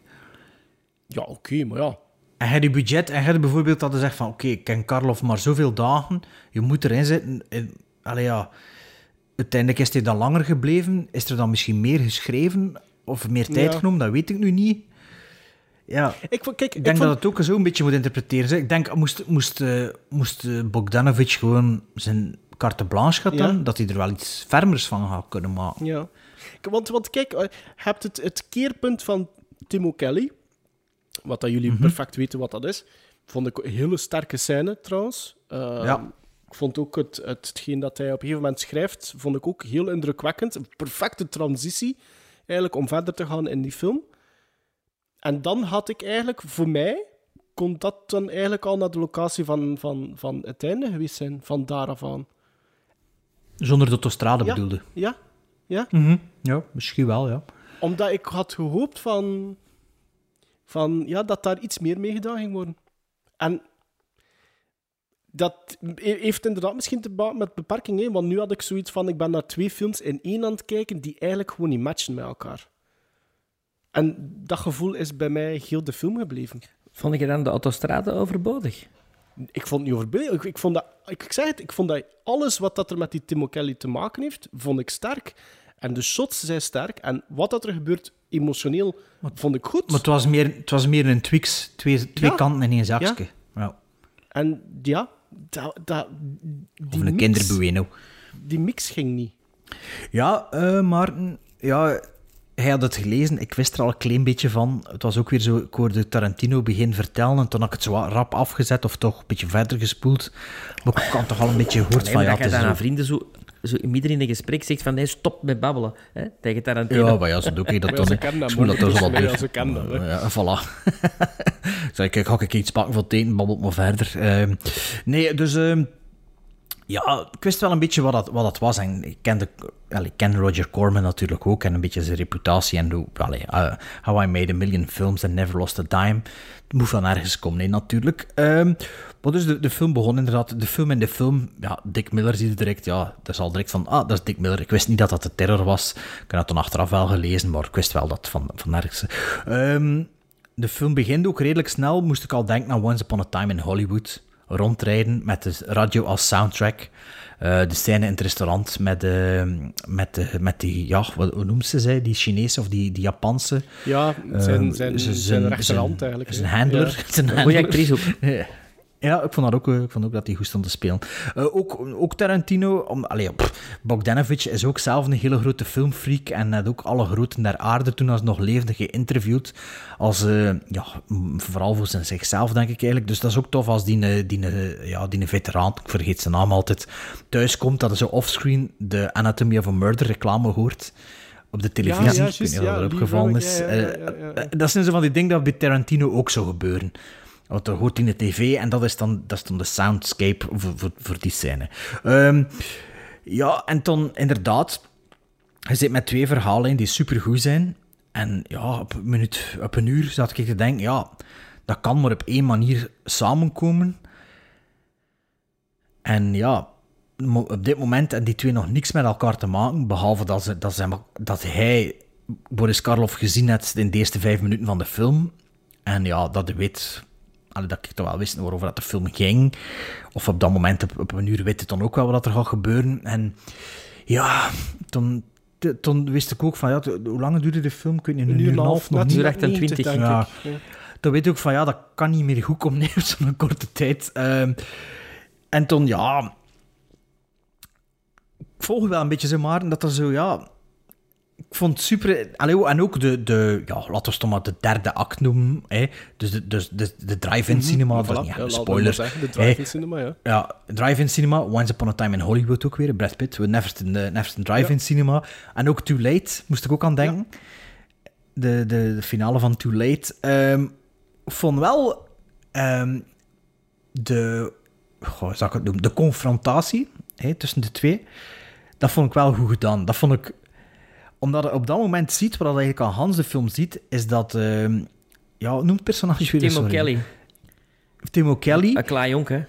Ja, oké, maar ja. En heb je budget en heb je bijvoorbeeld dat je zegt van oké, ik ken Karloff maar zoveel dagen, je moet erin zitten. En, allee, ja, uiteindelijk is hij dan langer gebleven. Is er dan misschien meer geschreven of meer tijd Ja. genomen? Dat weet ik nu niet. Ja, Ik, vond- kijk, ik denk vond- dat het ook zo een beetje moet interpreteren. Ik denk, moest, moest, eh, moest eh, Bogdanovic gewoon zijn carte blanche gaan Ja. dat hij er wel iets fermers van gaat kunnen maken. Ja. Want, want kijk, eh, je hebt het, het keerpunt van Timo Kelly, wat dat jullie perfect weten wat dat is. Vond ik een hele sterke scène trouwens. Eh, Ja. Ik vond ook het, het, hetgeen dat hij op een gegeven moment schrijft, vond ik ook heel indrukwekkend. Een perfecte transitie eigenlijk om verder te gaan in die film. En dan had ik eigenlijk, voor mij, kon dat dan eigenlijk al naar de locatie van, van, van het einde geweest zijn, van daar af aan. Zonder de autostrade Ja. bedoelde. Ja, ja. Mhm. Ja, misschien wel, ja. Omdat ik had gehoopt van, van ja, dat daar iets meer mee gedaan ging worden. En dat he- heeft inderdaad misschien te maken met beperkingen, want nu had ik zoiets van, ik ben naar twee films in één aan het kijken die eigenlijk gewoon niet matchen met elkaar. En dat gevoel is bij mij heel de film gebleven. Vond je dan de autostrade overbodig? Ik vond het niet overbodig. Ik, ik, vond dat, ik, ik zeg het, ik vond dat alles wat dat er met die Timo Kelly te maken heeft, vond ik sterk. En de shots zijn sterk. En wat dat er gebeurt emotioneel, vond ik goed. Maar het was meer, het was meer een Twix, twee, twee Ja. kanten in één zakje. Ja. En ja, dat, dat, die, Of een mix, kinderbueno. die mix ging niet. Ja, eh, maar ja, hij had het gelezen. Ik wist er al een klein beetje van. Het was ook weer zo, ik hoorde Tarantino begin vertellen en toen had ik het zo rap afgezet of toch een beetje verder gespoeld. Maar ik had toch al een beetje gehoord Nee, van ja, dat je is dan aan zo- vrienden zo, zo midden in een gesprek zegt van nee, stop met babbelen. Hè, tegen Tarantino. Ja, maar ja, zo doe ik dat dan. ze dat, Ik dat toch wat ja, ze kennen dat. Ja, voilà. [laughs] ik zei, kijk, ga ik iets pakken voor het eten, babbelt maar verder. Ehm, nee, dus... ehm, Ja, ik wist wel een beetje wat dat, wat dat was. En ik, kende, wel, ik ken Roger Corman natuurlijk ook. En een beetje zijn reputatie. En hoe, allee, uh, How I Made a Million Films and Never Lost a Dime. Het moet van ergens komen, nee, natuurlijk. Um, dus de, de film begon inderdaad. De film en de film. Ja, Dick Miller zie je direct. Ja, dat is al direct van. Ah, dat is Dick Miller. Ik wist niet dat dat de terror was. Ik had het dan achteraf wel gelezen. Maar ik wist wel dat van, van ergens. Um, de film begint ook redelijk snel. Moest ik al denken aan Once Upon a Time in Hollywood rondrijden met de radio als soundtrack. Uh, de scène in het restaurant met, uh, met, uh, met die, ja, wat, hoe noemt ze zij? Die Chinese of die, die Japanse? Ja, zijn, zijn, zijn, zijn rechterhand eigenlijk. Zijn handler. Ja. Zijn handler. Goeie actrice ook. [laughs] Ja, ik vond, dat ook, ik vond ook dat hij goed stond te spelen. Uh, ook, ook Tarantino, om, allee, pff, Bogdanovich is ook zelf een hele grote filmfreak en had ook alle groten der aarde toen als nog leefde geïnterviewd. Als, uh, ja, vooral voor zijn zichzelf, denk ik eigenlijk. Dus dat is ook tof als die, die, ja, die veteraan, ik vergeet zijn naam altijd, thuis komt, dat hij zo offscreen de Anatomy of a Murder reclame hoort op de televisie. Ja, ja, ik weet niet of ja, dat opgevallen is. Dat zijn zo van die dingen dat bij Tarantino ook zou gebeuren. Want er hoort in de tv en dat is dan, dat is dan de soundscape voor, voor, die scène. Um, ja, en dan inderdaad, je zit met twee verhalen in die supergoed zijn. En ja, op een, minuut, op een uur zat ik te denken, ja, dat kan maar op één manier samenkomen. En ja, op dit moment hebben die twee nog niks met elkaar te maken, behalve dat, ze, dat, ze, dat hij Boris Karloff gezien heeft in de eerste vijf minuten van de film. En ja, dat weet Allee, dat ik toch wel wist waarover dat de film ging. Of op dat moment, op, op een uur, weet ik dan ook wel wat er gaat gebeuren. En ja, toen, toen wist ik ook van, ja, hoe lang duurde de film? Weet niet, een, een uur en een half, nog niet. 28, denk ja. ik. Ja. Toen weet ik ook van, ja, dat kan niet meer goed komen [laughs] op zo'n korte tijd. Um, en toen, ja... Ik volg wel een beetje zo maar, dat er zo, ja... Ik vond het super... En ook de, de ja, laten we het maar de derde act noemen. Hè. Dus de, dus de, de drive-in cinema, mm -hmm. dat ja, spoiler. Zeggen, de drive-in cinema, ja. Ja, drive-in cinema, Once Upon a Time in Hollywood ook weer, Brad Pitt, Neverton, uh, Neverton drive-in ja. cinema. En ook Too Late, moest ik ook aan denken. Ja. De, de, de finale van Too Late. Um, vond wel um, de... Goh, zou ik het noemen? De confrontatie hè, tussen de twee, dat vond ik wel goed gedaan. Dat vond ik omdat je op dat moment ziet, wat je eigenlijk aan Hans de film ziet, is dat... Uh, ja, noemt het personage weer Timo sorry. Kelly. Timo Kelly. Een klein jonk, hè?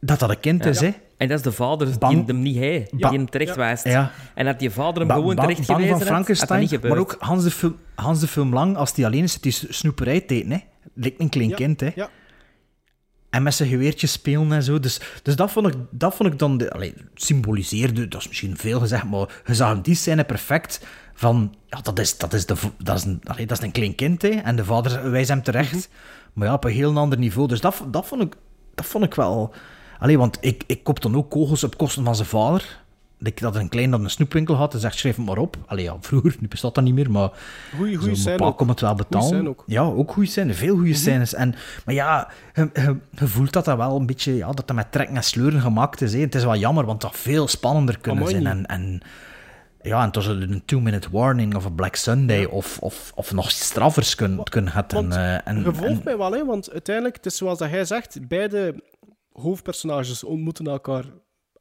Dat dat een kind ja, is, hè? En dat is de vader bang, die hem niet hij, die hem terecht wijst. Ja. En dat die vader hem ba gewoon terecht bang gewezen van Frankenstein, had, had maar ook Hans de, film, Hans de film lang, als die alleen is, het is snoeperij teken, hè? Lijkt een klein ja, kind, hè? Ja. En met zijn geweertje spelen en zo. Dus, dus dat, vond ik, dat vond ik dan... De, allee, symboliseerde, dat is misschien veel gezegd, maar je zag die scène perfect van... Ja, dat is, dat is, de, dat is, een, allee, dat is een klein kind, hè. En de vader wijst hem terecht. Mm -hmm. Maar ja, op een heel ander niveau. Dus dat, dat, vond, ik, dat vond ik wel... Allee, want ik, ik koop dan ook kogels op kosten van zijn vader. Ik dat een klein dat een snoepwinkel had, en zegt, schrijf het maar op. Allee, ja, vroeger, nu bestaat dat niet meer, maar... Goeie, goeie zo, komt het wel betalen. ook. Ja, ook goede scènes. Veel goede mm -hmm. scènes. En, maar ja, je, je, je, voelt dat dat wel een beetje... Ja, dat dat met trekken en sleuren gemaakt is. Hè. Het is wel jammer, want dat veel spannender kunnen Amai. zijn. En, en, ja, en het was een two-minute warning of een Black Sunday ja. of, of, of nog straffers kunnen kun het. Want, en, en, je volgt mij wel, hè, want uiteindelijk, het is zoals dat hij zegt, beide hoofdpersonages ontmoeten elkaar,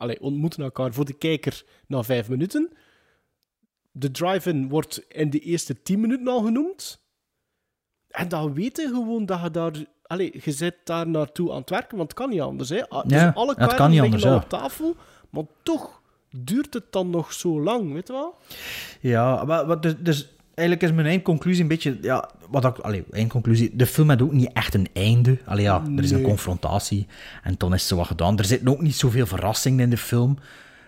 allez, ontmoeten elkaar voor de kijker na vijf minuten. De drive-in wordt in de eerste tien minuten al genoemd. En dan weet je gewoon dat je daar... Allez, je zit daar naartoe aan het werken, want het kan niet anders. Hè. Ja, dus alle het kan niet anders, op tafel, maar toch duurt het dan nog zo lang, weet je wel? Ja, maar, maar dus, dus eigenlijk is mijn eindconclusie een beetje... Ja, wat ik, allee, eindconclusie, de film had ook niet echt een einde. Allee, ja, er is een confrontatie en dan is er wat gedaan. Er zitten ook niet zoveel verrassingen in de film.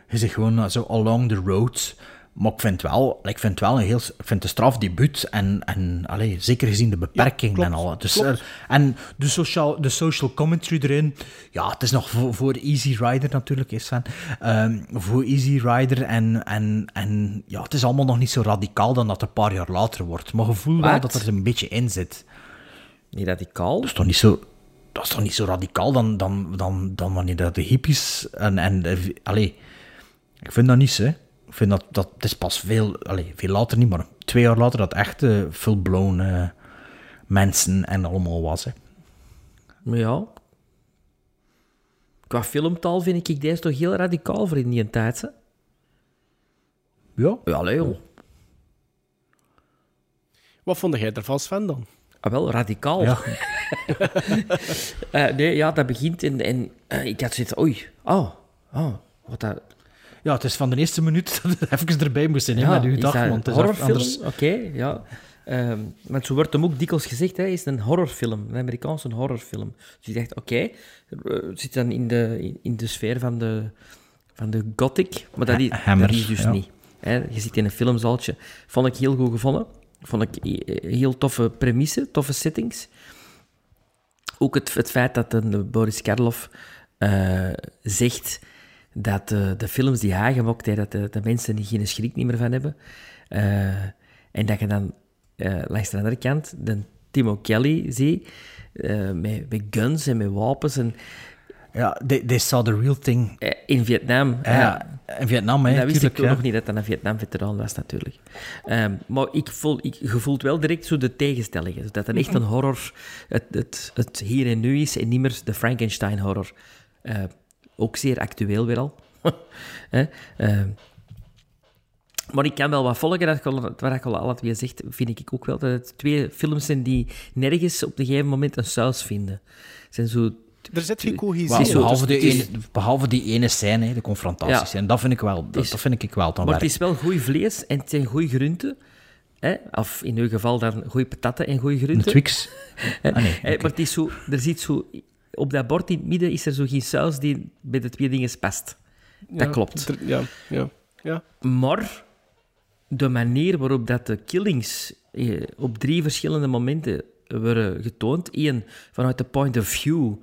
Je zit gewoon zo along the road. Maar ik vind wel, ik vind wel een heel, ik vind de straf debuut en, en allee, zeker gezien de beperking klopt, en al. Dus, klopt. uh, en de social, de social commentary erin, ja, het is nog voor, voor Easy Rider natuurlijk, is van. Um, voor Easy Rider en, en, en ja, het is allemaal nog niet zo radicaal dan dat het een paar jaar later wordt. Maar je voelt wel dat er een beetje in zit. Niet radicaal? Dat is toch niet zo, dat is toch niet zo radicaal dan, dan, dan, dan wanneer dat de hippies en, en eh, allee, ik vind dat niet, hè. Ik vind dat, dat het is pas veel, allee, veel later niet, maar twee jaar later dat echt uh, full-blown uh, mensen en allemaal was, hè. Maar ja. Qua filmtaal vind ik deze toch heel radicaal voor in die tijd. Hè? Ja? Ja. Wat vond jij ervan, Sven, dan? Ah, wel, radicaal. Ja. [laughs] Eh, nee, ja, dat begint en, en eh, ik had zoiets oei, oh, oh, wat dat... Ja, het is van de eerste minuut [laughs] dat het even erbij moest zijn, hè, met uw dag. Want het is horrorfilm? anders... Oké, ja. Ehm want zo wordt hem ook dikwijls gezegd, hè, is een horrorfilm, een Amerikaanse horrorfilm. Dus je dacht, oké, eh, zit dan in de, in, de sfeer van de, van de gothic, maar dat is, dat is dus ja. niet. Hè. Je zit in een filmzaaltje, vond ik heel goed gevonden. Vond ik eh, heel toffe premissen, toffe settings. Ook het, het feit dat een Boris Karloff eh, zegt dat eh, de films die hij gemaakt heeft, dat de, de mensen er geen schrik niet meer van hebben. Eh, en dat je dan eh, langs de andere kant de Timo Kelly ziet, eh, met, met guns en met wapens. En, Ja, they, they saw the real thing. in Vietnam. Ja, ja. in Vietnam, hè, Dat wist ik tuurlijk, ja. nog niet, dat dat een Vietnam-veteraan was, natuurlijk. Ehm, maar ik voel, ik, je voelt wel direct zo de tegenstellingen. Dat het echt een horror, het, het, het hier en nu is en niet meer de Frankenstein-horror. Eh, ook zeer actueel weer al. [laughs] Hè? Ehm, maar ik kan wel wat volgen, dat, wat ik al alle twee zegt, vind ik ook wel dat het twee films zijn die nergens op een gegeven moment een saus vinden. Zijn zo... Er zit geen cohesie behalve, dus die ene, behalve die ene scène, hè, de confrontaties. Ja. En dat vind ik wel, dat, is- dat vind ik wel dan Maar het is wel goed vlees en het zijn goede groenten. Hè? Of in uw geval dan goede patatten en goede Een groenten. Twix. [laughs] Hè? Ah, nee. Maar het is zo, er zit zo... Op dat bord in het midden is er zo geen saus die bij de twee dingen past. Dat Ja, klopt. Ja, ja, ja. Maar de manier waarop dat de killings eh, op drie verschillende momenten worden getoond. Eén, vanuit de point of view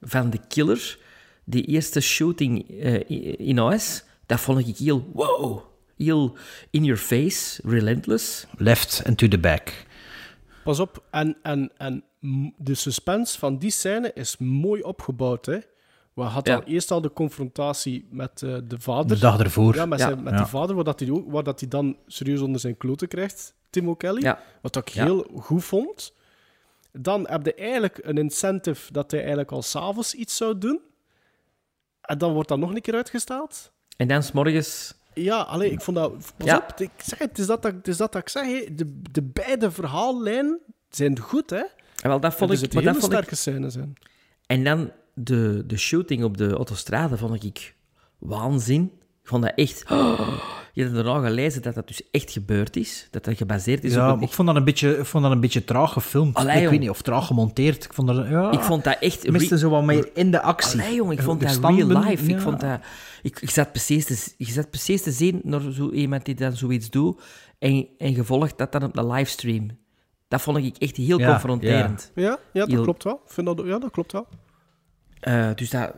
van de killer. Die eerste shooting eh, in huis, dat vond ik heel wow. Heel in your face, relentless. Left and to the back. Pas op, en, en, en de suspense van die scène is mooi opgebouwd. Hè? We hadden Ja. al eerst al de confrontatie met eh, de vader. De dag ervoor. Ja, met, Ja. zijn, met Ja. de vader, waar, dat hij, ook, waar dat hij dan serieus onder zijn kloten krijgt, Timo Kelly. Ja. Wat ik Ja. heel goed vond. Dan heb je eigenlijk een incentive dat hij eigenlijk al s'avonds iets zou doen. En dan wordt dat nog een keer uitgesteld. En dan s'morgens... Ja, alleen ik vond dat. Pas Ja. op, ik zeg het, is dat, dat, het is dat, dat ik zeg. De, de beide verhaallijnen zijn goed, hè? En wel, dat vond er ik... Maar hele dat vond ik sterke scènes in. En dan de, de shooting op de autostrade vond ik waanzin. Ik vond dat echt... [gasps] je hebt daarna gelezen dat dat dus echt gebeurd is. Dat dat gebaseerd is Ja, op een ik vond dat een beetje, ik vond dat een beetje traag gefilmd. Allee, ik jong. weet niet, of traag gemonteerd. Ik vond dat, ja, Ik vond dat echt... ik miste re- zo wat meer in de actie. Allee, jong, ik vond dat standen- real life. Ik, vond dat, ik, ik, zat precies te, ik zat precies te zien naar zo iemand die dan zoiets doet en, en gevolgd dat dan op de livestream. Dat vond ik echt heel Ja, confronterend. Ja, ja dat Heel- klopt wel. Ik vind dat, ja, dat klopt wel. Eh, dus dat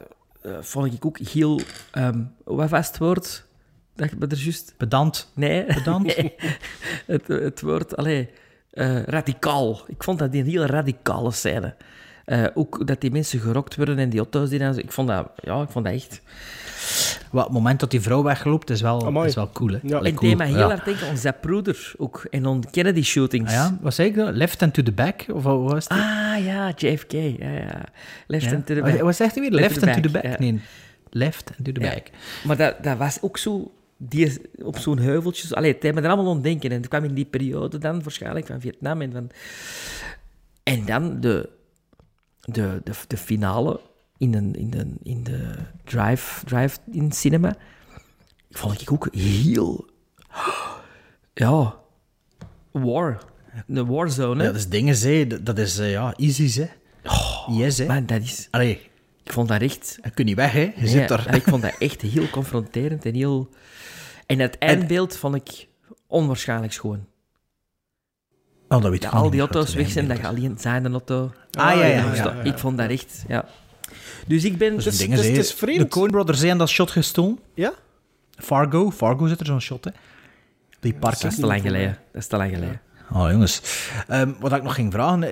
eh, vond ik ook heel... ehm wat was het woord? Dat me er juist... Pedant. Nee. Pedant? [laughs] Nee. het, het woord, allee, eh, radicaal. Ik vond dat een hele radicale scène. Eh, ook dat die mensen gerokt worden en die auto's die dan... zo- Ik vond dat, ja, ik vond dat echt... Wat, het moment dat die vrouw wegloopt, is wel, Amai. is wel cool. Hè? Ja. Allee, en cool. mij heel ja. hard denken aan Zapruder ook. En aan Kennedy shootings. Ah, ja, wat zei ik dan? Left and to the back? Of wat was het? Ah, ja, JFK. Ja, ja. Left Ja? and to the Wat- back. Wat zegt hij weer? Left Left and to the back, back? ja. Nee, left and to the Ja. back. Maar dat, dat was ook zo... Die, op zo'n heuveltje... Allee, het me er allemaal aan denken. En het kwam in die periode dan waarschijnlijk van Vietnam. En, van, en dan de, de, de, de finale in, een, in, de, in de drive, drive in cinema. Vond ik ook heel... [gasps] Ja... War. De warzone. Ja, dat is dingen, hè. Dat- is, eh, ja, easy, hè. yes, hè. Man, dat is... Allee, Ik vond dat echt... je kunt niet weg, hè. Je Nee, zit er. Ik vond dat echt heel confronterend en heel... En het eindbeeld vond ik onwaarschijnlijk schoon. Oh, dat weet Dat ik al die auto's weg zijn, dat je alleen zijn de auto... Ah, ja, ja, Dus ja, Ik vond dat echt... Ja. Dus ik ben... is- dingen, het is- vreemd. De Coen Brothers zijn dat shot gestolen. Ja? Fargo. Fargo zit er zo'n shot, hè. Die parken. Dat is te lang geleden. Dat is te lang geleden. Oh, jongens. Ehm, wat ik nog ging vragen...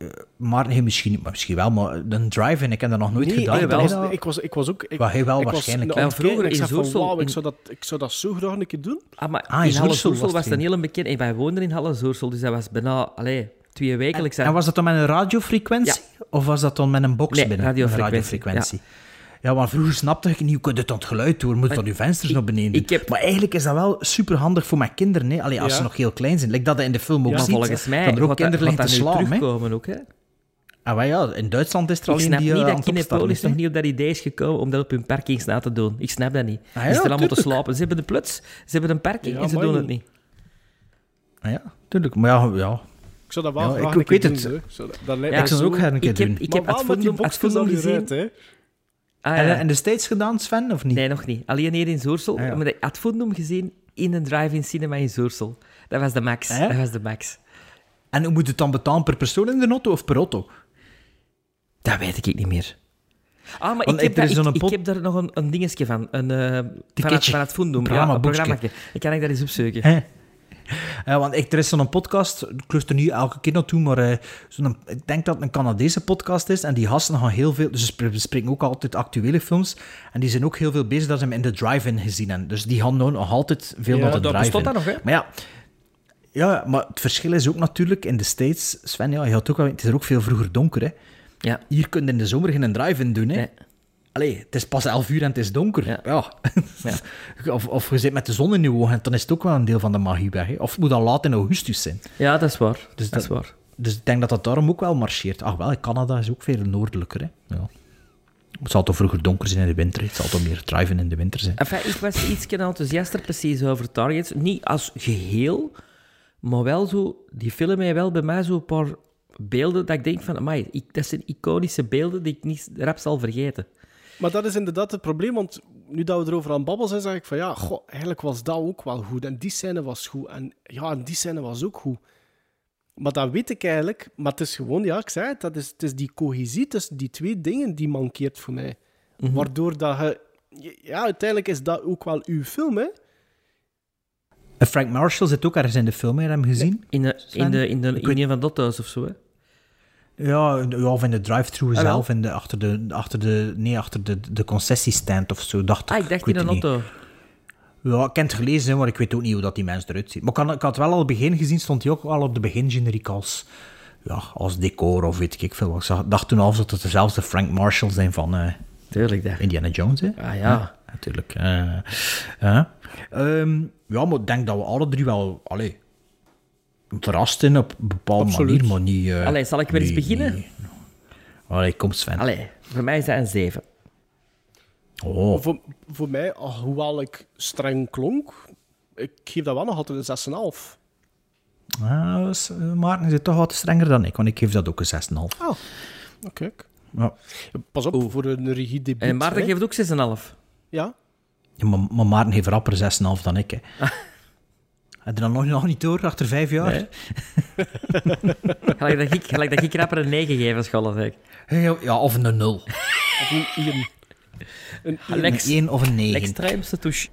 eh, Maarten, hij misschien maar misschien wel, maar een drive-in, ik heb dat nog nooit Nee, gedaan. ik, wel. was, ik, was, ik was ook... Ik, hij wel ik was waarschijnlijk- Ja, het kijken vroeger en ik in zeg van, Zoersel, wauw, ik zou, dat, ik zou dat zo graag een keer doen. Ah, maar Ah, in in Halle was was het dat heel een bekend... En wij woonden in Halle Zoersel, dus dat was bijna... Allee, twee wekelijks. En was dat dan met een radiofrequentie? Of was dat dan met een box Nee, binnen? radiofrequentie, Een radiofrequentie. Ja, maar vroeger snapte ik niet, hoe kun je dat geluid door? Moet Maar dat je vensters naar beneden doen? ik heb- Maar eigenlijk is dat wel super handig voor mijn kinderen, hè? Allee, als Ja. ze nog heel klein zijn. Like dat in de film ook Maar ziet, volgens mij dat er ook kinderen liggen te hè. terugkomen ook, hè? Ah, maar ja, in Duitsland is er Ik alleen snap die niet eh, dat Kinepolis nog niet op dat idee is gekomen om dat op hun parkings na te doen. Ik snap dat niet. Ah, Ze ja, staan allemaal te slapen. Ze hebben de pluts, ze hebben een parking Ja, en ze doen het niet. Ah, ja, tuurlijk. Maar ja, ja. Ik zou dat wel Ja, graag ik- een ik keer weet het. doen. Ik zou dat- dat lijkt Ja, ik zou het zo- ook graag een keer Ik heb, doen. ik Maar heb die al gezien. hè. Ah, En, ja. en de States gedaan, Sven, of niet? Nee, nog niet. Alleen hier in Zoorsel. Ah, ja. Maar ik had gezien in een drive-in cinema in Zoorsel. Dat was de max. Ah, ja? Dat was de max. En hoe moet het dan betalen per persoon in de auto of per auto? Dat weet ik niet meer. Ah, maar Want ik heb, daar, ik, heb daar nog een, een dingetje van. Een, eh van, het, van het. Ja, Programma, een programma. Ik kan ik daar eens opzoeken. Ja, want ik, er is zo'n podcast, ik luister er niet elke keer naartoe, maar eh, zo'n, ik denk dat het een Canadese podcast is. En die gasten gaan heel veel, dus ze spre- bespreken ook altijd actuele films. En die zijn ook heel veel bezig dat ze hem in de drive-in gezien hebben. Dus die gaan nou nog altijd veel Ja, naar de dat drive-in. dat nog, hè? Maar ja, ja, maar het verschil is ook natuurlijk in de States, Sven, ja, je had ook het is er ook veel vroeger donker. Hè. Ja. Hier kun je in de zomer geen drive-in doen. Hè. Nee. Allee, het is pas 11 uur en het is donker. Ja. Ja. [laughs] Ja. [laughs] Of, of je zit met de zon in je ogen, dan is het ook wel een deel van de magie weg. Hè. Of het moet dan laat in augustus zijn. Ja, dat is waar. Dus dat is waar. Dus ik denk dat dat daarom ook wel marcheert. Ach wel, Canada is ook veel noordelijker. Hè. Ja. Het zal toch vroeger donker zijn in de winter. Het zal toch meer drive-in in de winter zijn. Enfin, ik was iets enthousiaster precies over Targets. Niet als geheel, maar wel zo... Die film heeft wel bij mij zo'n paar beelden dat ik denk van... Amai, ik, dat zijn iconische beelden die ik niet rap zal vergeten. Maar dat is inderdaad het probleem, want nu dat we erover aan babbelen zijn, zeg ik van ja, goh, eigenlijk was dat ook wel goed. En die scène was goed. En ja, en die scène was ook goed. Maar dat weet ik eigenlijk. Maar het is gewoon, ja, ik zei het, dat is, het is die cohesie tussen die twee dingen die mankeert voor mij. Waardoor dat je... Ja, uiteindelijk is dat ook wel uw film, hè. En Frank Marshall zit ook ergens in de film, heb je hem gezien? In, de, in, de, in, de, Ik in een van dat thuis of zo, hè. Ja, of in de drive-thru Ah, zelf, in de, achter, de, achter, de, nee, achter de, de concessiestand of zo, dacht ik. Ah, ik dacht weet in een auto. Ja, ik heb het gelezen, maar ik weet ook niet hoe dat die mensen eruit zien. Maar ik had, ik had wel al het begin gezien, stond hij ook al op de begin generiek als, ja, als decor of weet ik veel. Ik dacht toen al dat het dezelfde Frank Marshall zijn van eh, Tuurlijk. Indiana Jones. Hè? Ah, ja. natuurlijk. eh. ja. Ehm, ja, maar ik denk dat we alle drie wel allee, verrast zijn op een bepaalde Absoluut. manier, maar niet... eh, Allee, zal ik weer eens beginnen? niet- Allee, kom Sven. Allee, voor mij is dat een 7. Oh, Voor, voor mij, al- hoewel ik streng klonk, ik geef dat wel nog altijd een 6,5. ah, Maarten zit toch wat strenger dan ik, want ik geef dat ook een 6,5. Oh, oké. Ja. Pas op, voor een regiedebuut. En Maarten hè. geeft ook 6,5. Ja, Ja, maar, maar Maarten heeft rapper 6,5 dan ik. Hè. [laughs] Heb je dat nog, nog niet door, achter vijf jaar? Nee. [laughs] Gelijk dat ik, gelijk dat ik rapper een 9 geef, schallen, zeg. Ja, ja, of een 0. of een 1. Een één. Lex, Een 1 of een 9. extreemste touche.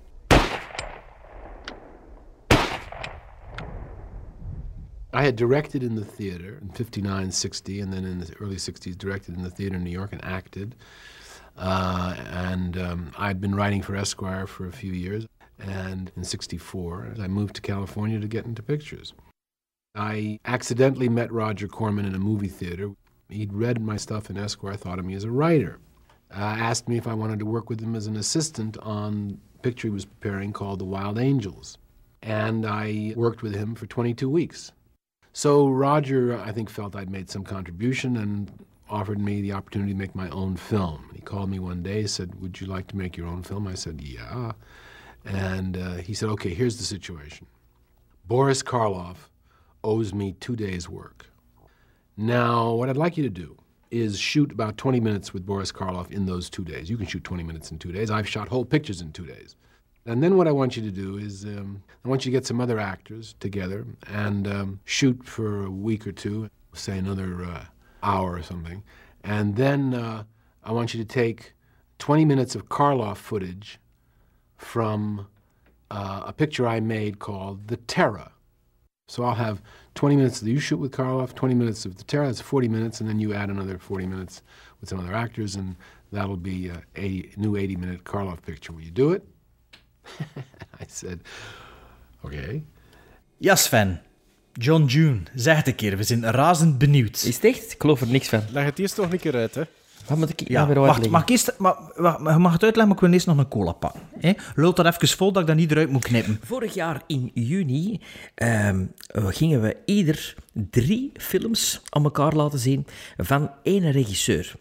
I had directed in the theater in 59, 60, and then in the early 60s, directed in the theater in New York and acted. Uh, and um, I'd been writing for Esquire for a few years. And in 64, I moved to California to get into pictures. I accidentally met Roger Corman in a movie theater. He'd read my stuff in Esquire, I thought of me as a writer. Uh, asked me if I wanted to work with him as an assistant on a picture he was preparing called The Wild Angels. And I worked with him for 22 weeks. So Roger, I think, felt I'd made some contribution and offered me the opportunity to make my own film. He called me one day, said, "Would you like to make your own film?" I said, "Yeah." And uh, he said, "Okay, here's the situation. Boris Karloff owes me two days' work. Now, what I'd like you to do is shoot about 20 minutes with Boris Karloff in those two days. You can shoot 20 minutes in two days. I've shot whole pictures in two days. And then what I want you to do is um, I want you to get some other actors together and um, shoot for a week or two, say another uh, hour or something. And then uh, I want you to take 20 minutes of Karloff footage from uh, a picture I made called The Terror. So I'll have 20 minutes that you shoot with Karloff, 20 minutes of The Terror, that's 40 minutes, and then you add another 40 minutes with some other actors, and that'll be a 80, new 80 minute Karloff picture. Will you do it? [laughs] I said, okay. Ja, Sven. John June, zeg het een keer. We zijn razend benieuwd. Is het echt? Ik geloof er niks van. Leg het eerst nog een keer uit, hè. Wat moet ik Ja, nou weer wacht, mag ik eerst, maar, wacht, je mag het uitleggen, maar ik wil eerst nog een cola pakken. Hè? Lult dat even vol dat ik dat niet eruit moet knippen. Vorig jaar in juni ehm, gingen we ieder drie films aan elkaar laten zien van één regisseur.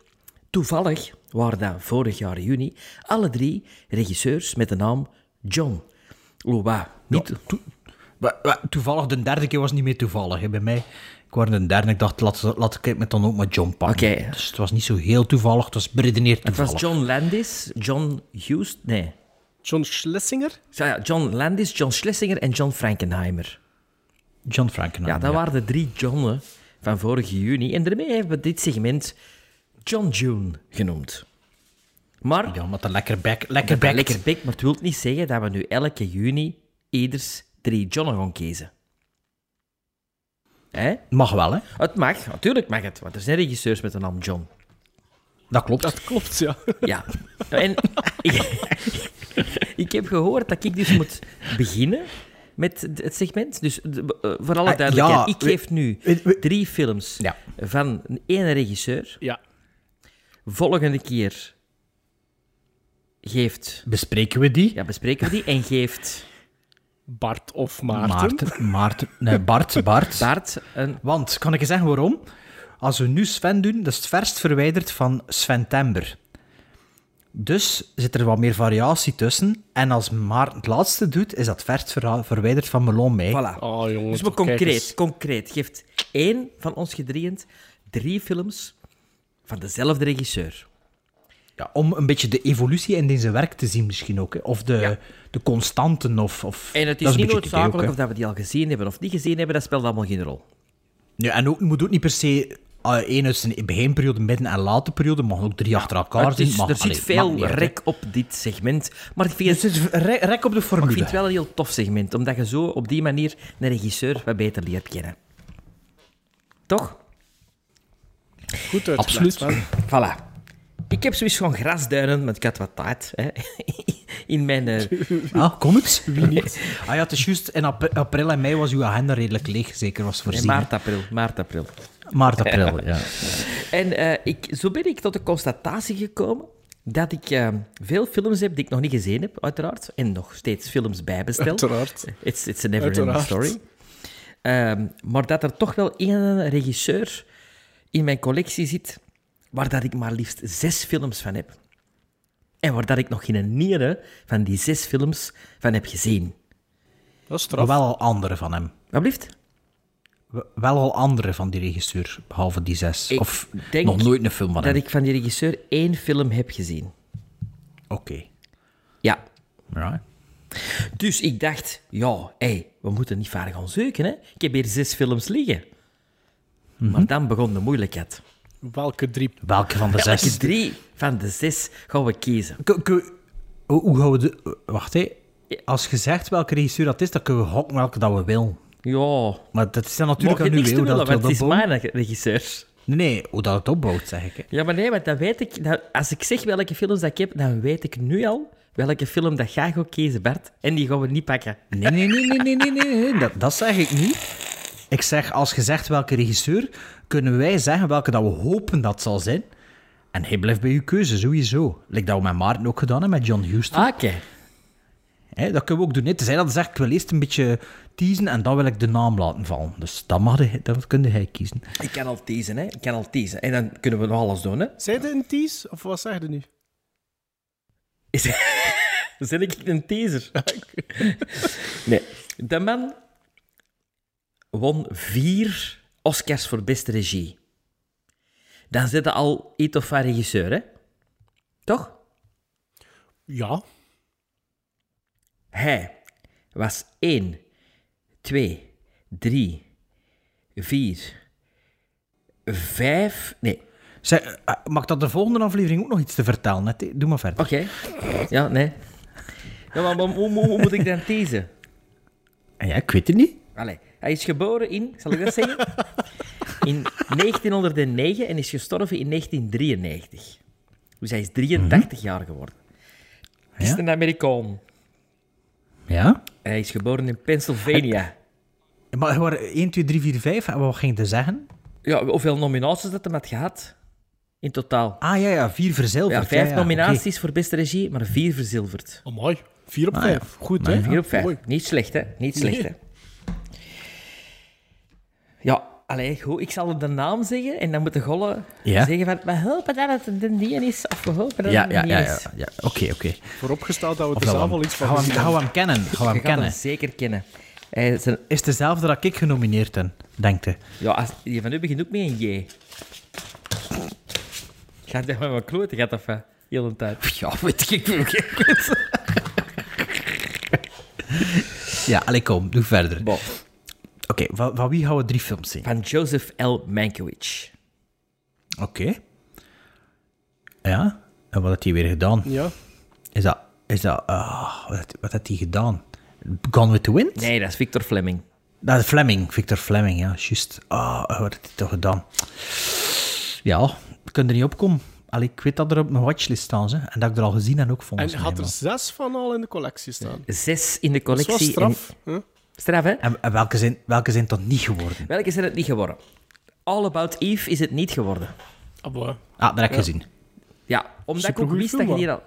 Toevallig waren dat vorig jaar in juni alle drie regisseurs met de naam John. Oh, wat? Niet... Wa- wa- Toevallig, de derde keer was niet meer toevallig hè, bij mij. Ik was de derde, ik dacht, laat, laat ik het met dan ook maar John pakken. Oké. Dus het was niet zo heel toevallig, het was beredeneerd Het toevallig. was John Landis, John Hughes... Nee. John Schlesinger? Ja, John Landis, John Schlesinger en John Frankenheimer. John Frankenheimer, Ja, dat ja. waren de drie Johnnen van vorige juni. En daarmee hebben we dit segment John June genoemd. Maar... Ja, met een lekker bek. Dat Lekker dat bek. lekker bek, maar het wil niet zeggen dat we nu elke juni ieders drie Johnnen gaan kiezen. Hè? Mag wel, hè? Het mag, natuurlijk mag het, want er zijn regisseurs met de naam John. Dat klopt. Dat klopt, ja. Ja. En [laughs] ik, ik heb gehoord dat ik dus moet beginnen met het segment. Dus de- eh, voor alle Ah, duidelijkheid, ja, ik geef nu drie films Ja. van één regisseur. Ja. Volgende keer geeft... Bespreken we die? Ja, bespreken we die. En geeft Bart of Maarten. Maarten. Maarten. Nee, Bart. Bart. [laughs] Bart een... Want, kan ik je zeggen waarom? Als we nu Sven doen, dat is het verst verwijderd van Sven Tember. Dus zit er wat meer variatie tussen. En als Maarten het laatste doet, is dat verst verwijderd van Melon May. Voilà. Oh, jongen. Dus kijk concreet, concreet. Geeft één van ons gedrieënd drie films van dezelfde regisseur. Ja, om een beetje de evolutie in deze werk te zien misschien ook. Hè. Of de, de constanten. Of, of, En het dat is niet beetje het idee ook, noodzakelijk of dat we die al gezien hebben of niet gezien hebben, dat speelt allemaal geen rol. Ja, en ook, moet ook niet per se uh, één uit zijn beginperiode, midden- en late periode. Mag ook drie achter elkaar Het is- zien. Er zit veel niet rek op dit segment. Maar ik vind, Er zit rek, rek op de maar ik formule. vind het wel een heel tof segment, omdat je zo op die manier een regisseur wat beter leert kennen. Toch? Goed uitgelegd, Absoluut. Voilà. Ik heb zoiets van grasduinen, want ik had wat tijd hè, [laughs] in mijn... eh, [laughs] Ah, comics? Wie niet? ah ja, het is juist in apri- april en mei was uw agenda redelijk leeg, zeker was in voorzien. maart, april. Maart, april. Maart, april, [laughs] ja. En eh, ik, zo ben ik tot de constatatie gekomen dat ik eh, veel films heb die ik nog niet gezien heb, uiteraard. En nog steeds films bijbestel. Uiteraard. It's, it's a never-ending story. Ehm, maar dat er toch wel één regisseur in mijn collectie zit waar dat ik maar liefst zes films van heb. En waar dat ik nog geen nieren van die zes films van heb gezien. Dat is Maar straf. wel al andere van hem. Wat blieft? Wel al andere van die regisseur, behalve die zes. Ik of denk nog nooit een film van Dat hem. ik van die regisseur één film heb gezien. Oké. Ja. Ja. Dus ik dacht, ja, hé, we moeten niet ver gaan zoeken, hè. Ik heb hier zes films liggen. Mhm. Maar dan begon de moeilijkheid. Welke drie? Welke van de Welke zes? drie van de zes gaan we kiezen? K- k- hoe, hoe gaan we de... Wacht, hé. Als je zegt welke regisseur dat is, dan kunnen we gokken welke dat we willen. Ja, Maar dat is dan natuurlijk aan u, hoe dat want het is mijn regisseur. Nee, nee, hoe dat het opbouwt, zeg ik. hè. Ja, maar nee, want dan weet ik... dat- als ik zeg welke films dat ik heb, dan weet ik nu al welke film dat jij gaat kiezen, Bart. En die gaan we niet pakken. Nee, nee, nee, nee, nee, nee, nee, nee. Dat, dat zeg ik niet. Ik zeg, als je zegt welke regisseur, kunnen wij zeggen welke dat we hopen dat zal zijn. En hij blijft bij uw keuze, sowieso. Like dat we met Maarten ook gedaan hebben, met John Huston. Ah, oké. Hè, dat kunnen we ook doen. Tenzij dat hij zegt, ik wil eerst een beetje teasen en dan wil ik de naam laten vallen. Dus dat, mag hij, dat kun hij kiezen. Ik kan al teasen, hè. Ik kan al teasen. En dan kunnen we nog alles doen, hè. Zijn een tease? Of wat zeg je nu? Is... [laughs] Zet ik een teaser? [laughs] nee. De man won vier Oscars voor beste regie. Dan zit hij al iets of van regisseur, hè? Toch? Ja. Hij was 1, 2, 3, 4, 5. Nee, Zeg, eh, mag dat de volgende aflevering ook nog iets te vertellen? Hè? Doe maar verder. oké. Ja, nee. Ja, maar, maar hoe, hoe- hoe moet ik dan teasen? Ja, ik weet het niet. Allee, hij is geboren in, zal ik dat zeggen? [laughs] In 1909 en is gestorven in 1993. Dus hij is 83 jaar geworden. Het is Ja? een Amerikaan. Ja? Hij is geboren in Pennsylvania. Maar er waren 1, 2, 3, 4, 5. En wat ging je zeggen? Ja, hoeveel nominaties dat hij had gehad? In totaal. Ah ja, ja, vier verzilverd. Ja, vijf ja, ja, nominaties voor beste regie, maar vier verzilverd. Oh, mooi. Vier op Ah, vijf. ja. Goed, hè? Vier op vijf. Mooi. Niet slecht, hè? Niet slecht, Nee. hè? Ja, allee, goed. Ik zal de naam zeggen en dan moet de golle Ja. zeggen van... We hopen dat het een die is, of we hopen dat Ja, het ja, een ja. die ja, is. ja. Oké, oké. Vooropgesteld dat we Of er dat zelf we hem- iets van Gaan we hem- gaan we hem kennen? Gaan [laughs] we Je hem gaat hem kennen? zeker kennen. Hij is een- dezelfde dat ik genomineerd ben, denkt je? ja, als, die van u begint ook met een J. Gaat hij met mijn kloten, gaat of wat? Heel de tijd. Ja, weet ik veel. [laughs] Ja, allee, kom, doe verder. Bon. Oké, van, van wie gaan we drie films zien? Van Joseph L. Mankiewicz. Oké. Ja, en wat heeft hij weer gedaan? Ja. Is dat... Is dat ah, wat, wat heeft hij gedaan? Gone with the Wind? Nee, dat is Victor Fleming. Dat is Fleming, Victor Fleming, ja, juist. Ah, wat heeft hij toch gedaan? Ja, ik kan er niet op komen. Allee, ik weet dat er op mijn watchlist staan, ze, en dat ik er al gezien heb ook volgens En had er zes van al in de collectie staan. Zes in de Dat is wel collectie. straf. En... hè? Straf, hè? En, en welke, zijn, welke zijn tot niet geworden? Welke zijn het niet geworden? All About Eve is het niet geworden. Ah. Ah, dat heb ik Ja. gezien. Ja, omdat ik ook wist dat je die al...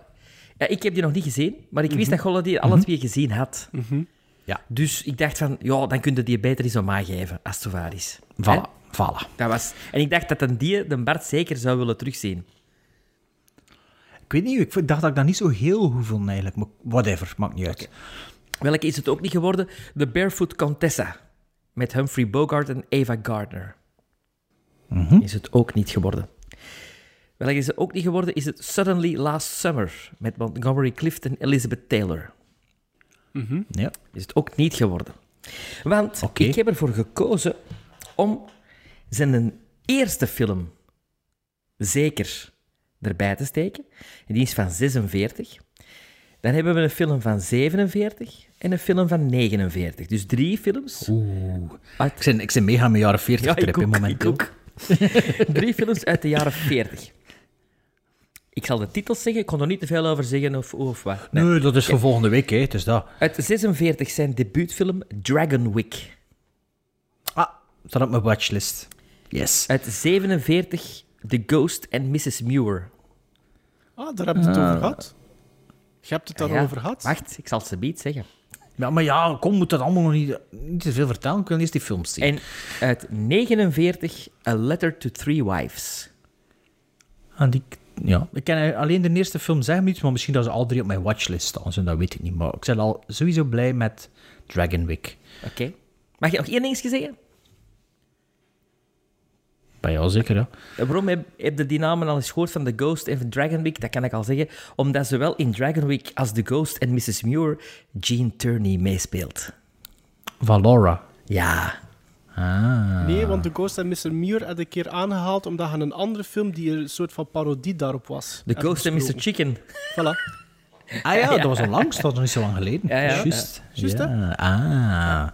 Ja, ik heb die nog niet gezien, maar ik wist Mhm. dat Golle die alle twee gezien had. Mhm. Ja. Dus ik dacht van, ja, dan kun je die beter eens om geven, als het zover is. Hè? Voilà. Dat was... En ik dacht dat een die de Bart zeker zou willen terugzien. Ik weet niet, ik dacht dat ik dat niet zo heel goed vond eigenlijk. Maar whatever, maakt niet uit. Welke is het ook niet geworden? The Barefoot Contessa. Met Humphrey Bogart en Ava Gardner. Mhm. Is het ook niet geworden. Welke is het ook niet geworden? Is het Suddenly Last Summer. Met Montgomery Clift en Elizabeth Taylor. Mhm. Ja. Is het ook niet geworden. Want ik heb ervoor gekozen om zijn eerste film zeker erbij te steken. En die is van 46. Dan hebben we een film van 47 en een film van 49. Dus drie films. Oeh. Uit- Ik ben, ik ben mega mijn jaren 40 Ja, trip ik in ook, momenteel. [laughs] ik drie films uit de jaren 40. Ik zal de titels zeggen, ik kon er niet te veel over zeggen of, of wat. Nee. Nee, dat is voor volgende week, hè. Het is dat. Uit 46 zijn debuutfilm Dragon Wick. Ah, staat op mijn watchlist. Yes. Uit 47 The Ghost and Mrs. Muir. Ah, daar hebben we het Ah. over gehad. Je hebt het daarover Ja, gehad. Wacht, ik zal het ze beet zeggen. Ja, maar ja, kom, moet dat allemaal nog niet, niet te veel vertellen. Ik wil eerst die films zien. En uit 49 A Letter to Three Wives. Ah, die, ja, ik ken alleen de eerste film zeggen niet, maar misschien dat ze al drie op mijn watchlist staan. Zo, dat weet ik niet. Maar ik ben al sowieso blij met Dragon Wick. Oké. Mag je nog één dingetje zeggen? Bij jou zeker, ja. Eh, Waarom heb, heb je die namen al eens gehoord van The Ghost en van Dragon Week? Dat kan ik al zeggen. Omdat zowel in Dragon Week als The Ghost en Mrs. Muir Gene Turney meespeelt. Van Laura. Ja. Ah. Nee, want The Ghost and Mr. Muir had een keer aangehaald omdat je een andere film die een soort van parodie daarop was. The Ghost and Mr. Chicken. Voilà. Ah ja, dat was al lang. Dat was nog niet zo lang geleden. Ja, ja. Juist. Juist. Ah.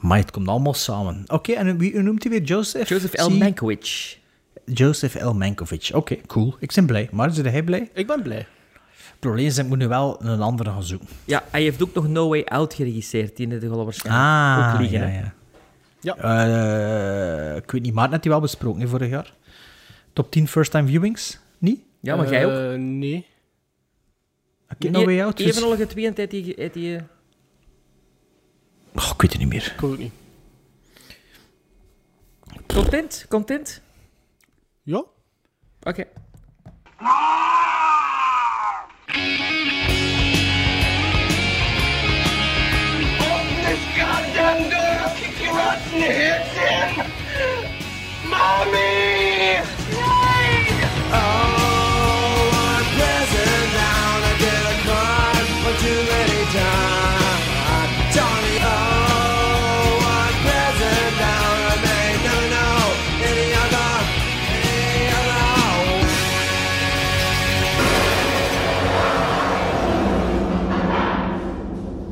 Maar het komt allemaal samen. Oké, en wie noemt hij weer? Joseph? Joseph L. Mankiewicz. Joseph L. Mankiewicz. Oké, cool. Ik ben blij. Maar is hij blij? Ik ben blij. Het probleem is, ik moet nu wel een andere gaan zoeken. Ja, hij heeft ook nog No Way Out geregisseerd. Die in de waarschijnlijk Ah, ook liggen. ja, ja. Ja. Eh, ik weet niet, Maarten had die wel besproken hè, vorig jaar. Top 10 first-time viewings? Niet? Ja, maar jij ook. Eh, nee. Oké, No Way Out? Even al getweet heeft hij... Heeft hij eh, Oh, ik weet het niet meer. Ik ook niet. Content? Content? Ja? Oké. Open this goddamn door!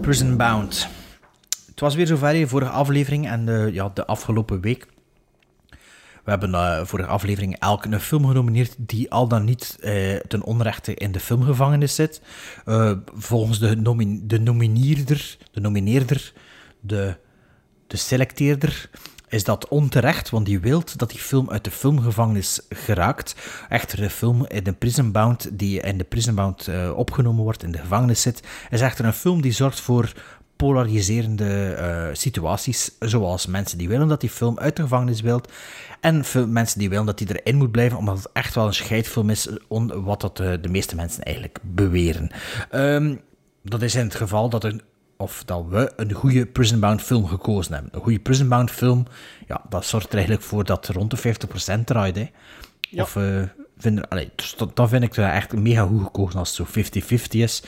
Prison Bound. Het was weer zover de vorige aflevering en de, ja, de afgelopen week. We hebben eh vorige aflevering elk een film genomineerd die al dan niet eh, ten onrechte in de filmgevangenis zit. Eh, volgens de, de nomineerder, de nomineerder, de, de selecteerder, is dat onterecht, want die wil dat die film uit de filmgevangenis geraakt. Echter, de film in de Prisonbound, die in de Prisonbound eh, opgenomen wordt, in de gevangenis zit, is echter een film die zorgt voor polariserende eh, situaties, zoals mensen die willen dat die film uit de gevangenis wilt, en mensen die willen dat die erin moet blijven, omdat het echt wel een scheidfilm is, wat dat, eh, de meeste mensen eigenlijk beweren. Ehm, dat is in het geval dat er of dat we een goede Prisonbound film gekozen hebben. Een goede Prisonbound film, ja, dat zorgt er eigenlijk voor dat rond de 50% draait. Hè. Ja. Of, eh vind, allee, dus dat, dan vind ik echt mega goed gekozen als het zo 50-50 is.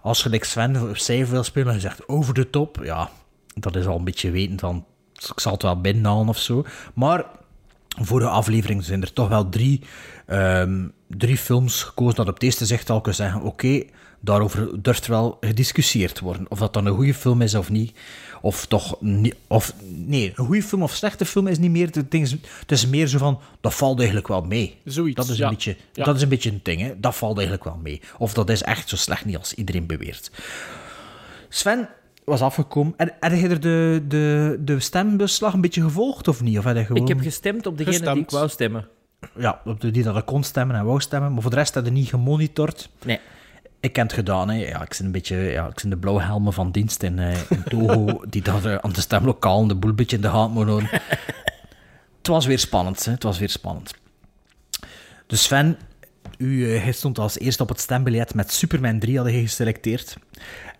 Als je like Sven op cijfer wil spelen en je zegt over de top, ja, dat is al een beetje weten van, ik zal het wel binnenhalen of zo. Maar voor de aflevering zijn er toch wel drie, ehm, drie films gekozen dat op het eerste zicht al kunnen zeggen, oké, daarover durft er wel gediscussieerd worden. Of dat dan een goede film is of niet. Of toch niet. Of, nee, een goede film of slechte film is niet meer. Het, ding is, het is meer zo van. Dat valt eigenlijk wel mee. Zoiets, Dat is, ja. een, beetje, Ja. dat is een beetje een ding, hè? Dat valt eigenlijk wel mee. Of dat is echt zo slecht niet als iedereen beweert. Sven was afgekomen. En heb je er de, de, de stembeslag een beetje gevolgd of niet? Of heb je gewoon... Ik heb gestemd op degene die ik wou stemmen. Ja, op de die dat er kon stemmen en wou stemmen. Maar voor de rest heb je niet gemonitord. Nee. Ik heb het gedaan, hè. Ja, ik zit een beetje... Ja, ik zit de blauwhelmen van dienst in, eh, in Togo, [laughs] die daar eh, aan de stemlokaal de boel een beetje in de hand moeten houden. Het was weer spannend, hè. Het was weer spannend. Dus Sven, u eh, hij stond als eerste op het stembiljet met Superman 3 hadden je geselecteerd.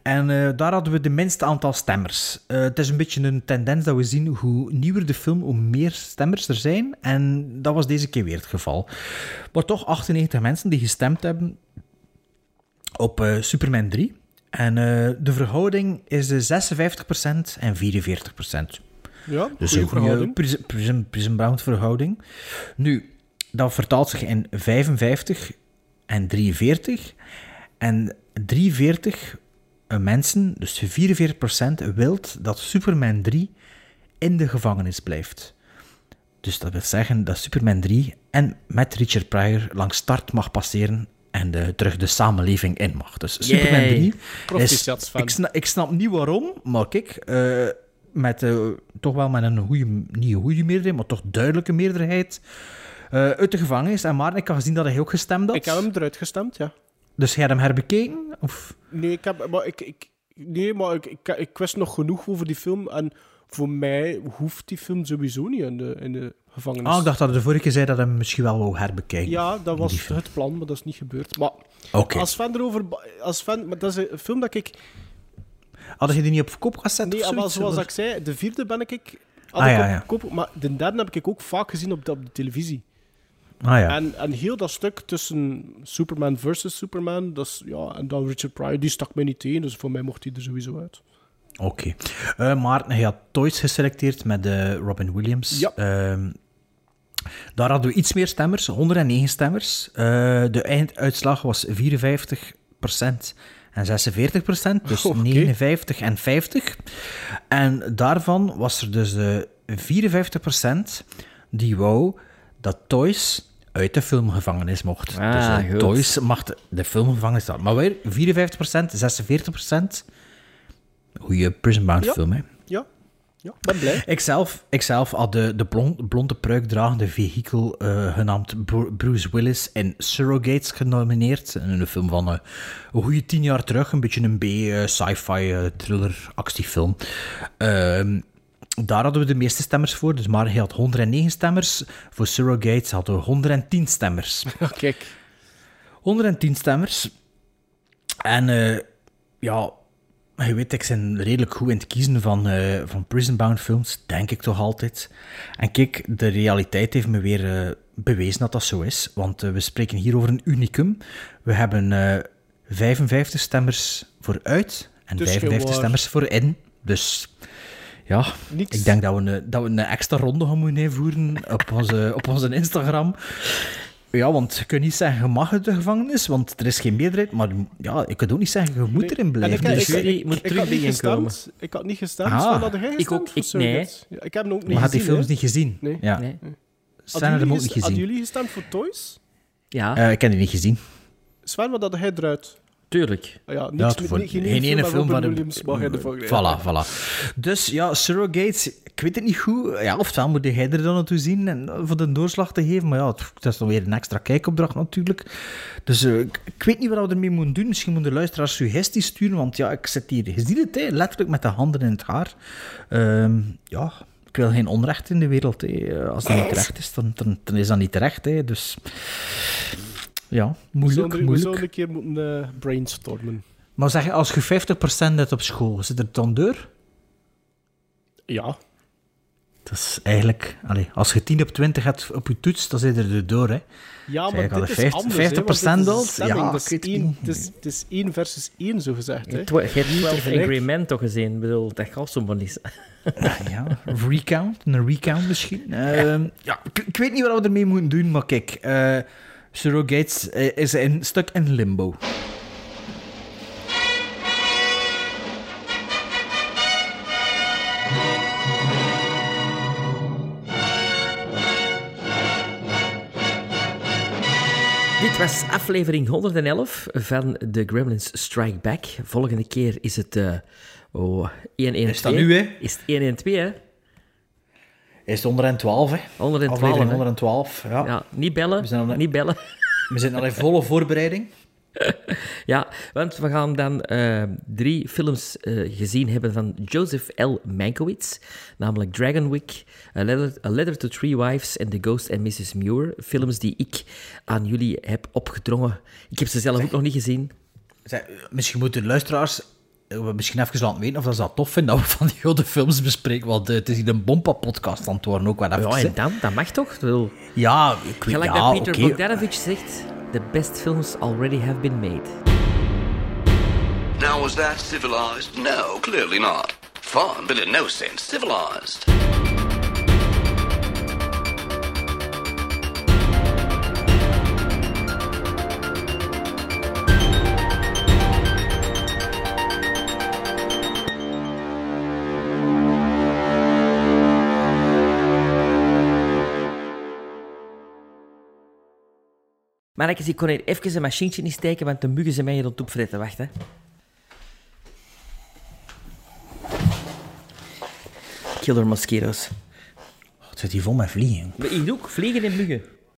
En daar hadden we de minste aantal stemmers. Het is een beetje een tendens dat we zien hoe nieuwer de film, hoe meer stemmers er zijn. En dat was deze keer weer het geval. Maar toch 98 mensen die gestemd hebben op eh, Superman 3. En eh, de verhouding is eh, 56% en 44%. Ja, Dus goede een verhouding. Bound verhouding. Nu, dat vertaalt zich in 55 en 43. En 43 mensen, dus 44% wilt dat Superman 3 in de gevangenis blijft. Dus dat wil zeggen dat Superman 3 en met Richard Pryor langs start mag passeren en de, terug de samenleving in mag. Dus Superman Yay. 3 is... Proficiat, Sven. Ik snap, ik snap niet waarom, maar kijk, eh, met, eh, toch wel met een goede, niet een goede meerderheid, maar toch duidelijke meerderheid eh, uit de gevangenis. En Maarten, ik had gezien dat hij ook gestemd had. Ik heb hem eruit gestemd, ja. Dus jij hebt hem herbekeken? Of? Nee, ik, heb, maar ik, ik, nee, maar ik, ik, ik wist nog genoeg over die film. En voor mij hoeft die film sowieso niet in de, in de gevangenis. Ah, ik dacht dat de vorige keer zei dat hij misschien wel wou herbekijken. Ja, dat was het plan, maar dat is niet gebeurd. Maar als fan erover... Als fan, maar dat is een film dat ik... Hadden je die niet op kop gezet Nee, of maar zoiets? zoals ik zei, de vierde ben ik... Had Ah, ik ja, op ja. kop, maar de derde heb ik ook vaak gezien op de, op de televisie. Ah ja. En, en heel dat stuk tussen Superman versus Superman, dat is, ja, en dan Richard Pryor, die stak mij niet tegen, dus voor mij mocht hij er sowieso uit. Oké. Eh, Maarten, hij had Toys geselecteerd met eh, Robin Williams. Ja. Ehm, daar hadden we iets meer stemmers, 109 stemmers. Eh, de einduitslag was 54% en 46%, dus [laughs] Oké. 59 en 50. En daarvan was er dus eh 54% die wou dat Toys uit de filmgevangenis mocht. Ah, dus. Toys mag de, de filmgevangenis staan. Maar weer 54%, 46%. Goeie Prison Bound Ja. film, hè? Ja, ja ben blij. Ikzelf, ikzelf had de, de blond, blonde pruikdragende vehikel eh, genaamd Bru- Bruce Willis in Surrogates genomineerd. Een film van eh, een goede tien jaar terug. Een beetje een B-sci-fi eh, thriller actiefilm. Ehm, daar hadden we de meeste stemmers voor. Dus maar hij had 109 stemmers. Voor Surrogates hadden we 110 stemmers. [laughs] Kijk. 110 stemmers. En eh, ja, je weet, ik ben redelijk goed in het kiezen van, eh van Prisonbound films, denk ik toch altijd. En kijk, de realiteit heeft me weer eh, bewezen dat dat zo is. Want eh, we spreken hier over een unicum. We hebben eh 55 stemmers voor uit en Dus 55 gewoon- stemmers voor in. Dus ja, Niks. ik denk dat we, een, dat we een extra ronde gaan moeten invoeren op onze, op onze Instagram. Ja, want je kunt niet zeggen, je mag uit de gevangenis, want er is geen meerderheid. Maar ja, je kunt ook niet zeggen, je moet Nee. erin En blijven. ik, Dus- ik, ik, moet terug had niet gestemd. Ik had niet gestemd. Ah. Sven, had jij gestemd? Ik ook- voor ik- nee. Ja, ik heb hem ook niet maar had die gezien. films niet gezien? Nee. Ja. Nee. Sven had hem ook niet ges- Hadden gezien. jullie gestemd voor Toys? Ja. Eh, ik heb die niet gezien. Sven, wat had hij eruit? Tuurlijk. Ah ja, niks Ja, voor- geen, geen ene film film van Williams mag in de vangrail. Voilà, voilà. Dus ja, Surrogates, ik weet het niet goed. Ja, oftewel moet jij er dan naartoe zien en eh, voor de doorslag te geven. Maar ja, dat is dan weer een extra kijkopdracht natuurlijk. Dus eh, ik, ik weet niet wat we ermee moeten doen. Misschien moeten de luisteraars suggesties sturen, want ja, ik zit hier, je ziet het, hè, letterlijk met de handen in het haar. Ehm, ja, ik wil geen onrecht in de wereld. Hè. Als dat niet terecht is, dan, dan, dan is dat niet terecht. Hè. Dus ja, We moeilijk, we moeilijk. zouden een keer moeten eh, brainstormen. Maar zeg, als je 50% hebt op school, zit er dan deur? Ja. Dat is eigenlijk... Allee, als je 10 op 20 hebt op je toets, dan zit er de door, hè. Ja, Zeg maar dit is 50 anders, hè, want dit 50% is een al? stemming, Ja, dat is één-. Het is, het is één versus één, zo gezegd. Hè. Je hebt 12 gelijk. Angry Men toch gezien? Ik bedoel, dat gaat zo maar niet. Ja, recount, een recount misschien. Ehm, ja, ik, ik weet niet wat we ermee moeten doen, maar kijk, Surrogates eh, is een stuk in limbo. Dit was aflevering 111 van The Gremlins Strike Back. Volgende keer is het eh oh, 112. Is dat nu, hè? Is het 112, hè? Is het 112, hè? 112, Aflevering hè? 112, ja. Ja, niet bellen. We zijn al- Niet bellen. We zitten al in volle voorbereiding. [laughs] Ja, want we gaan dan eh, drie films eh, gezien hebben van Joseph L. Mankiewicz, namelijk Dragon Week, A Letter, A Letter to Three Wives en The Ghost and Mrs. Muir. Films die ik aan jullie heb opgedrongen. Ik heb ze zelf ook nog niet gezien. Zeg, misschien moeten luisteraars we misschien even laten weten of dat ze dat tof vinden dat we van die oude films bespreken, want eh, het is hier een Bompa-podcast aan het worden ook wel even. Ja, en dan, dat mag toch? Bedoel, Ja, ik weet Gelijk ja, dat Peter oké. Bogdanovich zegt, the best films already have been made. Now, was that civilized? No, clearly not. Fun, but in no sense civilized. Mannetjes, ik kon hier even een machientje niet steken, want de muggen zijn mij hier aan het opfretten. Wacht, hè. Killer mosquitoes. Het zit hier vol met vliegen. Ik ook, vliegen en muggen.